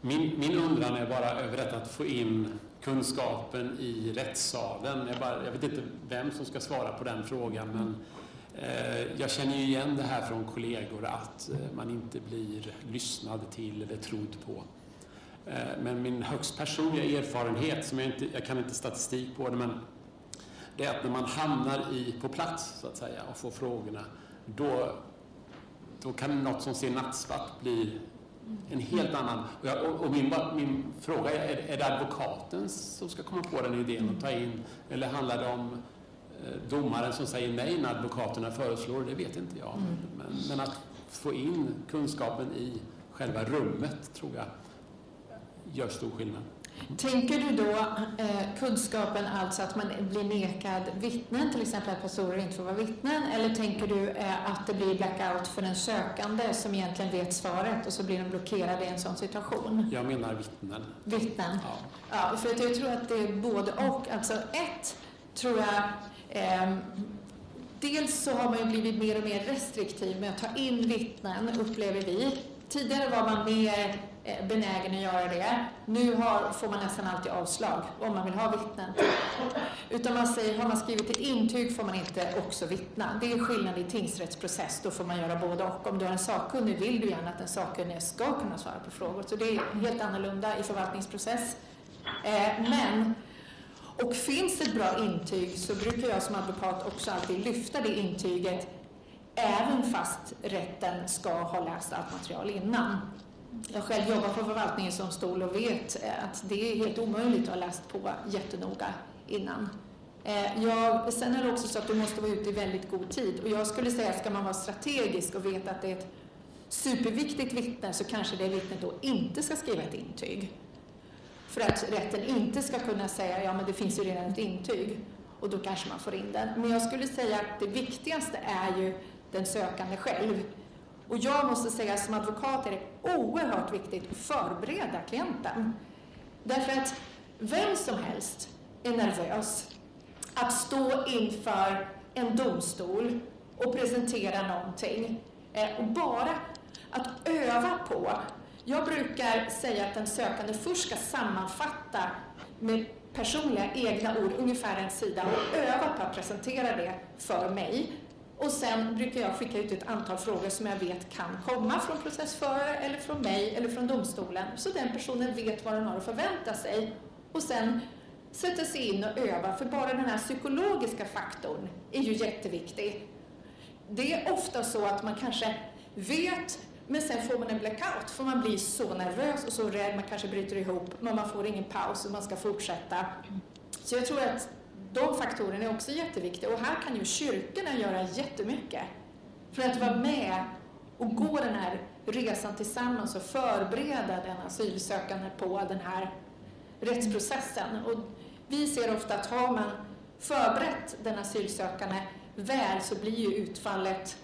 Min, min undran är bara över detta att få in kunskapen i rättssalen. Jag, bara, jag vet inte vem som ska svara på den frågan, men eh, jag känner ju igen det här från kollegor att eh, man inte blir lyssnad till eller trodd på. Eh, Men min högst personliga erfarenhet, som jag, inte, jag kan inte statistik på det, men det är att när man hamnar i, på plats så att säga och får frågorna, då, då kan något som ser nattsvart bli en helt annan. Och, jag, och, och min, min fråga är, är det advokaten som ska komma på den idén och ta in, eller handlar det om eh, domaren som säger nej när advokaterna föreslår? Det vet inte jag. Men, men att få in kunskapen i själva rummet tror jag gör stor skillnad. Tänker du då eh, kunskapen alltså att man blir nekad vittnen, till exempel att pastorer inte får vara vittnen, eller tänker du eh, att det blir blackout för den sökande som egentligen vet svaret och så blir de blockerade i en sån situation? Jag menar vittnen. Vittnen? Ja, för att jag tror att det är både och. Alltså ett, tror jag, ehm, dels så har man ju blivit mer och mer restriktiv med att ta in vittnen, upplever vi. Tidigare var man mer eh, Eh, benägen att göra det. Nu har, får man nästan alltid avslag om man vill ha vittnen. Utan man säger, har man skrivit ett intyg får man inte också vittna. Det är skillnad i tingsrättsprocess, då får man göra både och. Om du har en sakkunnig vill du gärna att den sakkunnige ska kunna svara på frågor. Så det är helt annorlunda i förvaltningsprocess. Eh, men och finns ett bra intyg så brukar jag som advokat också alltid lyfta det intyget även fast rätten ska ha läst allt material innan. Jag själv jobbar på förvaltningsdomstol och vet eh, att det är helt omöjligt att ha läst på jättenoga innan. Eh, Jag, sen är det också så att du måste vara ute i väldigt god tid och jag skulle säga ska man vara strategisk och veta att det är ett superviktigt vittne så kanske det vittnet då inte ska skriva ett intyg. för att rätten inte ska kunna säga ja men det finns ju redan ett intyg och då kanske man får in den. Men jag skulle säga att det viktigaste är ju den sökande själv. Och jag måste säga som advokat är det oerhört viktigt att förbereda klienten. Därför att vem som helst är nervös att stå inför en domstol och presentera någonting. Eh, och bara att öva på. Jag brukar säga att den sökande först ska sammanfatta med personliga egna ord, ungefär en sida, och öva på att presentera det för mig. Och sen brukar jag skicka ut ett antal frågor som jag vet kan komma från processförare eller från mig eller från domstolen, så den personen vet vad den har att förvänta sig. Och sen sätta sig in och öva, för bara den här psykologiska faktorn är ju jätteviktig. Det är ofta så att man kanske vet, men sen får man en blackout, för man blir så nervös och så rädd, man kanske bryter ihop, men man får ingen paus och man ska fortsätta. Så jag tror att de faktorerna är också jätteviktiga och här kan ju kyrkorna göra jättemycket för att vara med och gå den här resan tillsammans och förbereda den asylsökande på den här rättsprocessen. Och vi ser ofta att har man förberett den asylsökande väl så blir ju utfallet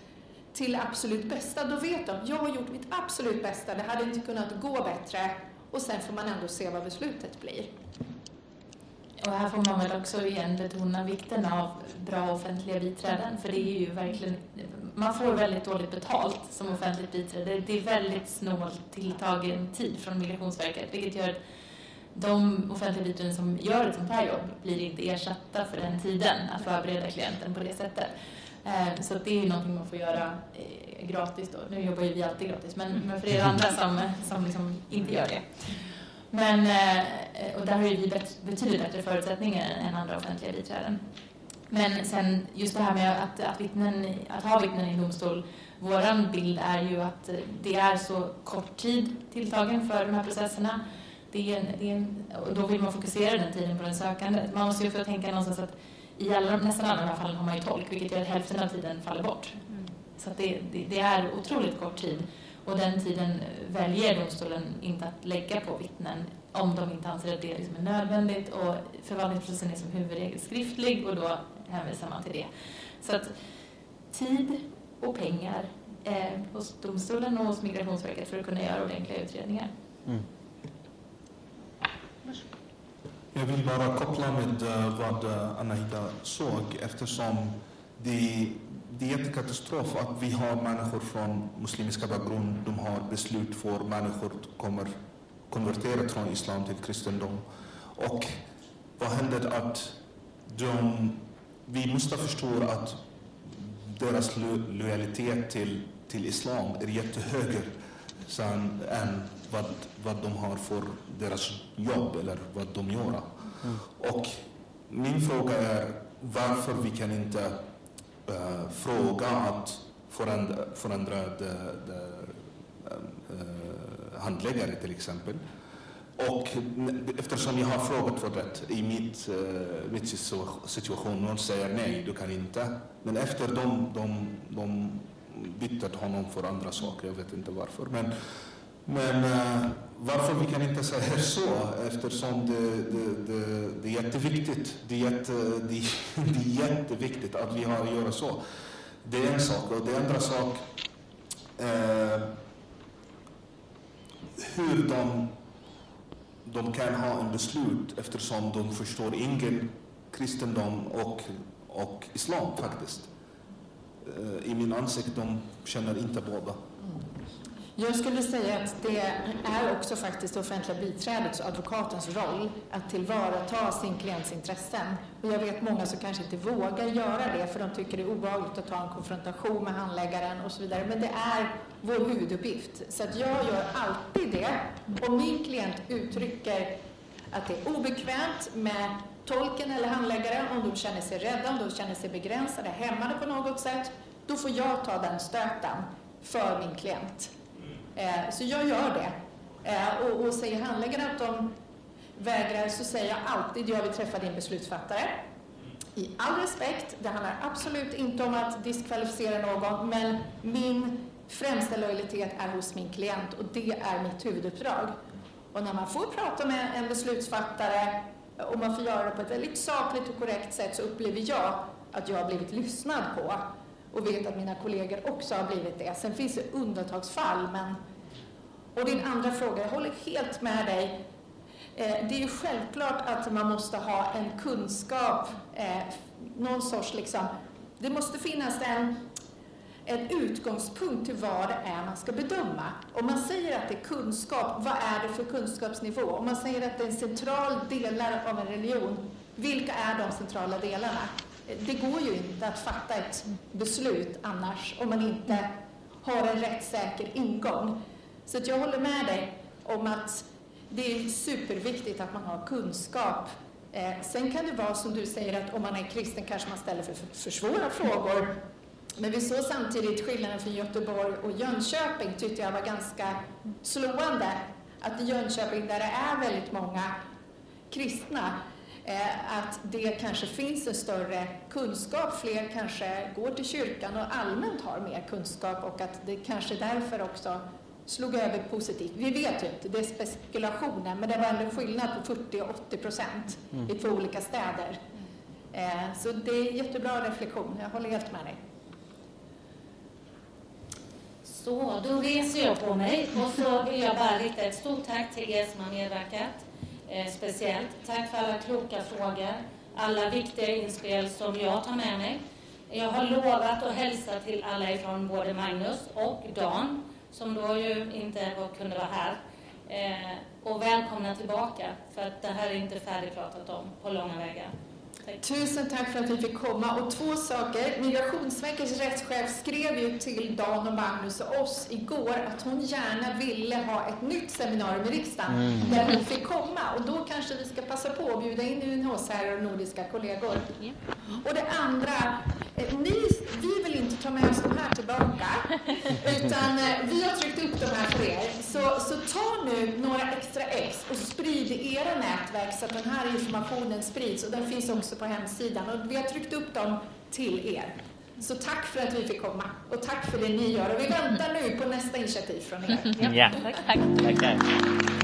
till absolut bästa. Då vet de, jag har gjort mitt absolut bästa, det hade inte kunnat gå bättre. Och sen får man ändå se vad beslutet blir. Och här får man väl också igen betona vikten av bra offentliga biträden, för det är ju verkligen, man får väldigt dåligt betalt som offentligt biträde. Det är väldigt snålt tilltagen tid från Migrationsverket, vilket gör att de offentliga biträden som gör ett sånt här jobb blir inte ersatta för den tiden att förbereda klienten på det sättet. Eh, så det är ju någonting man får göra eh, gratis då. Nu jobbar ju vi alltid gratis, men, men för er andra som, som liksom inte gör det. Men, eh, och där har ju vi betydligt bättre förutsättningar än andra offentliga biträden. Men sen just det här med att, att, vittnen, att ha vittnen i domstol. Vår bild är ju att det är så kort tid tilltagen för de här processerna. Det är en, det är en, och då vill man fokusera den tiden på den sökande. Man måste ju få tänka någonstans att i alla, nästan alla de här fallen har man ju tolk, vilket gör att hälften av tiden faller bort. Mm. Så det, det, det, är otroligt kort tid. Och den tiden väljer domstolen inte att lägga på vittnen om de inte anser att det liksom är nödvändigt. Och förvaltningsprocessen är som huvudregel skriftlig och då hänvisar man till det. Så att tid och pengar eh, hos domstolen och hos Migrationsverket för att kunna göra ordentliga utredningar. Mm. Jag vill bara koppla med uh, vad uh, Anahita såg eftersom det, det är jättekatastrof att vi har människor från muslimiska bakgrund, de har beslut för människor kommer konvertera från islam till kristendom. Och vad händer att de, vi måste förstå att deras lo lojalitet till, till islam är jättehögre sen, än vad, vad de har för deras jobb eller vad de gör. Mm. Och min fråga är varför vi kan inte uh, fråga att förändra, förändra de, de, uh, eh, eh, handläggare till exempel. Och eftersom jag har frågat för det i mitt, uh, mitt situation, någon säger nej, du kan inte. Men efter de, de, de bytte honom för andra saker, jag vet inte varför. Men, men uh, varför vi kan inte säga så? Eftersom det, det, det, det är jätteviktigt. Det är, jätte, det, (laughs) det är jätteviktigt att vi har att göra så. Det är en sak. Och det andra sak, uh, hur de, de kan ha en beslut eftersom de förstår ingen kristendom och, och islam faktiskt. Uh, I min ansikt, de känner inte båda. Jag skulle säga att det är också faktiskt det offentliga biträdets och advokatens roll att tillvarata sin klients intressen. Och jag vet många som kanske inte vågar göra det för de tycker det är obehagligt att ta en konfrontation med handläggaren och så vidare. Men det är vår huvuduppgift. Så att jag gör alltid det. Om min klient uttrycker att det är obekvämt med tolken eller handläggaren, om de känner sig rädda, om de känner sig begränsade, hämmade på något sätt, då får jag ta den stöten för min klient. Eh, så jag gör det. Eh, och, och säger handläggaren att de vägrar så säger jag alltid jag vill träffa din beslutsfattare. I all respekt, det handlar absolut inte om att diskvalificera någon, men min främsta lojalitet är hos min klient och det är mitt huvuduppdrag. Och när man får prata med en beslutsfattare och man får göra det på ett väldigt sakligt och korrekt sätt så upplever jag att jag har blivit lyssnad på och vet att mina kollegor också har blivit det. Sen finns det undantagsfall, men... Och din andra fråga, jag håller helt med dig. Eh, det är ju självklart att man måste ha en kunskap, eh, någon sorts liksom... Det måste finnas en, en utgångspunkt till vad det är man ska bedöma. Om man säger att det är kunskap, vad är det för kunskapsnivå? Om man säger att det är en central del av en religion, vilka är de centrala delarna? Det går ju inte att fatta ett beslut annars om man inte har en rättssäker ingång. Så att jag håller med dig om att det är superviktigt att man har kunskap. Eh, sen kan det vara som du säger att om man är kristen kanske man ställer för, för svåra frågor. Men vi såg samtidigt skillnaden från Göteborg och Jönköping tyckte jag var ganska slående. Att i Jönköping där det är väldigt många kristna att det kanske finns en större kunskap, fler kanske går till kyrkan och allmänt har mer kunskap och att det kanske därför också slog över positivt. Vi vet ju inte, det är spekulationer, men det var ändå skillnad på 40 och 80 procent mm. i två olika städer. Eh, så det är jättebra reflektion, jag håller helt med dig. Så, då reser jag på mig och så vill jag bara rikta ett stort tack till er som har medverkat eh, speciellt. Tack för alla kloka frågor, alla viktiga inspel som jag tar med mig. Jag har lovat att hälsa till alla ifrån både Magnus och Dan, som då ju inte kunde vara här. Eh, och välkomna tillbaka, för att det här är inte färdigpratat om på långa vägar. Tusen tack för att vi fick komma. Och två saker. Migrationsverkets rättschef skrev ju till Dan och Magnus och oss igår att hon gärna ville ha ett nytt seminarium i riksdagen mm. där hon fick komma. Och då kanske vi ska passa på att bjuda in UNHCR och nordiska kollegor. Och det andra, eh, ni, vi vill inte ta med oss de här tillbaka, (laughs) utan eh, vi har tryckt upp de här för er. Så, så ta nu några extra ex och sprid i era nätverk så att den här informationen sprids. Och den finns också på hemsidan och vi har tryckt upp dem till er. Så tack för att vi fick komma och tack för det ni gör. Och vi väntar nu på nästa initiativ från er. Ja, tack. tack. Tackar.